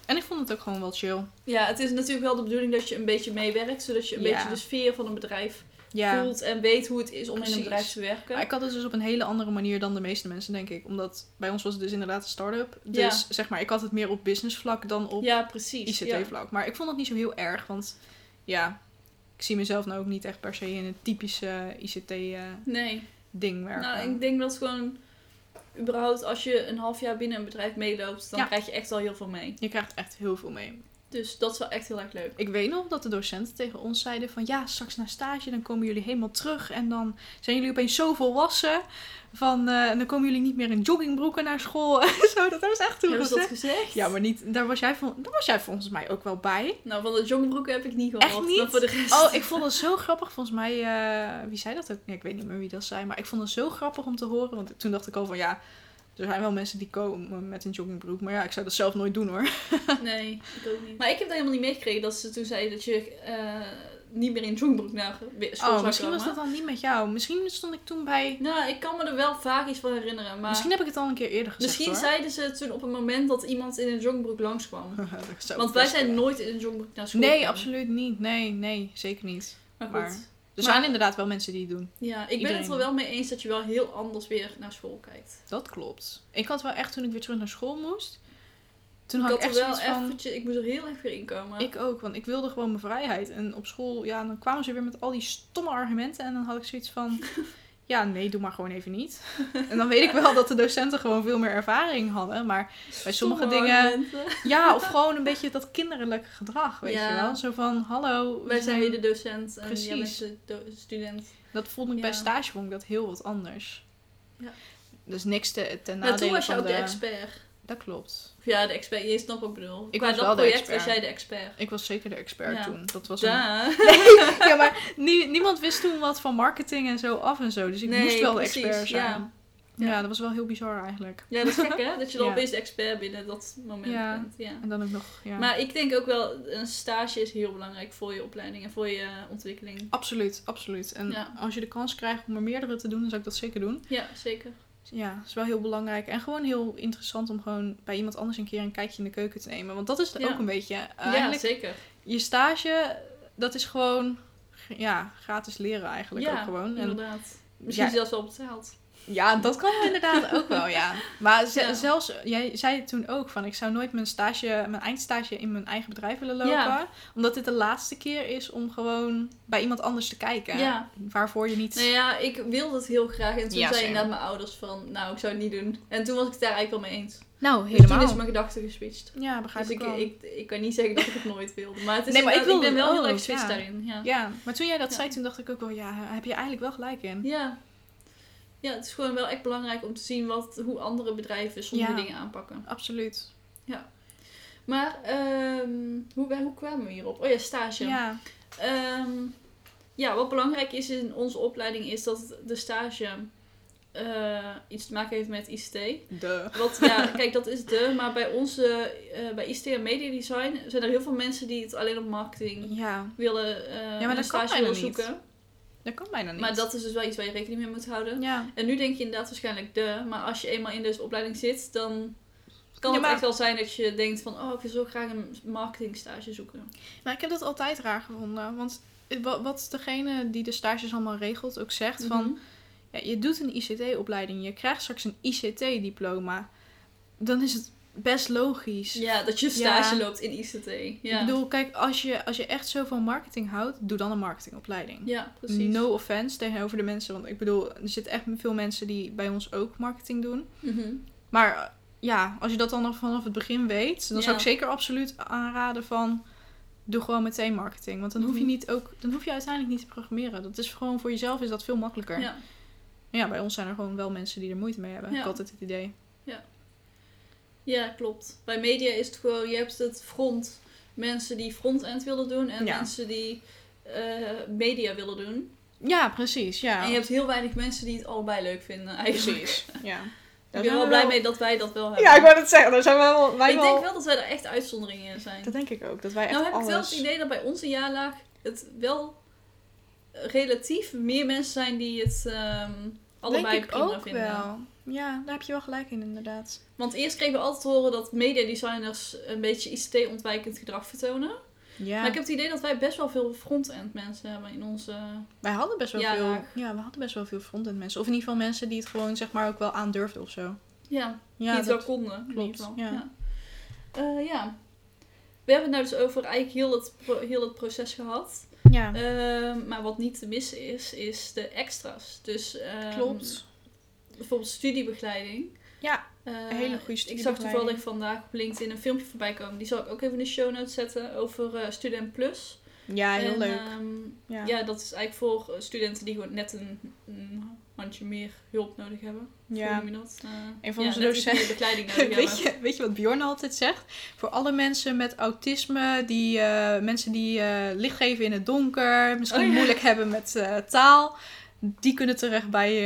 [SPEAKER 1] En ik vond het ook gewoon wel chill.
[SPEAKER 2] Ja, het is natuurlijk wel de bedoeling dat je een beetje meewerkt. Zodat je een beetje de sfeer van een bedrijf voelt en weet hoe het is om in een bedrijf te werken.
[SPEAKER 1] Maar ik had het dus op een hele andere manier dan de meeste mensen, denk ik. Omdat bij ons was het dus inderdaad een start-up. Dus zeg maar, ik had het meer op business vlak dan op
[SPEAKER 2] ja, ICT
[SPEAKER 1] vlak. Maar ik vond het niet zo heel erg, want ja, ik zie mezelf nou ook niet echt per se in een typische ICT uh, nee. ding werken.
[SPEAKER 2] Nou, ik denk dat gewoon überhaupt als je een half jaar binnen een bedrijf meeloopt, dan krijg je echt wel heel veel mee.
[SPEAKER 1] Je krijgt echt heel veel mee.
[SPEAKER 2] Dus dat is wel echt heel erg leuk.
[SPEAKER 1] Ik weet nog dat de docenten tegen ons zeiden van ja, straks na stage dan komen jullie helemaal terug en dan zijn jullie opeens zo volwassen van uh, en dan komen jullie niet meer in joggingbroeken naar school. zo, dat was echt toen
[SPEAKER 2] Hebben gezegd. dat gezegd?
[SPEAKER 1] Ja, maar niet, daar was, jij daar was jij volgens mij ook wel bij.
[SPEAKER 2] Nou, van de joggingbroeken heb ik niet gehoord.
[SPEAKER 1] Echt niet?
[SPEAKER 2] voor de rest.
[SPEAKER 1] Oh, ik vond het zo grappig. Volgens mij, uh, wie zei dat ook? Ja, ik weet niet meer wie dat zei, maar ik vond het zo grappig om te horen. Want toen dacht ik al van ja, er zijn wel mensen die komen met een joggingbroek. Maar ja, ik zou dat zelf nooit doen hoor.
[SPEAKER 2] nee, ik ook niet. Maar ik heb dat helemaal niet meegekregen dat ze toen zei dat je uh, niet meer in joggingbroek naar school
[SPEAKER 1] oh, misschien was dat dan niet met jou. Misschien stond ik toen bij...
[SPEAKER 2] Nou, ik kan me er wel vaak iets van herinneren. Maar...
[SPEAKER 1] Misschien heb ik het al een keer eerder gezegd
[SPEAKER 2] Misschien zeiden ze toen op een moment dat iemand in een joggingbroek langskwam. Want wij zijn nooit in een joggingbroek naar school
[SPEAKER 1] Nee, absoluut niet. Nee, nee, zeker niet. Maar, maar er zijn inderdaad wel mensen die het doen.
[SPEAKER 2] Ja, ik ben het er wel mee eens dat je wel heel anders weer naar school kijkt.
[SPEAKER 1] Dat klopt. Ik had wel echt toen ik weer terug naar school moest. Toen had ik,
[SPEAKER 2] echt wel eventjes, ik moest er heel erg weer inkomen.
[SPEAKER 1] Ik ook, want ik wilde gewoon mijn vrijheid. En op school, ja, dan kwamen ze weer met al die stomme argumenten. En dan had ik zoiets van, ja, nee, doe maar gewoon even niet. En dan weet ik wel dat de docenten gewoon veel meer ervaring hadden. Maar bij sommige dingen. Ja, of gewoon een beetje dat kinderlijke gedrag, weet je wel. Zo van: hallo.
[SPEAKER 2] Wij zijn de docent en Precies. jij bent de student.
[SPEAKER 1] Dat vond ik bij stage vond ik dat heel wat anders. Ja. Dus niks te, ten nadele
[SPEAKER 2] ja, toen was je ook de expert.
[SPEAKER 1] Dat klopt.
[SPEAKER 2] Ja, de expert. Je snapt wat ik bedoel. Ik Qua was dat wel project was jij de expert.
[SPEAKER 1] Ik was zeker de expert toen. Dat was een... ja, maar niemand wist toen wat van marketing en zo af en zo. Dus ik moest wel de expert zijn. Ja. Ja. dat was wel heel bizar eigenlijk.
[SPEAKER 2] Ja, dat is gek hè? Dat je dan opeens de expert binnen dat moment bent. Ja,
[SPEAKER 1] en dan ook nog, ja.
[SPEAKER 2] Maar ik denk ook wel, een stage is heel belangrijk voor je opleiding en voor je ontwikkeling.
[SPEAKER 1] Absoluut, absoluut. En als je de kans krijgt om er meerdere te doen, dan zou ik dat zeker doen.
[SPEAKER 2] Ja, zeker
[SPEAKER 1] ja, is wel heel belangrijk. En gewoon heel interessant om gewoon bij iemand anders een keer een kijkje in de keuken te nemen. Want dat is ook een beetje.
[SPEAKER 2] ja, zeker.
[SPEAKER 1] Je stage, dat is gewoon ja, gratis leren eigenlijk ook gewoon.
[SPEAKER 2] En, inderdaad. Misschien zelfs wel betaald.
[SPEAKER 1] Ja, dat kan inderdaad ook wel, ja. Maar zelfs, jij zei toen ook van, ik zou nooit mijn stage, mijn eindstage in mijn eigen bedrijf willen lopen. Omdat dit de laatste keer is om gewoon bij iemand anders te kijken. Ja. Waarvoor je niet...
[SPEAKER 2] Nou ja, ik wilde het heel graag. En toen zei naar mijn ouders van, nou, ik zou het niet doen. En toen was ik het daar eigenlijk wel mee eens.
[SPEAKER 1] Nou, helemaal.
[SPEAKER 2] Dus toen is mijn gedachte geswitcht.
[SPEAKER 1] Ja, begrijp
[SPEAKER 2] dus
[SPEAKER 1] ik, ik,
[SPEAKER 2] ik, ik, kan niet zeggen dat ik het nooit wilde. Maar het is nee, maar ik, ben wel heel erg geswitcht daarin. Ja.
[SPEAKER 1] ja, maar toen jij dat zei, toen dacht ik ook wel, ja, heb je eigenlijk wel gelijk in.
[SPEAKER 2] Ja. Ja, het is gewoon wel echt belangrijk om te zien wat, hoe andere bedrijven sommige dingen aanpakken.
[SPEAKER 1] Absoluut.
[SPEAKER 2] Ja. Maar um, hoe, hoe kwamen we hierop? Oh ja, stage. Ja. Um, ja, wat belangrijk is in onze opleiding is dat de stage uh, iets te maken heeft met ICT.
[SPEAKER 1] De.
[SPEAKER 2] Wat, ja, kijk, dat is de. Maar bij onze, uh, bij ICT en Media Design zijn er heel veel mensen die het alleen op marketing
[SPEAKER 1] ja.
[SPEAKER 2] willen, uh, ja, maar een stage willen zoeken. Niet.
[SPEAKER 1] Dat kan bijna niet.
[SPEAKER 2] Maar dat is dus wel iets waar je rekening mee moet houden. Ja. En nu denk je inderdaad waarschijnlijk de. Maar als je eenmaal in deze opleiding zit, dan kan het echt wel zijn dat je denkt van... Oh, ik wil zo graag een marketingstage zoeken.
[SPEAKER 1] Maar ik heb dat altijd raar gevonden. Want wat degene die de stages allemaal regelt ook zegt van... Mhm. Ja, je doet een ICT-opleiding. Je krijgt straks een ICT-diploma. Dan is het best logisch.
[SPEAKER 2] Ja, dat je stage loopt in ICT. Ja.
[SPEAKER 1] Ik bedoel, kijk, als je, als je echt zo van marketing houdt, doe dan een marketingopleiding.
[SPEAKER 2] Ja, precies.
[SPEAKER 1] No offense tegenover de mensen, want ik bedoel, er zitten echt veel mensen die bij ons ook marketing doen.
[SPEAKER 2] Mhm.
[SPEAKER 1] Maar ja, als je dat dan nog vanaf het begin weet, dan zou ik zeker absoluut aanraden van doe gewoon meteen marketing. Want dan hoef je mhm. niet ook, dan hoef je uiteindelijk niet te programmeren. Dat is gewoon voor jezelf is dat veel makkelijker.
[SPEAKER 2] Ja.
[SPEAKER 1] Ja, bij ons zijn er gewoon wel mensen die er moeite mee hebben. Ja. Ik heb altijd het idee.
[SPEAKER 2] Ja. Ja, klopt. Bij media is het gewoon, je hebt het front mensen die front-end willen doen en
[SPEAKER 1] Ja.
[SPEAKER 2] mensen die eh, media willen doen.
[SPEAKER 1] Ja, precies. Ja,
[SPEAKER 2] En je hebt heel weinig mensen die het allebei leuk vinden eigenlijk.
[SPEAKER 1] precies. Ja.
[SPEAKER 2] Ik ben er wel blij mee dat wij dat wel hebben.
[SPEAKER 1] Ja, ik wou het zeggen. Daar zijn we wel... Wij
[SPEAKER 2] ik
[SPEAKER 1] wel...
[SPEAKER 2] denk wel dat wij er echt uitzonderingen in zijn.
[SPEAKER 1] Dat denk ik ook. Dat wij echt
[SPEAKER 2] Nou heb ik wel het idee dat bij onze jaarlaag het wel relatief meer mensen zijn die het ehm, allebei
[SPEAKER 1] denk ik
[SPEAKER 2] prima
[SPEAKER 1] ook
[SPEAKER 2] vinden.
[SPEAKER 1] wel. Ja, daar heb je wel gelijk in, inderdaad.
[SPEAKER 2] Want eerst kregen we altijd horen dat mediadesigners een beetje ICT-ontwijkend gedrag vertonen.
[SPEAKER 1] Ja,
[SPEAKER 2] Maar ik heb het idee dat wij best wel veel front-end mensen hebben in onze...
[SPEAKER 1] wij hadden best wel
[SPEAKER 2] Ja,
[SPEAKER 1] veel... Ja, we hadden best wel veel frontend mensen. Of in ieder geval mensen die het gewoon zeg maar ook wel aandurfden of zo.
[SPEAKER 2] Ja, die het wel konden.
[SPEAKER 1] klopt,
[SPEAKER 2] geval.
[SPEAKER 1] ja.
[SPEAKER 2] Ja. Eh, ja. We hebben het nou dus over eigenlijk heel het, heel het proces gehad.
[SPEAKER 1] ja.
[SPEAKER 2] Ehm, maar wat niet te missen is, is de extra's. Dus ehm,
[SPEAKER 1] klopt.
[SPEAKER 2] Bijvoorbeeld studiebegeleiding.
[SPEAKER 1] Ja,
[SPEAKER 2] Eh,
[SPEAKER 1] een hele goede
[SPEAKER 2] Ik zag toevallig vandaag op LinkedIn een filmpje voorbij komen. Die zal ik ook even in de show notes zetten over eh, Student Plus.
[SPEAKER 1] Ja, heel
[SPEAKER 2] En,
[SPEAKER 1] leuk.
[SPEAKER 2] ehm,
[SPEAKER 1] ja.
[SPEAKER 2] ja. dat is eigenlijk voor eh, studenten die gewoon net een, een handje meer hulp nodig hebben.
[SPEAKER 1] Ja.
[SPEAKER 2] noem je dat? Eh,
[SPEAKER 1] Een van
[SPEAKER 2] ja,
[SPEAKER 1] onze
[SPEAKER 2] iets
[SPEAKER 1] docenten-
[SPEAKER 2] meer begeleiding nodig
[SPEAKER 1] Weet
[SPEAKER 2] hebben.
[SPEAKER 1] je, weet je wat Bjorn altijd zegt? Voor alle mensen met autisme, die, mensen die licht geven in het donker, misschien
[SPEAKER 2] Oh ja.
[SPEAKER 1] moeilijk hebben met taal, die kunnen terecht bij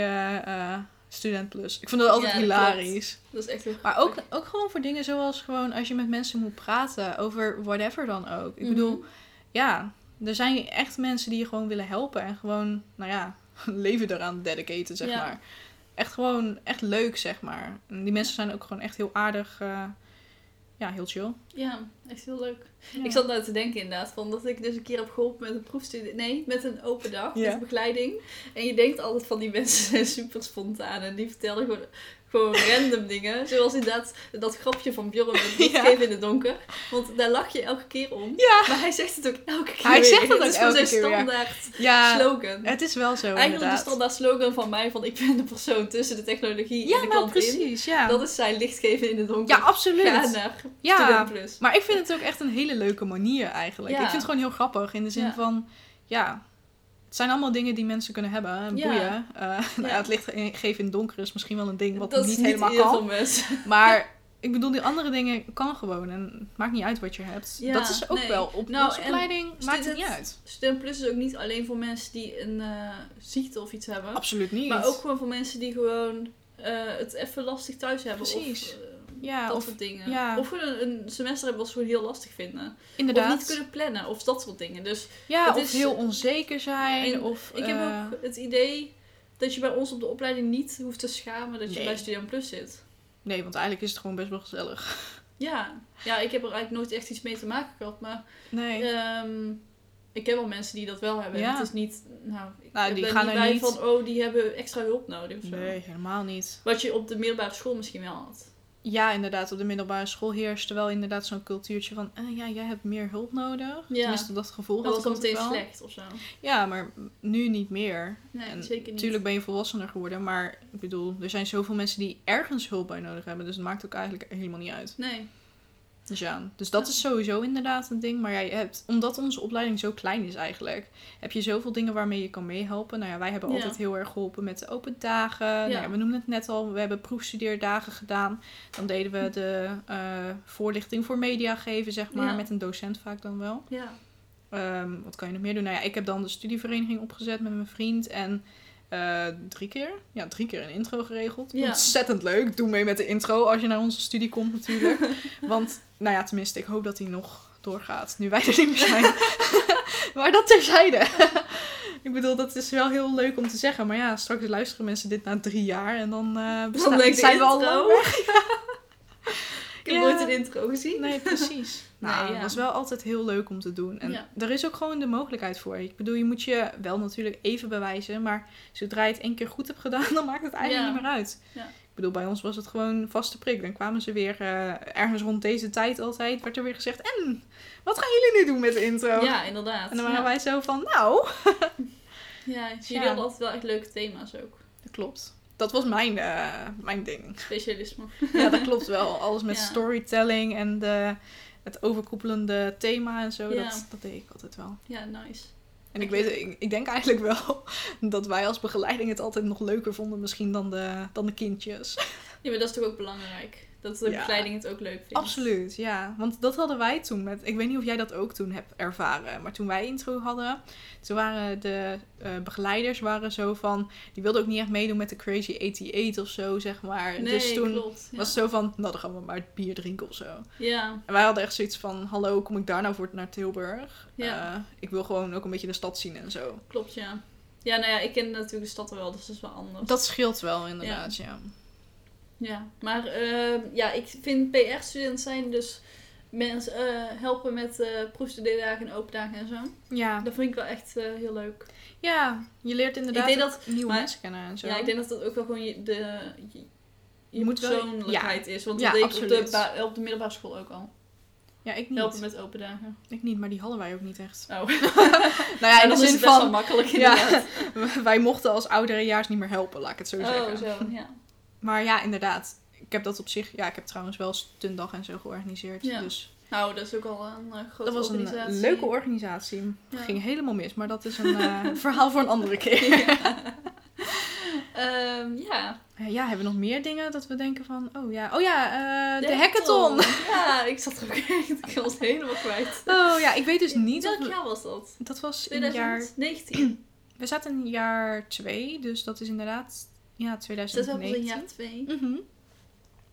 [SPEAKER 1] Student Plus. Ik vond dat altijd
[SPEAKER 2] Ja,
[SPEAKER 1] hilarisch.
[SPEAKER 2] Dat is echt heel
[SPEAKER 1] Maar ook, ook gewoon voor dingen zoals gewoon als je met mensen moet praten over whatever dan ook. Ik
[SPEAKER 2] Mhm.
[SPEAKER 1] bedoel, ja, er zijn echt mensen die je gewoon willen helpen en gewoon, nou ja, leven eraan dedicaten, zeg
[SPEAKER 2] Ja.
[SPEAKER 1] maar. Echt gewoon, echt leuk, zeg maar. En die mensen zijn ook gewoon echt heel aardig, eh, ja, heel chill.
[SPEAKER 2] Ja, echt heel leuk.
[SPEAKER 1] Ja.
[SPEAKER 2] Ik zat nou te denken inderdaad, van dat ik dus een keer heb geholpen met een proefstudie. Nee, met een open dag,
[SPEAKER 1] Ja.
[SPEAKER 2] met begeleiding. En je denkt altijd van die mensen zijn super spontaan en die vertellen gewoon, gewoon random dingen. Zoals inderdaad dat grapje van Bjorn met licht
[SPEAKER 1] Ja.
[SPEAKER 2] geven in het donker. Want daar lach je elke keer om.
[SPEAKER 1] Ja.
[SPEAKER 2] Maar hij zegt het ook elke keer
[SPEAKER 1] Hij
[SPEAKER 2] weer.
[SPEAKER 1] zegt het ook
[SPEAKER 2] Het is gewoon
[SPEAKER 1] elke
[SPEAKER 2] zijn
[SPEAKER 1] keer
[SPEAKER 2] standaard
[SPEAKER 1] Ja,
[SPEAKER 2] slogan.
[SPEAKER 1] het is wel zo
[SPEAKER 2] Eigenlijk de standaard slogan van mij van ik ben de persoon tussen de technologie
[SPEAKER 1] Ja,
[SPEAKER 2] en de
[SPEAKER 1] nou
[SPEAKER 2] klant in.
[SPEAKER 1] precies, ja.
[SPEAKER 2] Dat is zijn licht geven in het donker.
[SPEAKER 1] Ja, absoluut.
[SPEAKER 2] Ga naar
[SPEAKER 1] Ja. Maar ik vind het ook echt een hele leuke manier eigenlijk.
[SPEAKER 2] Ja.
[SPEAKER 1] Ik vind het gewoon heel grappig in de zin van, ja, het zijn allemaal dingen die mensen kunnen hebben. en
[SPEAKER 2] Ja.
[SPEAKER 1] Boeien. Eh, nou ja, het licht geven in het donker is misschien wel een ding wat niet
[SPEAKER 2] niet
[SPEAKER 1] helemaal kan. Maar ik bedoel, die andere dingen kan gewoon. En het maakt niet uit wat je hebt.
[SPEAKER 2] Ja,
[SPEAKER 1] dat is ook
[SPEAKER 2] nee.
[SPEAKER 1] wel. Op
[SPEAKER 2] Nou,
[SPEAKER 1] onze opleiding maakt het niet uit.
[SPEAKER 2] Student Plus is ook niet alleen voor mensen die een eh, ziekte of iets hebben.
[SPEAKER 1] Absoluut niet.
[SPEAKER 2] Maar ook gewoon voor mensen die gewoon eh, het even lastig thuis hebben.
[SPEAKER 1] Precies.
[SPEAKER 2] Of,
[SPEAKER 1] ja,
[SPEAKER 2] dat
[SPEAKER 1] of
[SPEAKER 2] soort dingen.
[SPEAKER 1] ja.
[SPEAKER 2] Of gewoon een, een semester hebben wat gewoon heel lastig vinden.
[SPEAKER 1] inderdaad.
[SPEAKER 2] Of niet kunnen plannen. Of dat soort dingen. Dus
[SPEAKER 1] ja,
[SPEAKER 2] het
[SPEAKER 1] of
[SPEAKER 2] is-
[SPEAKER 1] heel onzeker zijn.
[SPEAKER 2] En
[SPEAKER 1] of,
[SPEAKER 2] ik heb
[SPEAKER 1] eh,
[SPEAKER 2] ook het idee dat je bij ons op de opleiding niet hoeft te schamen dat je
[SPEAKER 1] Nee.
[SPEAKER 2] bij Student Plus zit.
[SPEAKER 1] Nee, want eigenlijk is het gewoon best wel gezellig.
[SPEAKER 2] Ja. ja, ik heb er eigenlijk nooit echt iets mee te maken gehad. Maar
[SPEAKER 1] Nee.
[SPEAKER 2] Ehm, ik heb wel mensen die dat wel hebben.
[SPEAKER 1] Ja.
[SPEAKER 2] Het is niet, nou, ik
[SPEAKER 1] Nou, die
[SPEAKER 2] ben
[SPEAKER 1] gaan
[SPEAKER 2] niet
[SPEAKER 1] er
[SPEAKER 2] bij
[SPEAKER 1] niet-
[SPEAKER 2] van, oh, die hebben extra hulp nodig of zo.
[SPEAKER 1] Nee, helemaal niet.
[SPEAKER 2] Wat je op de middelbare school misschien wel had.
[SPEAKER 1] Ja, inderdaad, op de middelbare school heerst er wel inderdaad zo'n cultuurtje van... eh, ja, jij hebt meer hulp nodig.
[SPEAKER 2] Ja.
[SPEAKER 1] Tenminste, dat gevoel
[SPEAKER 2] Dat
[SPEAKER 1] had altijd
[SPEAKER 2] meteen slecht of zo.
[SPEAKER 1] Ja, maar nu niet meer.
[SPEAKER 2] Nee,
[SPEAKER 1] En
[SPEAKER 2] zeker niet.
[SPEAKER 1] Natuurlijk ben je volwassener geworden, maar ik bedoel, er zijn zoveel mensen die ergens hulp bij nodig hebben. Dus het maakt ook eigenlijk helemaal niet uit.
[SPEAKER 2] Nee.
[SPEAKER 1] Dus ja, dus dat is sowieso inderdaad een ding. Maar ja, je hebt, omdat onze opleiding zo klein is eigenlijk, heb je zoveel dingen waarmee je kan meehelpen. Nou ja, wij hebben
[SPEAKER 2] Ja.
[SPEAKER 1] altijd heel erg geholpen met de open dagen. Nou ja, we noemden het net al, we hebben proefstudeerdagen gedaan. Dan deden we de eh, voorlichting voor media geven, zeg maar, met een docent vaak dan wel.
[SPEAKER 2] Ja.
[SPEAKER 1] Ehm, wat kan je nog meer doen? Nou ja, ik heb dan de studievereniging opgezet met mijn vriend en eh, drie keer, ja, drie keer een intro geregeld.
[SPEAKER 2] Ja.
[SPEAKER 1] Ontzettend leuk. Doe mee met de intro als je naar onze studie komt natuurlijk. Want, nou ja, tenminste, ik hoop dat die nog doorgaat, nu wij er niet meer zijn. maar dat terzijde. ik bedoel, dat is wel heel leuk om te zeggen. Maar ja, straks luisteren mensen dit na drie jaar en dan, eh bestaan,
[SPEAKER 2] Dan
[SPEAKER 1] zijn we al lang weg.
[SPEAKER 2] Ik heb
[SPEAKER 1] Ja.
[SPEAKER 2] nooit een intro gezien.
[SPEAKER 1] Nee, precies. nou,
[SPEAKER 2] Nee, ja.
[SPEAKER 1] is wel altijd heel leuk om te doen. En
[SPEAKER 2] Ja.
[SPEAKER 1] er is ook gewoon de mogelijkheid voor. Ik bedoel, je moet je wel natuurlijk even bewijzen. Maar zodra je het één keer goed hebt gedaan, dan maakt het eigenlijk niet meer uit.
[SPEAKER 2] Ja.
[SPEAKER 1] Ik bedoel, bij ons was het gewoon vaste prik. Dan kwamen ze weer eh, ergens rond deze tijd altijd. Werd er weer gezegd, en wat gaan jullie nu doen met de intro?
[SPEAKER 2] Ja, inderdaad.
[SPEAKER 1] En dan waren wij zo van, nou,
[SPEAKER 2] Ja, jullie hadden altijd wel echt leuke thema's ook.
[SPEAKER 1] dat klopt. Dat was mijn, eh, mijn ding.
[SPEAKER 2] Specialisme.
[SPEAKER 1] Ja, dat klopt wel. Alles met
[SPEAKER 2] Ja.
[SPEAKER 1] storytelling en de, het overkoepelende thema en zo.
[SPEAKER 2] Ja.
[SPEAKER 1] Dat, dat deed ik altijd wel.
[SPEAKER 2] Ja, nice.
[SPEAKER 1] En ik, weet, ik, ik denk eigenlijk wel dat wij als begeleiding het altijd nog leuker vonden misschien dan de, dan de kindjes.
[SPEAKER 2] Ja, maar dat is toch ook belangrijk. Dat de
[SPEAKER 1] Ja.
[SPEAKER 2] begeleiding het ook leuk vindt.
[SPEAKER 1] Absoluut, ja. Want dat hadden wij toen met... Ik weet niet of jij dat ook toen hebt ervaren. Maar toen wij intro hadden... Toen waren de eh, begeleiders waren zo van... Die wilden ook niet echt meedoen met de Crazy 88 of zo, zeg maar.
[SPEAKER 2] Nee,
[SPEAKER 1] dus toen
[SPEAKER 2] klopt. Ja.
[SPEAKER 1] was het zo van... Nou, dan gaan we maar bier drinken of zo.
[SPEAKER 2] ja,
[SPEAKER 1] En wij hadden echt zoiets van... Hallo, kom ik daar nou voor naar Tilburg?
[SPEAKER 2] Ja.
[SPEAKER 1] Eh, ik wil gewoon ook een beetje de stad zien en zo.
[SPEAKER 2] klopt, ja. Ja, nou ja, ik ken natuurlijk de stad wel, dus dat is wel anders.
[SPEAKER 1] Dat scheelt wel, inderdaad, ja.
[SPEAKER 2] Ja, maar ehm, ja, ik vind PR-student zijn dus mensen eh, helpen met proefstudeerdagen en open dagen en zo.
[SPEAKER 1] Ja.
[SPEAKER 2] Dat vind ik wel echt eh, heel leuk.
[SPEAKER 1] ja, je leert inderdaad
[SPEAKER 2] Ik denk
[SPEAKER 1] ook nieuwe
[SPEAKER 2] maar-
[SPEAKER 1] mensen kennen en zo.
[SPEAKER 2] Ja, ik denk dat dat ook wel gewoon je, de, je,
[SPEAKER 1] moet
[SPEAKER 2] persoonlijkheid is. Want
[SPEAKER 1] Ja,
[SPEAKER 2] dat deed ik op de, op de middelbare school ook al.
[SPEAKER 1] Ja, ik niet.
[SPEAKER 2] Helpen met open dagen.
[SPEAKER 1] Ik niet, maar die hadden wij ook niet echt.
[SPEAKER 2] Oh,
[SPEAKER 1] Nou ja, in de
[SPEAKER 2] is
[SPEAKER 1] zin
[SPEAKER 2] het best wel
[SPEAKER 1] van...
[SPEAKER 2] makkelijk
[SPEAKER 1] Ja, wij mochten als ouderejaars niet meer helpen, laat ik het zo
[SPEAKER 2] Oh,
[SPEAKER 1] zeggen.
[SPEAKER 2] zo, ja.
[SPEAKER 1] Maar ja, inderdaad. Ik heb dat op zich... Ja, ik heb trouwens wel stundag en zo georganiseerd.
[SPEAKER 2] Ja.
[SPEAKER 1] Dus
[SPEAKER 2] Nou, dat is ook al een eh, grote
[SPEAKER 1] dat was een eh, leuke organisatie.
[SPEAKER 2] Ja.
[SPEAKER 1] Ging helemaal mis, maar dat is een eh, verhaal voor een andere keer.
[SPEAKER 2] Ehm, ja.
[SPEAKER 1] Ja, hebben we nog meer dingen dat we denken van... Oh ja, oh ja de,
[SPEAKER 2] De
[SPEAKER 1] hackathon.
[SPEAKER 2] Ja, ik zat er ook echt. Ik was helemaal kwijt.
[SPEAKER 1] Oh ja, ik weet dus niet.
[SPEAKER 2] Welk
[SPEAKER 1] we-
[SPEAKER 2] jaar was dat?
[SPEAKER 1] Dat was in het jaar...
[SPEAKER 2] 2019.
[SPEAKER 1] We zaten in jaar 2, dus dat is inderdaad... Ja,
[SPEAKER 2] Dat was
[SPEAKER 1] 2019.
[SPEAKER 2] in jaar 2.
[SPEAKER 1] Mhm.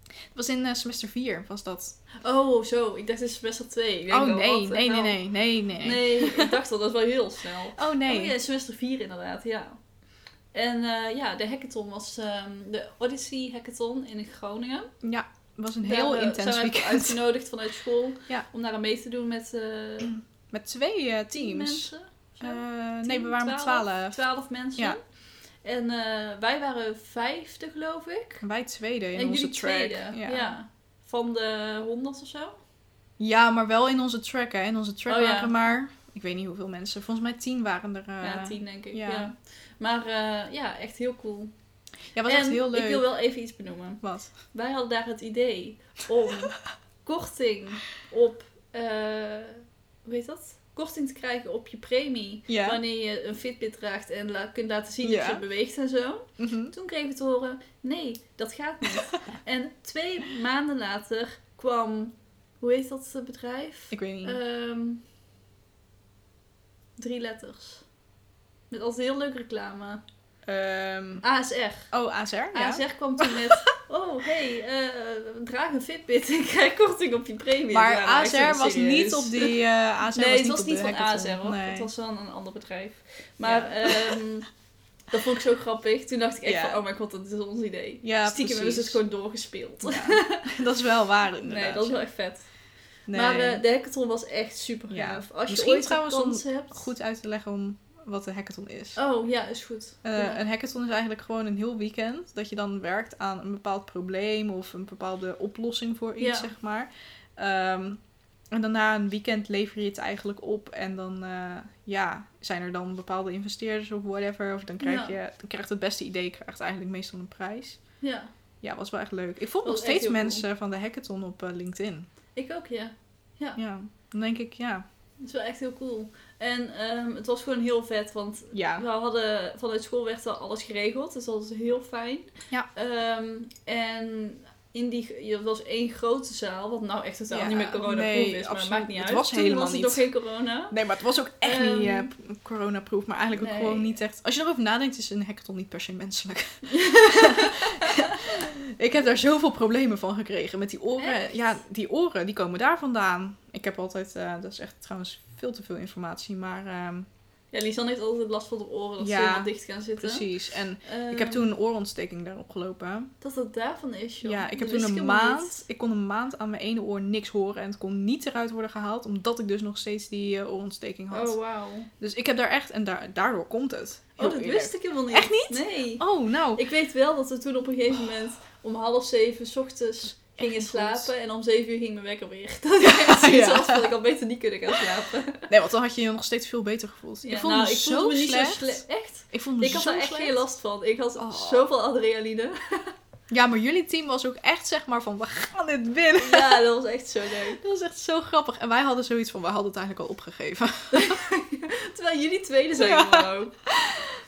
[SPEAKER 1] Het was in eh, semester 4, was dat.
[SPEAKER 2] Oh, zo. Ik dacht het is semester 2. Ik denk
[SPEAKER 1] Oh nee, nee, nee,
[SPEAKER 2] hel.
[SPEAKER 1] nee, nee, nee.
[SPEAKER 2] Nee, ik dacht al, dat is wel heel snel.
[SPEAKER 1] Oh nee.
[SPEAKER 2] Oh ja, semester 4 inderdaad, ja. En eh, ja, de hackathon was ehm, de Odyssey Hackathon in Groningen.
[SPEAKER 1] Ja, het was een
[SPEAKER 2] Daar,
[SPEAKER 1] heel
[SPEAKER 2] eh,
[SPEAKER 1] intens
[SPEAKER 2] zijn we
[SPEAKER 1] weekend.
[SPEAKER 2] uitgenodigd vanuit school
[SPEAKER 1] Ja.
[SPEAKER 2] om daar aan mee te doen met eh
[SPEAKER 1] Met twee teams.
[SPEAKER 2] mensen.
[SPEAKER 1] Nee, we waren met
[SPEAKER 2] twaalf?
[SPEAKER 1] twaalf.
[SPEAKER 2] Twaalf mensen.
[SPEAKER 1] Ja.
[SPEAKER 2] En eh, wij waren vijfde, geloof ik.
[SPEAKER 1] En wij tweede in
[SPEAKER 2] en
[SPEAKER 1] onze track.
[SPEAKER 2] tweede.
[SPEAKER 1] Ja.
[SPEAKER 2] Ja. Van de honderd of zo.
[SPEAKER 1] Ja, maar wel in onze track. Hè. In onze track
[SPEAKER 2] Oh, ja.
[SPEAKER 1] waren maar, ik weet niet hoeveel mensen. Volgens mij tien waren er. eh,
[SPEAKER 2] ja, tien denk ik.
[SPEAKER 1] ja.
[SPEAKER 2] Ja. Maar eh, ja, echt heel cool.
[SPEAKER 1] Ja, was
[SPEAKER 2] en
[SPEAKER 1] echt heel leuk.
[SPEAKER 2] ik wil wel even iets benoemen.
[SPEAKER 1] Wat?
[SPEAKER 2] Wij hadden daar het idee om korting op, eh, hoe heet dat? Korting te krijgen op je premie.
[SPEAKER 1] Ja.
[SPEAKER 2] Wanneer je een Fitbit draagt en la- kunt laten zien
[SPEAKER 1] Ja.
[SPEAKER 2] dat je beweegt en zo.
[SPEAKER 1] Mhm.
[SPEAKER 2] Toen kregen we te horen, nee, dat gaat niet. en twee maanden later kwam, hoe heet dat bedrijf?
[SPEAKER 1] Ik weet niet.
[SPEAKER 2] Ehm, drie letters. Met altijd heel leuke reclame.
[SPEAKER 1] Ehm,
[SPEAKER 2] ASR.
[SPEAKER 1] oh, ASR? Ja.
[SPEAKER 2] ASR kwam toen met, oh hey, eh, draag een Fitbit en krijg korting op je premie.
[SPEAKER 1] Maar ASR
[SPEAKER 2] zo
[SPEAKER 1] was niet op die... eh ASR
[SPEAKER 2] Nee,
[SPEAKER 1] was
[SPEAKER 2] het was niet van. ASR hoor.
[SPEAKER 1] Nee.
[SPEAKER 2] Het was wel een ander bedrijf. Maar ehm, dat vond ik zo grappig. Toen dacht ik echt
[SPEAKER 1] Ja.
[SPEAKER 2] van, oh mijn god, dat is ons idee.
[SPEAKER 1] Ja,
[SPEAKER 2] Stiekem hebben ze het gewoon doorgespeeld.
[SPEAKER 1] Dat is wel waar inderdaad.
[SPEAKER 2] nee, dat is wel echt vet.
[SPEAKER 1] Nee.
[SPEAKER 2] Maar eh, de hackathon was echt super gaaf. Als je
[SPEAKER 1] Misschien
[SPEAKER 2] ooit
[SPEAKER 1] trouwens
[SPEAKER 2] een kans hebt.
[SPEAKER 1] Goed uit te leggen om wat de hackathon is.
[SPEAKER 2] Oh ja, is goed.
[SPEAKER 1] Eh,
[SPEAKER 2] ja.
[SPEAKER 1] Een hackathon is eigenlijk gewoon een heel weekend dat je dan werkt aan een bepaald probleem of een bepaalde oplossing voor iets,
[SPEAKER 2] Ja.
[SPEAKER 1] zeg maar. Ehm, en daarna een weekend lever je het eigenlijk op en dan eh, ja, zijn er dan bepaalde investeerders of whatever. Of dan krijg je dan krijgt het beste idee krijgt eigenlijk meestal een prijs.
[SPEAKER 2] ja,
[SPEAKER 1] Ja, was wel echt leuk. Ik volg
[SPEAKER 2] Dat
[SPEAKER 1] nog steeds mensen van de hackathon op eh, LinkedIn.
[SPEAKER 2] ik ook ja.
[SPEAKER 1] Ja, dan denk ik ja.
[SPEAKER 2] Het is wel echt heel cool. En ehm, het was gewoon heel vet, want
[SPEAKER 1] Ja,
[SPEAKER 2] we hadden vanuit school werd al alles geregeld, dus dat was heel fijn.
[SPEAKER 1] Ja.
[SPEAKER 2] Ehm, en in die, het was één grote zaal, wat nou echt totaal
[SPEAKER 1] Ja,
[SPEAKER 2] niet meer corona-proof
[SPEAKER 1] nee,
[SPEAKER 2] is, maar
[SPEAKER 1] absoluut.
[SPEAKER 2] het maakt niet
[SPEAKER 1] Het
[SPEAKER 2] uit.
[SPEAKER 1] was
[SPEAKER 2] Toen
[SPEAKER 1] helemaal
[SPEAKER 2] was het
[SPEAKER 1] niet.
[SPEAKER 2] nog geen corona.
[SPEAKER 1] Nee, maar het was ook echt niet p- coronaproof. Maar eigenlijk ook gewoon niet echt... Als je erover nadenkt, is een hackathon niet per se menselijk. ik heb daar zoveel problemen van gekregen. Met die oren.
[SPEAKER 2] Echt?
[SPEAKER 1] Ja, die oren, die komen daar vandaan. Ik heb altijd... eh, dat is echt trouwens veel te veel informatie. Maar ehm,
[SPEAKER 2] Ja, Lisanne heeft altijd last van de oren, dat
[SPEAKER 1] Ja,
[SPEAKER 2] ze helemaal dicht gaan zitten.
[SPEAKER 1] precies. En
[SPEAKER 2] Ehm,
[SPEAKER 1] ik heb toen een oorontsteking daarop gelopen.
[SPEAKER 2] Dat het daarvan is, joh.
[SPEAKER 1] Ja, ik heb
[SPEAKER 2] Dat
[SPEAKER 1] toen een maand...
[SPEAKER 2] niet.
[SPEAKER 1] Ik kon een maand aan mijn ene oor niks horen. En het kon niet eruit worden gehaald. Omdat ik dus nog steeds die eh, oorontsteking had.
[SPEAKER 2] Oh, wauw.
[SPEAKER 1] Dus ik heb daar echt... En daar, daardoor komt het. Heel
[SPEAKER 2] Oh, dat
[SPEAKER 1] eerlijk.
[SPEAKER 2] wist ik helemaal niet.
[SPEAKER 1] Echt niet?
[SPEAKER 2] Nee.
[SPEAKER 1] Oh, nou.
[SPEAKER 2] Ik weet wel dat we toen op een gegeven moment om half zeven 's ochtends
[SPEAKER 1] goed.
[SPEAKER 2] slapen en om zeven uur ging mijn wekker weer. Dat ik zoiets
[SPEAKER 1] Ja.
[SPEAKER 2] had van ik had beter niet kunnen gaan slapen.
[SPEAKER 1] Nee, want dan had je je nog steeds veel beter gevoeld.
[SPEAKER 2] Ja,
[SPEAKER 1] ik
[SPEAKER 2] nou,
[SPEAKER 1] me
[SPEAKER 2] ik
[SPEAKER 1] zo
[SPEAKER 2] voelde me niet
[SPEAKER 1] slecht.
[SPEAKER 2] zo slecht. Echt?
[SPEAKER 1] Ik vond me
[SPEAKER 2] Ik had er echt
[SPEAKER 1] slecht.
[SPEAKER 2] geen last van. Ik had
[SPEAKER 1] Oh.
[SPEAKER 2] zoveel adrenaline.
[SPEAKER 1] Ja, maar jullie team was ook echt zeg maar van, we gaan dit winnen.
[SPEAKER 2] Ja, dat was echt zo leuk.
[SPEAKER 1] Dat was echt zo grappig. En wij hadden zoiets van, wij hadden het eigenlijk al opgegeven.
[SPEAKER 2] Terwijl jullie tweede zijn
[SPEAKER 1] Ja.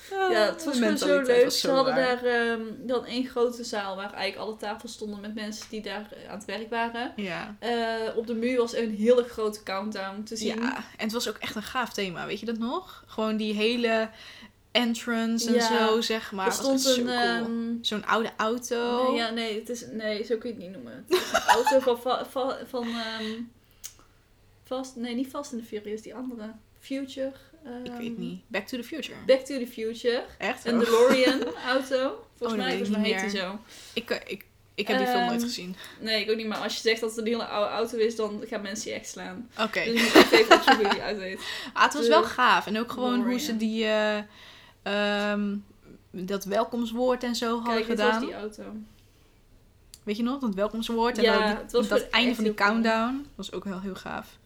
[SPEAKER 2] Ja, het was
[SPEAKER 1] de
[SPEAKER 2] gewoon zo leuk.
[SPEAKER 1] was
[SPEAKER 2] Ze hadden daar ehm, dan één grote zaal waar eigenlijk alle tafels stonden met mensen die daar eh, aan het werk waren.
[SPEAKER 1] Ja.
[SPEAKER 2] Eh, op de muur was een hele grote countdown te zien.
[SPEAKER 1] ja, en het was ook echt een gaaf thema, weet je dat nog? Gewoon die hele entrance en
[SPEAKER 2] Ja.
[SPEAKER 1] zo, zeg maar.
[SPEAKER 2] er stond een...
[SPEAKER 1] cool.
[SPEAKER 2] ehm,
[SPEAKER 1] Zo'n oude auto.
[SPEAKER 2] Nee, ja, nee, het is, nee, zo kun je het niet noemen. Het is een auto van, va- va- van ehm, Fast, nee, niet Fast and the Furious, die andere. Future.
[SPEAKER 1] Ik
[SPEAKER 2] ehm,
[SPEAKER 1] weet niet. Back to the Future.
[SPEAKER 2] Back to the Future.
[SPEAKER 1] Echt?
[SPEAKER 2] Een
[SPEAKER 1] Oh.
[SPEAKER 2] DeLorean auto. Volgens
[SPEAKER 1] dat
[SPEAKER 2] mij, volgens heet die
[SPEAKER 1] meer.
[SPEAKER 2] zo.
[SPEAKER 1] Ik, eh, ik, ik heb die film nooit
[SPEAKER 2] Ehm,
[SPEAKER 1] gezien.
[SPEAKER 2] Nee, ik ook niet, maar als je zegt dat het een hele oude auto is, dan gaan mensen je echt slaan.
[SPEAKER 1] Oké.
[SPEAKER 2] Dus ik moet even opzoeken hoe die uit heet.
[SPEAKER 1] Ah, het was
[SPEAKER 2] de
[SPEAKER 1] wel gaaf. En ook gewoon hoe ze die... eh, ehm, dat welkomstwoord en zo hadden
[SPEAKER 2] Kijk, dit was
[SPEAKER 1] gedaan.
[SPEAKER 2] die auto.
[SPEAKER 1] Weet je nog? Dat welkomstwoord. En
[SPEAKER 2] Ja,
[SPEAKER 1] dan die-
[SPEAKER 2] het was
[SPEAKER 1] dat
[SPEAKER 2] gewoon
[SPEAKER 1] einde van die
[SPEAKER 2] heel cool.
[SPEAKER 1] countdown. was ook wel heel gaaf.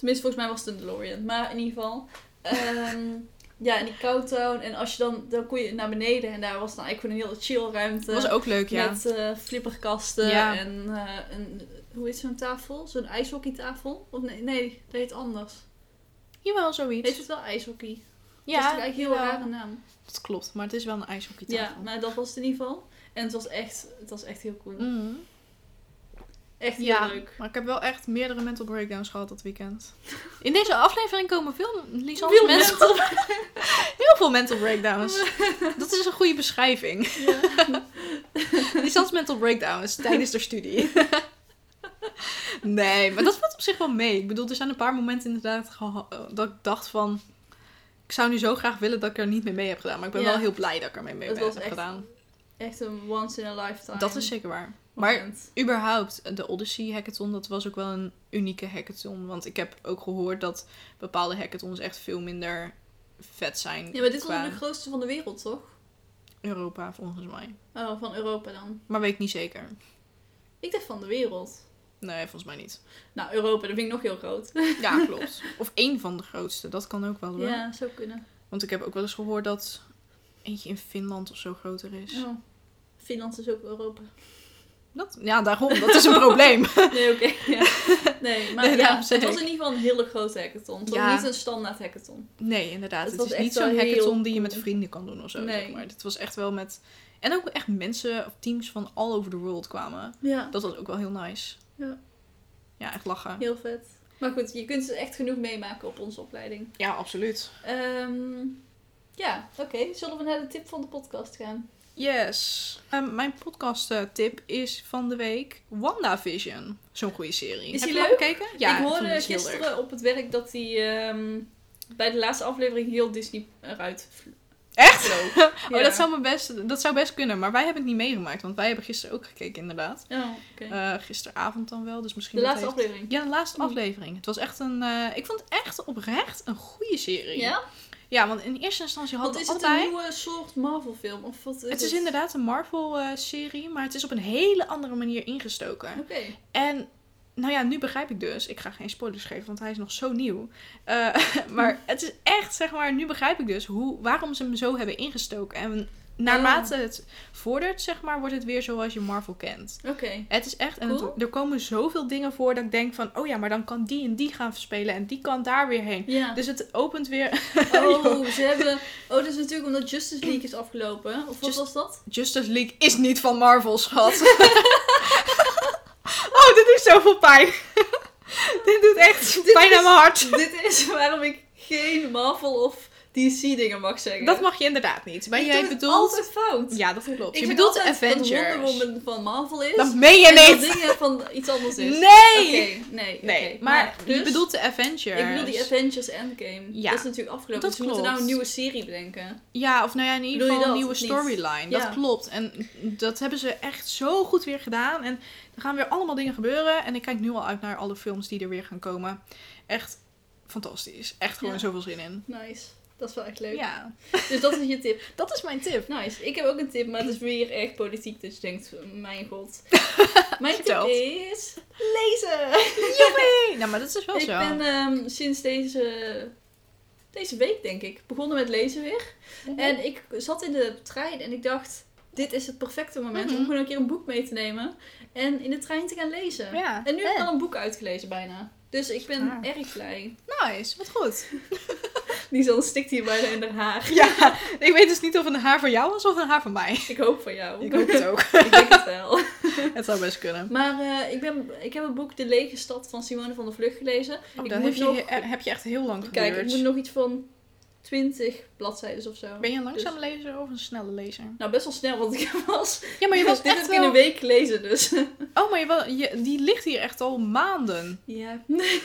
[SPEAKER 2] Tenminste, volgens mij was het een DeLorean. Maar in ieder geval. ehm, ja, en die countdown. En als je dan, dan kon je naar beneden. En daar was dan eigenlijk gewoon een hele chill ruimte.
[SPEAKER 1] Dat was ook leuk, ja.
[SPEAKER 2] Met eh, flipperkasten
[SPEAKER 1] Ja.
[SPEAKER 2] en eh, een, hoe heet zo'n tafel? Zo'n ijshockeytafel? Of nee, nee, dat heet anders.
[SPEAKER 1] Jawel, zoiets.
[SPEAKER 2] Heet het wel ijshockey?
[SPEAKER 1] ja,
[SPEAKER 2] dat is eigenlijk een heel
[SPEAKER 1] jawel.
[SPEAKER 2] rare naam.
[SPEAKER 1] Dat klopt, maar het is wel een ijshockeytafel.
[SPEAKER 2] Ja, maar dat was het in ieder geval. En het was echt, het was echt heel cool.
[SPEAKER 1] Mhm.
[SPEAKER 2] Echt heel
[SPEAKER 1] Ja,
[SPEAKER 2] leuk.
[SPEAKER 1] maar ik heb wel echt meerdere mental breakdowns gehad dat weekend. In deze aflevering komen veel,
[SPEAKER 2] Veel
[SPEAKER 1] mensen... Heel veel mental breakdowns. Dat is een goede beschrijving.
[SPEAKER 2] Ja.
[SPEAKER 1] Mental breakdowns tijdens de studie. Nee, maar dat valt op zich wel mee. Ik bedoel, er zijn een paar momenten inderdaad eh, dat ik dacht van... Ik zou nu zo graag willen dat ik er niet mee mee heb gedaan. Maar ik ben
[SPEAKER 2] Ja.
[SPEAKER 1] wel heel blij dat ik er mee mee heb
[SPEAKER 2] was echt
[SPEAKER 1] gedaan.
[SPEAKER 2] Echt een once in a lifetime.
[SPEAKER 1] Dat is zeker waar. Maar überhaupt, de Odyssey hackathon, dat was ook wel een unieke hackathon. Want ik heb ook gehoord dat bepaalde hackathons echt veel minder vet zijn.
[SPEAKER 2] Ja, maar dit was
[SPEAKER 1] qua
[SPEAKER 2] de grootste van de wereld, toch?
[SPEAKER 1] Europa, volgens mij.
[SPEAKER 2] Oh, van Europa dan.
[SPEAKER 1] Maar weet ik niet zeker.
[SPEAKER 2] Ik dacht van de wereld.
[SPEAKER 1] Nee, volgens mij niet.
[SPEAKER 2] Nou, Europa, dat vind ik nog heel groot.
[SPEAKER 1] Ja, klopt. Of één van de grootste, dat kan ook wel hoor.
[SPEAKER 2] Ja, zou kunnen.
[SPEAKER 1] Want ik heb ook wel eens gehoord dat eentje in Finland of zo groter is.
[SPEAKER 2] Oh. Finland is ook Europa.
[SPEAKER 1] Dat, ja, daarom. Dat is een probleem.
[SPEAKER 2] Nee, oké. ja. Nee, maar
[SPEAKER 1] Nee,
[SPEAKER 2] ja, het was in ieder geval een hele grote hackathon. Het was niet een standaard hackathon.
[SPEAKER 1] Nee, inderdaad.
[SPEAKER 2] Het
[SPEAKER 1] Het,
[SPEAKER 2] was
[SPEAKER 1] is niet zo'n
[SPEAKER 2] heel
[SPEAKER 1] hackathon die je met vrienden kan doen of zo.
[SPEAKER 2] Nee.
[SPEAKER 1] Zeg maar. Dit was echt wel met... En ook echt mensen of teams van all over the world kwamen.
[SPEAKER 2] Ja,
[SPEAKER 1] Dat was ook wel heel nice.
[SPEAKER 2] Ja.
[SPEAKER 1] Ja, echt lachen.
[SPEAKER 2] heel vet. Maar goed, je kunt er echt genoeg meemaken op onze opleiding.
[SPEAKER 1] Ja, absoluut.
[SPEAKER 2] Ehm, ja, oké. Zullen we naar de tip van de podcast gaan?
[SPEAKER 1] Yes. Ehm, mijn podcast tip is van de week WandaVision. Zo'n goede serie.
[SPEAKER 2] Is
[SPEAKER 1] Heb
[SPEAKER 2] die leuk?
[SPEAKER 1] gekeken? Ja,
[SPEAKER 2] ik hoorde
[SPEAKER 1] heel
[SPEAKER 2] gisteren op het werk dat die ehm, bij de laatste aflevering heel Disney eruit
[SPEAKER 1] Echt? Oh,
[SPEAKER 2] Ja.
[SPEAKER 1] dat zou, me best, dat zou best kunnen. Maar wij hebben het niet meegemaakt. Want wij hebben gisteren ook gekeken, inderdaad.
[SPEAKER 2] Oh, oké.
[SPEAKER 1] Eh, gisteravond dan wel. Dus misschien
[SPEAKER 2] de laatste
[SPEAKER 1] heeft-
[SPEAKER 2] aflevering.
[SPEAKER 1] Ja, de laatste aflevering. Het was echt een... eh, ik vond het echt oprecht een goede serie.
[SPEAKER 2] Ja?
[SPEAKER 1] Ja, want in eerste instantie
[SPEAKER 2] Want
[SPEAKER 1] hadden
[SPEAKER 2] is
[SPEAKER 1] we
[SPEAKER 2] het een nieuwe soort Marvel film? Of wat is
[SPEAKER 1] Het is inderdaad een Marvel-serie, maar het is op een hele andere manier ingestoken.
[SPEAKER 2] Oké.
[SPEAKER 1] En nou ja, nu begrijp ik dus. Ik ga geen spoilers geven, want hij is nog zo nieuw. Eh, maar het is echt, zeg maar, nu begrijp ik dus hoe, waarom ze hem zo hebben ingestoken. En naarmate het vordert, zeg maar, wordt het weer zoals je Marvel kent.
[SPEAKER 2] Oké.
[SPEAKER 1] Het is echt, en het-
[SPEAKER 2] Cool.
[SPEAKER 1] er komen zoveel dingen voor dat ik denk van, oh ja, maar dan kan die en die gaan spelen en die kan daar weer heen.
[SPEAKER 2] Ja.
[SPEAKER 1] Dus het opent weer.
[SPEAKER 2] Oh, ze hebben... Oh, dat is natuurlijk omdat Justice League is afgelopen. Of wat
[SPEAKER 1] Just-
[SPEAKER 2] was dat?
[SPEAKER 1] Justice League is niet van Marvel, schat. oh, dit doet zoveel pijn. dit doet echt
[SPEAKER 2] Dit
[SPEAKER 1] pijn
[SPEAKER 2] is-
[SPEAKER 1] aan mijn hart.
[SPEAKER 2] Dit is waarom ik geen Marvel of DC dingen mag zeggen.
[SPEAKER 1] Dat mag je inderdaad niet. Maar
[SPEAKER 2] ik
[SPEAKER 1] jij bedoelt...
[SPEAKER 2] altijd fout.
[SPEAKER 1] Ja, dat klopt.
[SPEAKER 2] Ik
[SPEAKER 1] je bedoelt de
[SPEAKER 2] altijd dat
[SPEAKER 1] Avengers.
[SPEAKER 2] Wonder Woman van Marvel is.
[SPEAKER 1] Dat meen je
[SPEAKER 2] en dat
[SPEAKER 1] niet.
[SPEAKER 2] dingen van iets anders is.
[SPEAKER 1] Nee!
[SPEAKER 2] Oké, nee.
[SPEAKER 1] Nee, maar je
[SPEAKER 2] dus,
[SPEAKER 1] bedoelt de Avengers.
[SPEAKER 2] Ik bedoel die Avengers Endgame.
[SPEAKER 1] Ja,
[SPEAKER 2] Dat is natuurlijk afgelopen.
[SPEAKER 1] dat
[SPEAKER 2] dus we moeten nou een nieuwe serie bedenken.
[SPEAKER 1] Ja, of nou ja, in ieder geval een nieuwe
[SPEAKER 2] niet?
[SPEAKER 1] storyline.
[SPEAKER 2] Ja.
[SPEAKER 1] Dat klopt. En dat hebben ze echt zo goed weer gedaan. En er gaan weer allemaal dingen gebeuren. En ik kijk nu al uit naar alle films die er weer gaan komen. Echt fantastisch. Echt gewoon
[SPEAKER 2] Ja.
[SPEAKER 1] zoveel zin in.
[SPEAKER 2] Nice. Dat is wel echt leuk.
[SPEAKER 1] Ja,
[SPEAKER 2] Dus dat is je tip.
[SPEAKER 1] dat is mijn tip.
[SPEAKER 2] Nice. Ik heb ook een tip, maar het is weer echt politiek. Dus je denkt, mijn god. Mijn tip is lezen.
[SPEAKER 1] Joepie! Nou, maar dat is wel
[SPEAKER 2] Ik
[SPEAKER 1] zo.
[SPEAKER 2] ben ehm, sinds deze, deze week, denk ik, begonnen met lezen weer.
[SPEAKER 1] Mhm.
[SPEAKER 2] En ik zat in de trein en ik dacht, dit is het perfecte moment
[SPEAKER 1] Mhm.
[SPEAKER 2] om gewoon een keer een boek mee te nemen. En in de trein te gaan lezen.
[SPEAKER 1] Ja.
[SPEAKER 2] En nu heb ik al een boek uitgelezen bijna. Dus ik ben
[SPEAKER 1] Ah.
[SPEAKER 2] erg blij.
[SPEAKER 1] Nice, wat goed.
[SPEAKER 2] Die dan stikt hier bijna in haar haar.
[SPEAKER 1] Ja, ik weet dus niet of het een haar van jou was of een haar van mij.
[SPEAKER 2] Ik hoop van jou.
[SPEAKER 1] Ik hoop het ook.
[SPEAKER 2] ik denk het wel.
[SPEAKER 1] Het zou best kunnen.
[SPEAKER 2] Maar uh, ik, ben, ik heb het boek De Lege Stad van Simone van der Vlucht gelezen.
[SPEAKER 1] Oh,
[SPEAKER 2] ik
[SPEAKER 1] dat heb, nog... je, heb je echt heel lang geduurd.
[SPEAKER 2] Kijk, ik moet nog iets van 20 bladzijden of zo.
[SPEAKER 1] Ben je een langzame dus... lezer of een snelle lezer?
[SPEAKER 2] Nou, best wel snel, want ik was...
[SPEAKER 1] Ja, maar je was
[SPEAKER 2] Dit heb ik in een week gelezen, dus...
[SPEAKER 1] Oh, maar je, die ligt hier echt al maanden.
[SPEAKER 2] Ja.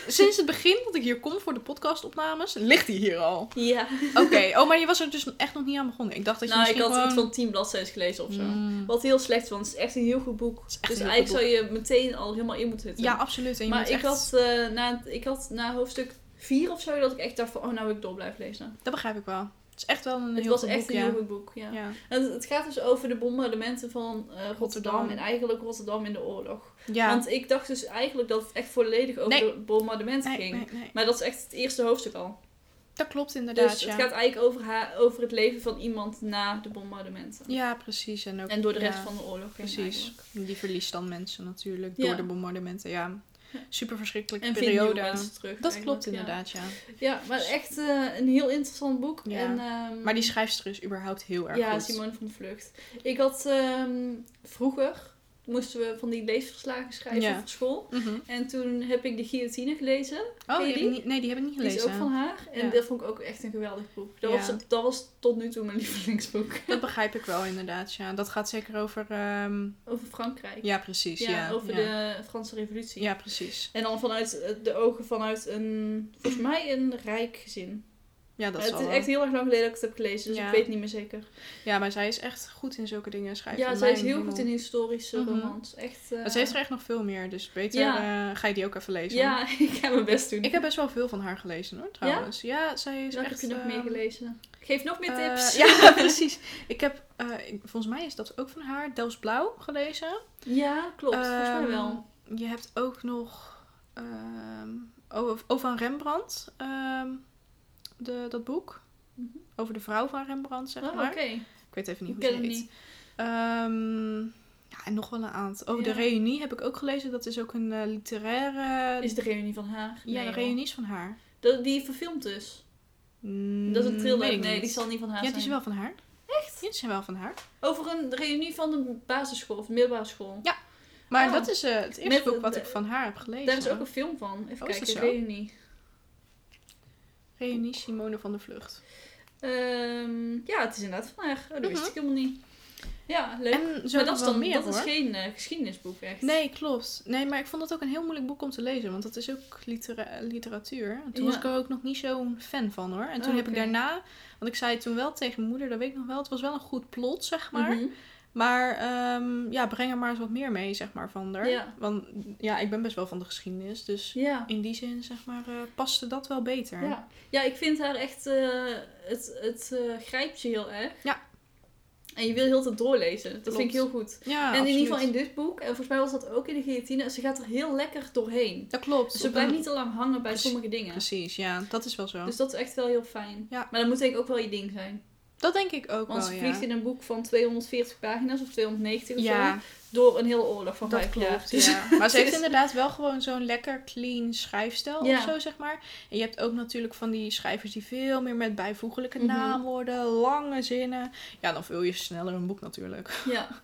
[SPEAKER 1] Sinds het begin dat ik hier kom voor de podcastopnames, ligt die hier al.
[SPEAKER 2] Ja.
[SPEAKER 1] Oké, oh, maar je was er dus echt nog niet aan begonnen. Ik dacht dat je
[SPEAKER 2] Nou, ik had
[SPEAKER 1] gewoon...
[SPEAKER 2] iets van 10 bladzijden gelezen of zo.
[SPEAKER 1] Mm.
[SPEAKER 2] Wat heel slecht, want het is echt een heel goed boek. Dus eigenlijk zou je meteen al helemaal in moeten zitten.
[SPEAKER 1] Ja, absoluut. En je
[SPEAKER 2] maar
[SPEAKER 1] moet
[SPEAKER 2] ik,
[SPEAKER 1] echt...
[SPEAKER 2] had, uh, na, ik had na hoofdstuk 4 of zo, dat ik echt dacht van, oh, nou wil ik door blijven lezen.
[SPEAKER 1] Dat begrijp ik wel. Het is echt wel een
[SPEAKER 2] het
[SPEAKER 1] heel
[SPEAKER 2] was
[SPEAKER 1] goed
[SPEAKER 2] echt
[SPEAKER 1] boek,
[SPEAKER 2] een
[SPEAKER 1] ja.
[SPEAKER 2] heel goed boek, ja.
[SPEAKER 1] ja.
[SPEAKER 2] En het, het gaat dus over de bombardementen van uh, Rotterdam,
[SPEAKER 1] Rotterdam.
[SPEAKER 2] en eigenlijk Rotterdam in de oorlog.
[SPEAKER 1] Ja.
[SPEAKER 2] Want ik dacht dus eigenlijk dat het echt volledig over
[SPEAKER 1] Nee.
[SPEAKER 2] de bombardementen
[SPEAKER 1] Nee,
[SPEAKER 2] ging.
[SPEAKER 1] nee.
[SPEAKER 2] Maar dat is echt het eerste hoofdstuk al.
[SPEAKER 1] Dat klopt inderdaad,
[SPEAKER 2] Dus
[SPEAKER 1] ja.
[SPEAKER 2] het gaat eigenlijk over, haar, over het leven van iemand na de bombardementen.
[SPEAKER 1] Ja, precies. En, ook,
[SPEAKER 2] En door de rest
[SPEAKER 1] ja,
[SPEAKER 2] van de oorlog
[SPEAKER 1] Precies. Die verliest dan mensen natuurlijk door de bombardementen. Ja. Super verschrikkelijke
[SPEAKER 2] En
[SPEAKER 1] periode.
[SPEAKER 2] terug.
[SPEAKER 1] Dat klopt
[SPEAKER 2] ja.
[SPEAKER 1] inderdaad, ja.
[SPEAKER 2] Ja, maar echt eh, een heel interessant boek.
[SPEAKER 1] Ja.
[SPEAKER 2] En, ehm,
[SPEAKER 1] Maar die schrijfster is überhaupt heel erg
[SPEAKER 2] Ja,
[SPEAKER 1] goed.
[SPEAKER 2] Simone van de Vlucht. Ik had ehm, vroeger, moesten we van die leesverslagen schrijven
[SPEAKER 1] Ja.
[SPEAKER 2] voor school.
[SPEAKER 1] Mhm.
[SPEAKER 2] En toen heb ik de Guillotine gelezen.
[SPEAKER 1] Oh, die
[SPEAKER 2] die?
[SPEAKER 1] niet, nee, die heb ik niet
[SPEAKER 2] Die
[SPEAKER 1] gelezen.
[SPEAKER 2] is ook van haar. En
[SPEAKER 1] Ja.
[SPEAKER 2] dat vond ik ook echt een geweldig boek. Dat,
[SPEAKER 1] Ja.
[SPEAKER 2] was, dat was tot nu toe mijn lievelingsboek.
[SPEAKER 1] Dat begrijp ik wel inderdaad, ja. Dat gaat zeker over... ehm,
[SPEAKER 2] Over Frankrijk.
[SPEAKER 1] Ja, precies,
[SPEAKER 2] Ja,
[SPEAKER 1] ja.
[SPEAKER 2] over de Franse revolutie.
[SPEAKER 1] Ja, precies.
[SPEAKER 2] En dan vanuit eh, de ogen vanuit een, volgens mij een rijk gezin.
[SPEAKER 1] Ja, dat
[SPEAKER 2] het is echt heel erg lang geleden dat ik het heb gelezen, dus
[SPEAKER 1] Ja.
[SPEAKER 2] ik weet niet meer zeker.
[SPEAKER 1] Ja, maar zij is echt goed in zulke dingen schrijven.
[SPEAKER 2] Ja, zij is heel goed in historische
[SPEAKER 1] Mhm.
[SPEAKER 2] romans. Echt, eh,
[SPEAKER 1] Maar ze heeft er echt nog veel meer, dus beter
[SPEAKER 2] Ja.
[SPEAKER 1] eh, ga je die ook even lezen.
[SPEAKER 2] Ja, ik ga mijn best doen.
[SPEAKER 1] Ik heb best wel veel van haar gelezen hoor, trouwens. Ja, zij is echt...
[SPEAKER 2] heb je nog
[SPEAKER 1] ehm,
[SPEAKER 2] meer gelezen? Geef nog meer
[SPEAKER 1] eh,
[SPEAKER 2] tips.
[SPEAKER 1] ja, precies. Ik heb, eh, ik- volgens mij is dat ook van haar, Dels Blauw gelezen.
[SPEAKER 2] Ja, klopt. volgens mij
[SPEAKER 1] Ehm,
[SPEAKER 2] wel.
[SPEAKER 1] Je hebt ook nog ehm over, over van Rembrandt, ehm, de, dat boek.
[SPEAKER 2] Mhm.
[SPEAKER 1] Over de vrouw van Rembrandt, zeg
[SPEAKER 2] Oh,
[SPEAKER 1] maar.
[SPEAKER 2] oké.
[SPEAKER 1] Ik weet even niet hoe ze heet.
[SPEAKER 2] niet.
[SPEAKER 1] Ehm, ja, en nog wel een aantal. Oh, de
[SPEAKER 2] Ja.
[SPEAKER 1] reunie heb ik ook gelezen. Dat is ook een eh, literaire...
[SPEAKER 2] Is de reunie van haar?
[SPEAKER 1] ja,
[SPEAKER 2] Nee,
[SPEAKER 1] de reunie is van haar.
[SPEAKER 2] Dat, die verfilmd dus.
[SPEAKER 1] Mm,
[SPEAKER 2] Dat is een thriller. Nee,
[SPEAKER 1] niet.
[SPEAKER 2] die zal niet van haar
[SPEAKER 1] Ja, die is
[SPEAKER 2] zijn.
[SPEAKER 1] wel van haar. Echt? Ja, die zijn wel van haar.
[SPEAKER 2] Over een reunie van de basisschool of de middelbare school.
[SPEAKER 1] Ja, Maar
[SPEAKER 2] Oh.
[SPEAKER 1] dat is eh, het eerste
[SPEAKER 2] Met-
[SPEAKER 1] boek wat
[SPEAKER 2] de-
[SPEAKER 1] ik van haar heb gelezen.
[SPEAKER 2] Daar is ook een film van. Even
[SPEAKER 1] Oh, is
[SPEAKER 2] kijken,
[SPEAKER 1] zo?
[SPEAKER 2] reunie.
[SPEAKER 1] Reunie Simone van de Vlucht.
[SPEAKER 2] Ehm, ja, het is inderdaad van haar. Oh, dat wist
[SPEAKER 1] Mhm.
[SPEAKER 2] ik helemaal niet. Ja, leuk.
[SPEAKER 1] En zo
[SPEAKER 2] maar dat is dan
[SPEAKER 1] meer
[SPEAKER 2] dat
[SPEAKER 1] hoor.
[SPEAKER 2] is geen eh, geschiedenisboek echt.
[SPEAKER 1] Nee, klopt. Nee, maar ik vond het ook een heel moeilijk boek om te lezen. Want dat is ook litera- literatuur. En toen was ik er ook nog niet zo'n fan van hoor. En toen
[SPEAKER 2] Oh,
[SPEAKER 1] heb ik daarna... Want ik zei toen wel tegen mijn moeder, dat weet ik nog wel. Het was wel een goed plot, zeg maar.
[SPEAKER 2] Mhm.
[SPEAKER 1] Maar ehm, ja, breng er maar eens wat meer mee, zeg maar, van.
[SPEAKER 2] Ja.
[SPEAKER 1] Want ja, ik ben best wel van de geschiedenis. Dus
[SPEAKER 2] Ja.
[SPEAKER 1] in die zin, zeg maar, eh, paste dat wel beter.
[SPEAKER 2] Ja. ja, ik vind haar echt... eh, het het eh, grijpt je heel erg.
[SPEAKER 1] Ja.
[SPEAKER 2] En je wil heel tijd doorlezen. Dat
[SPEAKER 1] Klopt.
[SPEAKER 2] vind ik heel goed.
[SPEAKER 1] Ja,
[SPEAKER 2] en in ieder geval in dit boek, en volgens mij was dat ook in de guillotine, ze gaat er heel lekker doorheen.
[SPEAKER 1] Dat klopt.
[SPEAKER 2] Dus ze blijft
[SPEAKER 1] een-
[SPEAKER 2] niet te lang hangen bij sommige dingen.
[SPEAKER 1] Precies, ja. Dat is wel zo.
[SPEAKER 2] Dus dat is echt wel heel fijn.
[SPEAKER 1] Ja.
[SPEAKER 2] Maar dat moet denk ik ook wel je ding zijn.
[SPEAKER 1] Dat denk ik ook
[SPEAKER 2] Want
[SPEAKER 1] wel,
[SPEAKER 2] ze
[SPEAKER 1] ja.
[SPEAKER 2] vliegt in een boek van 240 pagina's of 290 of
[SPEAKER 1] Ja,
[SPEAKER 2] zo. Door een hele oorlog van vijf jaar. Dus-
[SPEAKER 1] Ja. Maar ze heeft
[SPEAKER 2] Dus-
[SPEAKER 1] inderdaad wel gewoon zo'n lekker clean schrijfstijl of zo, zeg maar. En je hebt ook natuurlijk van die schrijvers die veel meer met bijvoeglijke
[SPEAKER 2] Mhm.
[SPEAKER 1] naamwoorden, lange zinnen. Ja, dan vul je sneller een boek natuurlijk.
[SPEAKER 2] Ja.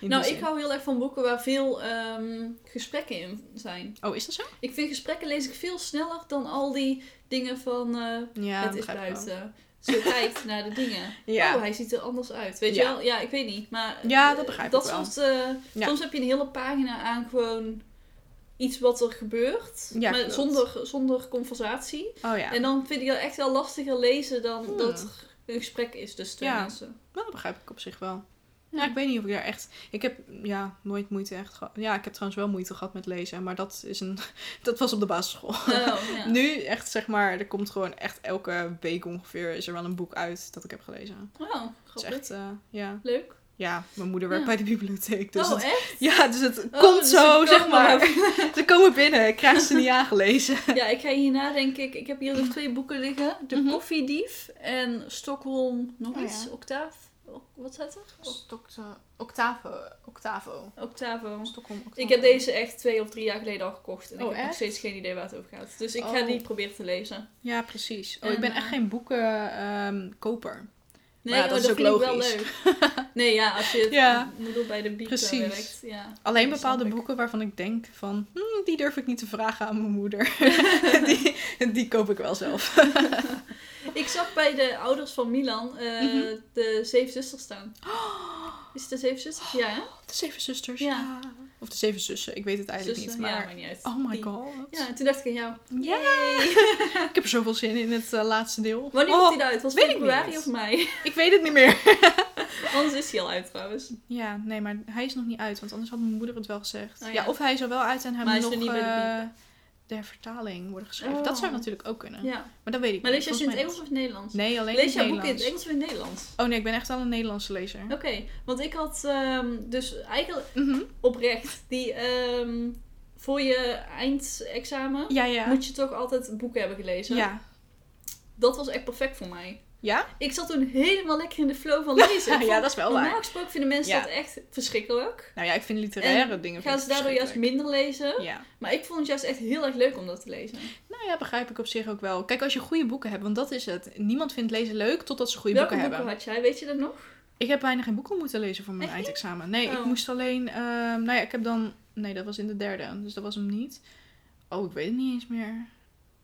[SPEAKER 2] Nou, ik
[SPEAKER 1] zin.
[SPEAKER 2] hou heel erg van boeken waar veel ehm, gesprekken in zijn.
[SPEAKER 1] Oh, is dat zo?
[SPEAKER 2] Ik vind gesprekken lees ik veel sneller dan al die dingen van
[SPEAKER 1] Ja,
[SPEAKER 2] het is buiten. Ze kijkt naar de dingen.
[SPEAKER 1] Ja.
[SPEAKER 2] Oh, hij ziet er anders uit. Weet
[SPEAKER 1] Ja.
[SPEAKER 2] je wel? Ja, ik weet niet. Maar
[SPEAKER 1] Ja, dat begrijp
[SPEAKER 2] dat
[SPEAKER 1] ik wel.
[SPEAKER 2] soort, eh,
[SPEAKER 1] Ja.
[SPEAKER 2] Soms heb je een hele pagina aan gewoon iets wat er gebeurt.
[SPEAKER 1] Ja,
[SPEAKER 2] maar zonder, zonder conversatie.
[SPEAKER 1] Oh ja.
[SPEAKER 2] En dan vind ik dat echt wel lastiger lezen dan
[SPEAKER 1] Hmm.
[SPEAKER 2] dat er een gesprek is tussen twee
[SPEAKER 1] Ja.
[SPEAKER 2] mensen.
[SPEAKER 1] Nou, dat begrijp ik op zich wel. Ja.
[SPEAKER 2] Ja.
[SPEAKER 1] ik weet niet of ik daar echt... Ik heb ja, nooit moeite echt gehad. Ja, ik heb trouwens wel moeite gehad met lezen. Maar dat, is een... dat was op de basisschool.
[SPEAKER 2] Oh, ja.
[SPEAKER 1] Nu echt, zeg maar, er komt gewoon echt elke week ongeveer... is er wel een boek uit dat ik heb gelezen.
[SPEAKER 2] Oh,
[SPEAKER 1] Dat is
[SPEAKER 2] grappig.
[SPEAKER 1] echt, eh, ja.
[SPEAKER 2] Leuk.
[SPEAKER 1] Ja, mijn moeder werkt
[SPEAKER 2] Ja.
[SPEAKER 1] bij de bibliotheek. Dus
[SPEAKER 2] oh,
[SPEAKER 1] het-
[SPEAKER 2] echt?
[SPEAKER 1] ja, dus het
[SPEAKER 2] Oh,
[SPEAKER 1] komt
[SPEAKER 2] dus
[SPEAKER 1] zo,
[SPEAKER 2] ze
[SPEAKER 1] zeg maar. ze komen binnen, ik krijg ze niet aangelezen.
[SPEAKER 2] Ja, ik ga hierna denk ik... Ik heb hier nog twee boeken liggen. De
[SPEAKER 1] Mhm.
[SPEAKER 2] Koffiedief en Stockholm nog
[SPEAKER 1] Oh,
[SPEAKER 2] iets. Octaaf. Wat staat er?
[SPEAKER 1] Stokte, Octavo. Octavo.
[SPEAKER 2] Octavo.
[SPEAKER 1] Stockholm Octavo.
[SPEAKER 2] Ik heb deze echt twee of drie jaar geleden al gekocht. En
[SPEAKER 1] Oh,
[SPEAKER 2] ik heb nog steeds geen idee waar het over gaat. Dus ik ga
[SPEAKER 1] Oh.
[SPEAKER 2] die proberen te lezen.
[SPEAKER 1] Ja, precies. Oh,
[SPEAKER 2] En,
[SPEAKER 1] ik ben echt
[SPEAKER 2] eh,
[SPEAKER 1] geen boekenkoper.
[SPEAKER 2] Nee,
[SPEAKER 1] ja,
[SPEAKER 2] oh,
[SPEAKER 1] dat is
[SPEAKER 2] dat
[SPEAKER 1] ook
[SPEAKER 2] vind ik wel leuk. Nee, ja, als je het
[SPEAKER 1] Ja.
[SPEAKER 2] moeder bij de
[SPEAKER 1] Precies.
[SPEAKER 2] werkt. Ja.
[SPEAKER 1] Alleen bepaalde boeken waarvan ik denk van... "Hmm, die durf ik niet te vragen aan mijn moeder. die, die koop ik wel zelf.
[SPEAKER 2] Ik zag bij de ouders van Milan eh,
[SPEAKER 1] Mhm.
[SPEAKER 2] de Zeven Zusters staan. Is het de Zeven Zusters? Ja, hè?
[SPEAKER 1] De Zeven Zusters,
[SPEAKER 2] Ja.
[SPEAKER 1] ja. Of de Zeven Zussen, ik weet het eigenlijk
[SPEAKER 2] Zussen?
[SPEAKER 1] niet.
[SPEAKER 2] Ja,
[SPEAKER 1] Maar...
[SPEAKER 2] niet uit.
[SPEAKER 1] oh my
[SPEAKER 2] Die.
[SPEAKER 1] god.
[SPEAKER 2] Ja, en toen dacht ik aan jou.
[SPEAKER 1] Ja.
[SPEAKER 2] Yay!
[SPEAKER 1] Ik heb er zoveel zin in het eh, laatste deel.
[SPEAKER 2] Wanneer
[SPEAKER 1] Oh,
[SPEAKER 2] komt die uit? Was het februari of mei?
[SPEAKER 1] Ik weet het niet meer.
[SPEAKER 2] Anders is hij al uit trouwens.
[SPEAKER 1] Ja, nee, maar hij is nog niet uit. Want anders had mijn moeder het wel gezegd.
[SPEAKER 2] Oh, ja.
[SPEAKER 1] ja. of hij is er wel uit en hij
[SPEAKER 2] Maar hij
[SPEAKER 1] moet
[SPEAKER 2] is
[SPEAKER 1] nog
[SPEAKER 2] er niet bij de
[SPEAKER 1] de vertaling worden geschreven.
[SPEAKER 2] Oh.
[SPEAKER 1] Dat zou natuurlijk ook kunnen.
[SPEAKER 2] Ja.
[SPEAKER 1] Maar dat weet ik
[SPEAKER 2] Maar
[SPEAKER 1] niet.
[SPEAKER 2] lees je in het Engels of Nederlands?
[SPEAKER 1] mij niet. Nee, alleen
[SPEAKER 2] Lees
[SPEAKER 1] in het
[SPEAKER 2] boeken in het
[SPEAKER 1] Nederlands.
[SPEAKER 2] Engels of in het Nederlands?
[SPEAKER 1] Oh nee, ik ben echt al een Nederlandse lezer.
[SPEAKER 2] Oké, want ik had ehm, dus eigenlijk
[SPEAKER 1] Mhm.
[SPEAKER 2] oprecht die ehm, voor je eindexamen
[SPEAKER 1] Ja, ja.
[SPEAKER 2] moet je toch altijd boeken hebben gelezen.
[SPEAKER 1] Ja.
[SPEAKER 2] Dat was echt perfect voor mij.
[SPEAKER 1] Ja?
[SPEAKER 2] Ik zat toen helemaal lekker in de flow van lezen.
[SPEAKER 1] Ja, dat is wel
[SPEAKER 2] Normaal
[SPEAKER 1] waar.
[SPEAKER 2] gesproken vinden mensen
[SPEAKER 1] Ja.
[SPEAKER 2] dat echt verschrikkelijk.
[SPEAKER 1] Nou ja, ik vind literaire
[SPEAKER 2] En
[SPEAKER 1] dingen
[SPEAKER 2] Gaan ze daardoor juist minder lezen.
[SPEAKER 1] Ja.
[SPEAKER 2] Maar ik vond het juist echt heel erg leuk om dat te lezen.
[SPEAKER 1] Nou ja, begrijp ik op zich ook wel. Kijk, als je goede boeken hebt, want dat is het. Niemand vindt lezen leuk totdat ze goede
[SPEAKER 2] Welke
[SPEAKER 1] boeken
[SPEAKER 2] boeken
[SPEAKER 1] hebben.
[SPEAKER 2] had jij? Weet je dat nog?
[SPEAKER 1] Ik heb bijna geen boeken moeten lezen voor mijn
[SPEAKER 2] Echt
[SPEAKER 1] eindexamen. Nee, ik
[SPEAKER 2] Oh.
[SPEAKER 1] moest alleen... ehm, nou ja, ik heb dan... Nee, dat was in de derde. Dus dat was hem niet. Oh, ik weet het niet eens meer.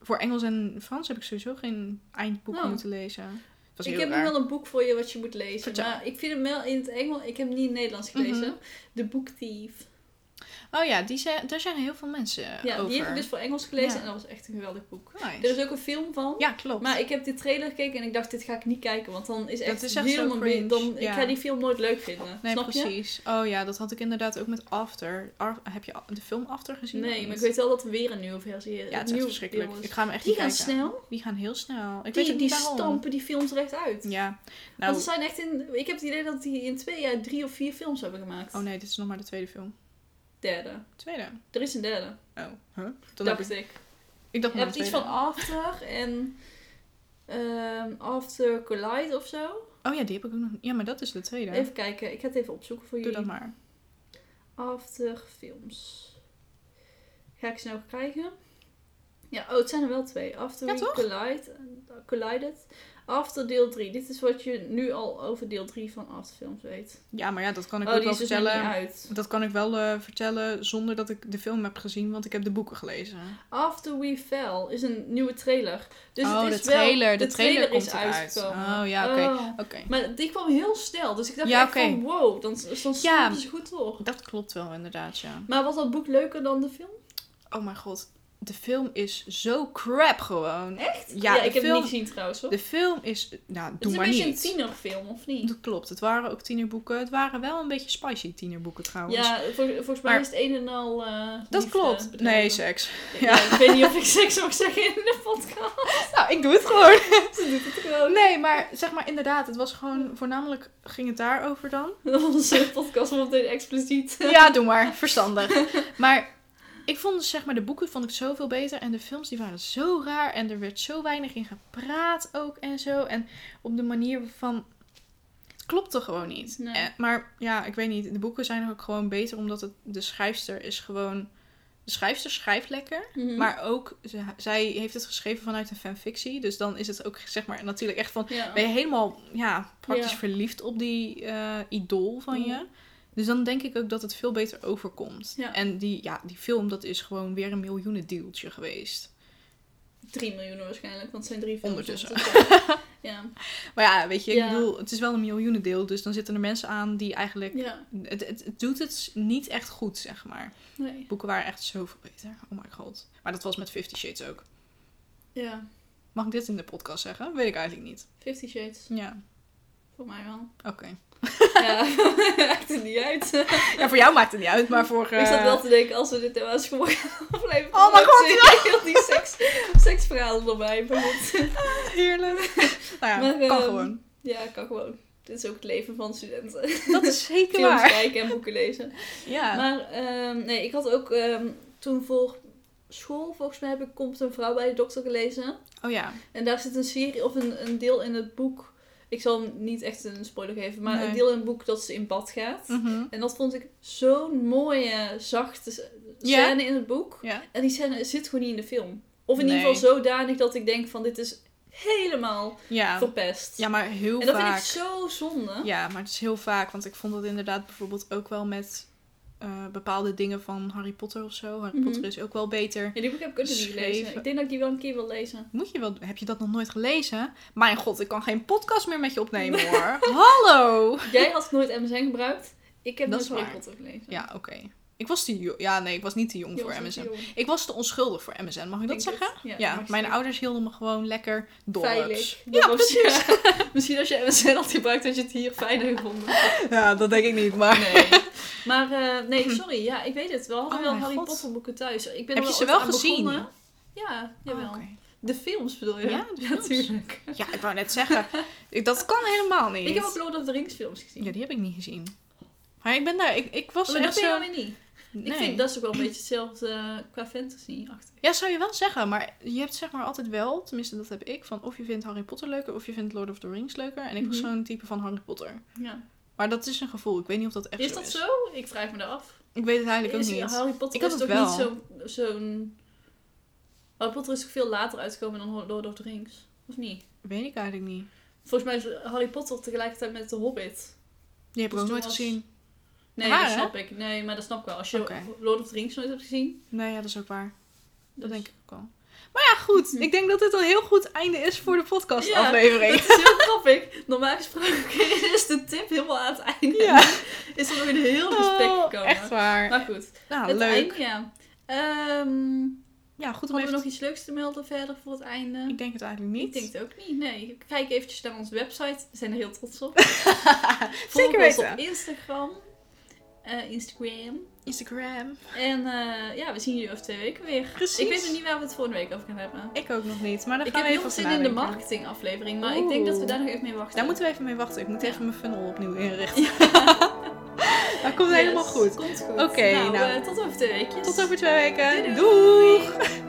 [SPEAKER 1] Voor Engels en Frans heb ik sowieso geen eindboeken
[SPEAKER 2] Oh.
[SPEAKER 1] moeten lezen. Het was
[SPEAKER 2] ik heb nog
[SPEAKER 1] raar.
[SPEAKER 2] wel een boek voor je wat je moet lezen.
[SPEAKER 1] Vertel.
[SPEAKER 2] Maar ik vind hem wel in het Engels. Ik heb hem niet in het Nederlands gelezen.
[SPEAKER 1] Mhm.
[SPEAKER 2] De Book Thief.
[SPEAKER 1] Oh ja, die zijn, daar zijn heel veel mensen
[SPEAKER 2] Ja,
[SPEAKER 1] over.
[SPEAKER 2] die heb ik dus voor Engels gelezen.
[SPEAKER 1] Ja.
[SPEAKER 2] En dat was echt een geweldig boek.
[SPEAKER 1] Nice.
[SPEAKER 2] Er is ook een film van.
[SPEAKER 1] Ja, klopt.
[SPEAKER 2] Maar ik heb de trailer gekeken en ik dacht, dit ga ik niet kijken. Want dan is
[SPEAKER 1] Dat
[SPEAKER 2] echt,
[SPEAKER 1] is echt
[SPEAKER 2] helemaal Dan, Ik ga die film nooit leuk vinden.
[SPEAKER 1] Nee,
[SPEAKER 2] Snap je?
[SPEAKER 1] precies. Oh ja, dat had ik inderdaad ook met After. Ar- heb je de film After gezien?
[SPEAKER 2] Nee, maar
[SPEAKER 1] niet?
[SPEAKER 2] ik weet wel dat er weer een nieuwe versie is.
[SPEAKER 1] Ja, het is verschrikkelijk. Ik ga hem echt
[SPEAKER 2] Die
[SPEAKER 1] niet
[SPEAKER 2] gaan
[SPEAKER 1] kijken.
[SPEAKER 2] snel.
[SPEAKER 1] Die gaan heel snel. Ik weet
[SPEAKER 2] Die,
[SPEAKER 1] ook
[SPEAKER 2] die
[SPEAKER 1] waarom.
[SPEAKER 2] stampen die films er echt uit.
[SPEAKER 1] Ja.
[SPEAKER 2] Want
[SPEAKER 1] Nou,
[SPEAKER 2] er zijn echt in... Ik heb het idee dat die in twee jaar drie of vier films hebben gemaakt.
[SPEAKER 1] oh nee, dit is nog maar de tweede film.
[SPEAKER 2] Derde.
[SPEAKER 1] Tweede.
[SPEAKER 2] Er is een derde,
[SPEAKER 1] Oh, huh? Dan
[SPEAKER 2] dacht
[SPEAKER 1] ik,
[SPEAKER 2] ik.
[SPEAKER 1] dacht
[SPEAKER 2] Je hebt iets van. After en... ehm, After Collide of zo.
[SPEAKER 1] Oh ja, die heb ik ook nog. Ja, maar dat is de tweede.
[SPEAKER 2] Even kijken, ik ga het even opzoeken voor
[SPEAKER 1] Doe
[SPEAKER 2] jullie.
[SPEAKER 1] dat maar.
[SPEAKER 2] After films. Ga ik snel krijgen? Ja, oh, het zijn er wel twee. After
[SPEAKER 1] Ja?
[SPEAKER 2] Collide, Collided. After deel 3. Dit is wat je nu al over deel 3 van After Films weet.
[SPEAKER 1] Ja, maar ja, dat kan ik
[SPEAKER 2] oh,
[SPEAKER 1] ook
[SPEAKER 2] die
[SPEAKER 1] wel
[SPEAKER 2] is dus
[SPEAKER 1] vertellen.
[SPEAKER 2] uit.
[SPEAKER 1] Dat kan ik wel eh, vertellen zonder dat ik de film heb gezien, want ik heb de boeken gelezen.
[SPEAKER 2] After We Fell is een nieuwe trailer. Dus
[SPEAKER 1] oh,
[SPEAKER 2] het
[SPEAKER 1] de
[SPEAKER 2] is
[SPEAKER 1] trailer.
[SPEAKER 2] wel,
[SPEAKER 1] de, trailer, komt
[SPEAKER 2] is uitgekomen.
[SPEAKER 1] Oh ja, oké.
[SPEAKER 2] Oh.
[SPEAKER 1] Oké.
[SPEAKER 2] Maar die kwam heel snel. Dus ik dacht
[SPEAKER 1] Ja,
[SPEAKER 2] van wow, dan, dan snappen ze goed door.
[SPEAKER 1] Dat klopt wel inderdaad, ja.
[SPEAKER 2] Maar was dat boek leuker dan de film?
[SPEAKER 1] Oh mijn god. De film is zo crap gewoon.
[SPEAKER 2] Echt?
[SPEAKER 1] Ja,
[SPEAKER 2] ik heb het niet gezien trouwens hoor.
[SPEAKER 1] De film is... Nou,
[SPEAKER 2] het
[SPEAKER 1] doe
[SPEAKER 2] is
[SPEAKER 1] maar
[SPEAKER 2] een beetje
[SPEAKER 1] niet.
[SPEAKER 2] een tienerfilm, of niet?
[SPEAKER 1] Dat klopt. Het waren ook tienerboeken. Het waren wel een beetje spicy tienerboeken trouwens.
[SPEAKER 2] Ja, vol- volgens mij
[SPEAKER 1] Maar-
[SPEAKER 2] is het een en al. eh,
[SPEAKER 1] dat
[SPEAKER 2] liefde
[SPEAKER 1] klopt.
[SPEAKER 2] bedrijven.
[SPEAKER 1] Nee, seks.
[SPEAKER 2] Ja,
[SPEAKER 1] Ja.
[SPEAKER 2] ik weet niet of ik seks mag zeggen in de podcast.
[SPEAKER 1] Nou, ik doe het gewoon.
[SPEAKER 2] Ze doet het gewoon.
[SPEAKER 1] Nee, maar zeg maar inderdaad. Het was gewoon... Voornamelijk ging het daarover dan.
[SPEAKER 2] Onze podcast wordt meteen expliciet.
[SPEAKER 1] Ja, doe maar. Verstandig. Maar ik vond dus, zeg maar, de boeken vond ik zoveel beter. En de films die waren zo raar. En er werd zo weinig in gepraat ook en zo. En op de manier van... Het klopte gewoon niet.
[SPEAKER 2] Nee.
[SPEAKER 1] Eh, maar ja, ik weet niet. De boeken zijn ook gewoon beter. Omdat het, de schrijfster is gewoon... De schrijfster schrijft lekker.
[SPEAKER 2] Mhm.
[SPEAKER 1] Maar ook, ze- zij heeft het geschreven vanuit een fanfictie. Dus dan is het ook, zeg maar, natuurlijk echt van...
[SPEAKER 2] ja.
[SPEAKER 1] Ben je helemaal, ja, praktisch
[SPEAKER 2] Ja.
[SPEAKER 1] verliefd op die eh, idool van
[SPEAKER 2] Mhm.
[SPEAKER 1] je. Dus dan denk ik ook dat het veel beter overkomt.
[SPEAKER 2] Ja.
[SPEAKER 1] En die, ja, die film, dat is gewoon weer een miljoenen dealtje geweest.
[SPEAKER 2] 3 miljoen waarschijnlijk, want het zijn drie films.
[SPEAKER 1] Ondertussen.
[SPEAKER 2] Ja.
[SPEAKER 1] Maar ja, weet je, ik
[SPEAKER 2] Ja.
[SPEAKER 1] bedoel, het is wel een miljoenen deel. Dus dan zitten er mensen aan die eigenlijk...
[SPEAKER 2] ja,
[SPEAKER 1] Het, het, het doet het niet echt goed, zeg maar.
[SPEAKER 2] nee.
[SPEAKER 1] Boeken waren echt zoveel beter. Oh my god. Maar dat was met Fifty Shades ook.
[SPEAKER 2] Ja,
[SPEAKER 1] Mag ik dit in de podcast zeggen? Weet ik eigenlijk niet.
[SPEAKER 2] Fifty Shades.
[SPEAKER 1] Ja,
[SPEAKER 2] Voor mij wel.
[SPEAKER 1] oké.
[SPEAKER 2] Ja, maakt het niet uit.
[SPEAKER 1] Ja, voor jou maakt het niet uit, maar voor...
[SPEAKER 2] Ik zat
[SPEAKER 1] eh,
[SPEAKER 2] wel te denken, als we dit nou eens gewoon afleveren.
[SPEAKER 1] Oh mijn god,
[SPEAKER 2] heel die seks, seksverhalen erbij. Maar goed.
[SPEAKER 1] Heerlijk. nou ja,
[SPEAKER 2] Maar,
[SPEAKER 1] kan
[SPEAKER 2] ehm,
[SPEAKER 1] gewoon.
[SPEAKER 2] Ja, kan gewoon. Dit is ook het leven van studenten.
[SPEAKER 1] Dat is zeker
[SPEAKER 2] Films
[SPEAKER 1] waar.
[SPEAKER 2] kijken en boeken lezen.
[SPEAKER 1] Ja.
[SPEAKER 2] Maar ehm, nee, ik had ook ehm, toen voor school, volgens mij heb ik Komt een vrouw bij de dokter gelezen.
[SPEAKER 1] Oh ja.
[SPEAKER 2] En daar zit een serie of een, een deel in het boek Ik zal hem niet echt een spoiler geven, maar
[SPEAKER 1] Nee.
[SPEAKER 2] een deel in het boek dat ze in bad gaat.
[SPEAKER 1] Mhm.
[SPEAKER 2] En dat vond ik zo'n mooie, zachte scène in het boek. En die scène zit gewoon niet in de film. Of in
[SPEAKER 1] Nee.
[SPEAKER 2] ieder geval zodanig dat ik denk van dit is helemaal
[SPEAKER 1] Ja.
[SPEAKER 2] verpest.
[SPEAKER 1] ja, maar heel
[SPEAKER 2] en dat
[SPEAKER 1] vaak.
[SPEAKER 2] vind ik zo zonde.
[SPEAKER 1] Ja, maar het is heel vaak. Want ik vond dat inderdaad bijvoorbeeld ook wel met eh, bepaalde dingen van Harry Potter of zo. Harry
[SPEAKER 2] Mhm.
[SPEAKER 1] Potter is ook wel beter.
[SPEAKER 2] Ja, die boek heb ik ook nog niet gelezen. Ik denk dat ik die wel een keer wil lezen.
[SPEAKER 1] Moet je wel, heb je dat nog nooit gelezen? Mijn god, ik kan geen podcast meer met je opnemen hoor. Hallo!
[SPEAKER 2] Jij had nooit MSN gebruikt. Ik heb
[SPEAKER 1] Dat
[SPEAKER 2] nooit Harry. Potter gelezen.
[SPEAKER 1] Ja, oké. Ik was te jong. Ja, nee, ik was niet te jong
[SPEAKER 2] Je
[SPEAKER 1] voor MSN.
[SPEAKER 2] jong.
[SPEAKER 1] Ik was te onschuldig voor MSN, mag ik dat zeggen?
[SPEAKER 2] het. Ja,
[SPEAKER 1] mijn
[SPEAKER 2] zeggen.
[SPEAKER 1] ouders hielden me gewoon lekker door.
[SPEAKER 2] Veilig.
[SPEAKER 1] Ja,
[SPEAKER 2] Dat was- Misschien als je MSN had gebruikt, had je het hier fijner gevonden.
[SPEAKER 1] Ja, dat denk ik niet, maar...
[SPEAKER 2] Nee. Maar eh, nee, sorry. Ja, ik weet het. We hadden
[SPEAKER 1] Oh
[SPEAKER 2] wel Harry
[SPEAKER 1] God.
[SPEAKER 2] Potter boeken thuis. Ik ben
[SPEAKER 1] Heb je ze wel gezien?
[SPEAKER 2] begonnen. Ja, jawel.
[SPEAKER 1] Oh.
[SPEAKER 2] De films bedoel je?
[SPEAKER 1] Ja.
[SPEAKER 2] Natuurlijk.
[SPEAKER 1] Ja, ik wou net zeggen. dat kan helemaal niet.
[SPEAKER 2] Ik heb ook Lord of the Rings films gezien.
[SPEAKER 1] Ja, die heb ik niet gezien. Maar ik ben daar... Ik, ik was
[SPEAKER 2] maar dat
[SPEAKER 1] echt zo...
[SPEAKER 2] niet.
[SPEAKER 1] Nee.
[SPEAKER 2] Ik vind dat is ook wel een beetje hetzelfde eh, qua fantasy achter.
[SPEAKER 1] Ja, zou je wel zeggen. Maar je hebt zeg maar altijd wel... Tenminste, dat heb ik. Van of je vindt Harry Potter leuker... of je vindt Lord of the Rings leuker. En ik was
[SPEAKER 2] Mhm.
[SPEAKER 1] zo'n type van Harry Potter.
[SPEAKER 2] Ja.
[SPEAKER 1] Maar dat is een gevoel. Ik weet niet of dat echt
[SPEAKER 2] Is
[SPEAKER 1] zo
[SPEAKER 2] dat
[SPEAKER 1] is.
[SPEAKER 2] zo? Ik vraag me daar af.
[SPEAKER 1] Ik weet het eigenlijk
[SPEAKER 2] Is
[SPEAKER 1] ook niet.
[SPEAKER 2] Harry Potter
[SPEAKER 1] Ik had
[SPEAKER 2] is
[SPEAKER 1] het
[SPEAKER 2] toch
[SPEAKER 1] wel.
[SPEAKER 2] niet zo- zo'n... Harry Potter is toch veel later uitgekomen dan Lord of the Rings? Of niet?
[SPEAKER 1] Weet ik eigenlijk niet.
[SPEAKER 2] Volgens mij is Harry Potter tegelijkertijd met The Hobbit.
[SPEAKER 1] Die heb ik
[SPEAKER 2] Dus
[SPEAKER 1] ook nooit
[SPEAKER 2] was-
[SPEAKER 1] gezien.
[SPEAKER 2] Nee, dat
[SPEAKER 1] hè?
[SPEAKER 2] snap ik. Nee, maar dat snap ik wel. Als je. Lord of the Rings nooit hebt gezien.
[SPEAKER 1] Nee, ja, dat is ook waar. Dat
[SPEAKER 2] dus-
[SPEAKER 1] denk ik ook wel. Maar ja, goed. Ik denk dat dit een heel goed einde is voor de podcast
[SPEAKER 2] Ja,
[SPEAKER 1] aflevering.
[SPEAKER 2] Het is heel grappig. Normaal gesproken is de tip helemaal aan het einde.
[SPEAKER 1] Ja.
[SPEAKER 2] Is er nog een heel gesprek
[SPEAKER 1] Oh,
[SPEAKER 2] gekomen.
[SPEAKER 1] echt waar.
[SPEAKER 2] Maar goed.
[SPEAKER 1] nou,
[SPEAKER 2] het
[SPEAKER 1] leuk.
[SPEAKER 2] einde, ja. Ehm
[SPEAKER 1] Ja, goed om
[SPEAKER 2] hadden we nog iets leuks te melden verder voor het einde?
[SPEAKER 1] Ik denk het eigenlijk niet.
[SPEAKER 2] Ik denk het ook niet. Nee, kijk eventjes naar onze website. We zijn er heel trots op. Volg
[SPEAKER 1] Zeker
[SPEAKER 2] ons
[SPEAKER 1] weten.
[SPEAKER 2] op Instagram. Eh, Instagram.
[SPEAKER 1] Instagram.
[SPEAKER 2] En eh, ja, we zien jullie over twee weken weer.
[SPEAKER 1] Precies.
[SPEAKER 2] Ik weet nog niet waar we het volgende week over gaan hebben.
[SPEAKER 1] Ik ook nog niet, maar daar
[SPEAKER 2] Ik
[SPEAKER 1] gaan
[SPEAKER 2] heb
[SPEAKER 1] we
[SPEAKER 2] heel
[SPEAKER 1] even
[SPEAKER 2] veel
[SPEAKER 1] over
[SPEAKER 2] zin in de
[SPEAKER 1] nadenken.
[SPEAKER 2] marketing aflevering, maar ik denk dat we daar nog even mee wachten.
[SPEAKER 1] Daar moeten we even mee wachten. Ik moet
[SPEAKER 2] Ja.
[SPEAKER 1] even mijn funnel opnieuw inrichten. Dat komt
[SPEAKER 2] Yes,
[SPEAKER 1] helemaal goed.
[SPEAKER 2] Komt goed.
[SPEAKER 1] Oké,
[SPEAKER 2] nou,
[SPEAKER 1] nou.
[SPEAKER 2] eh, tot over twee weken.
[SPEAKER 1] Tot over twee weken.
[SPEAKER 2] Doei, doei.
[SPEAKER 1] Doeg!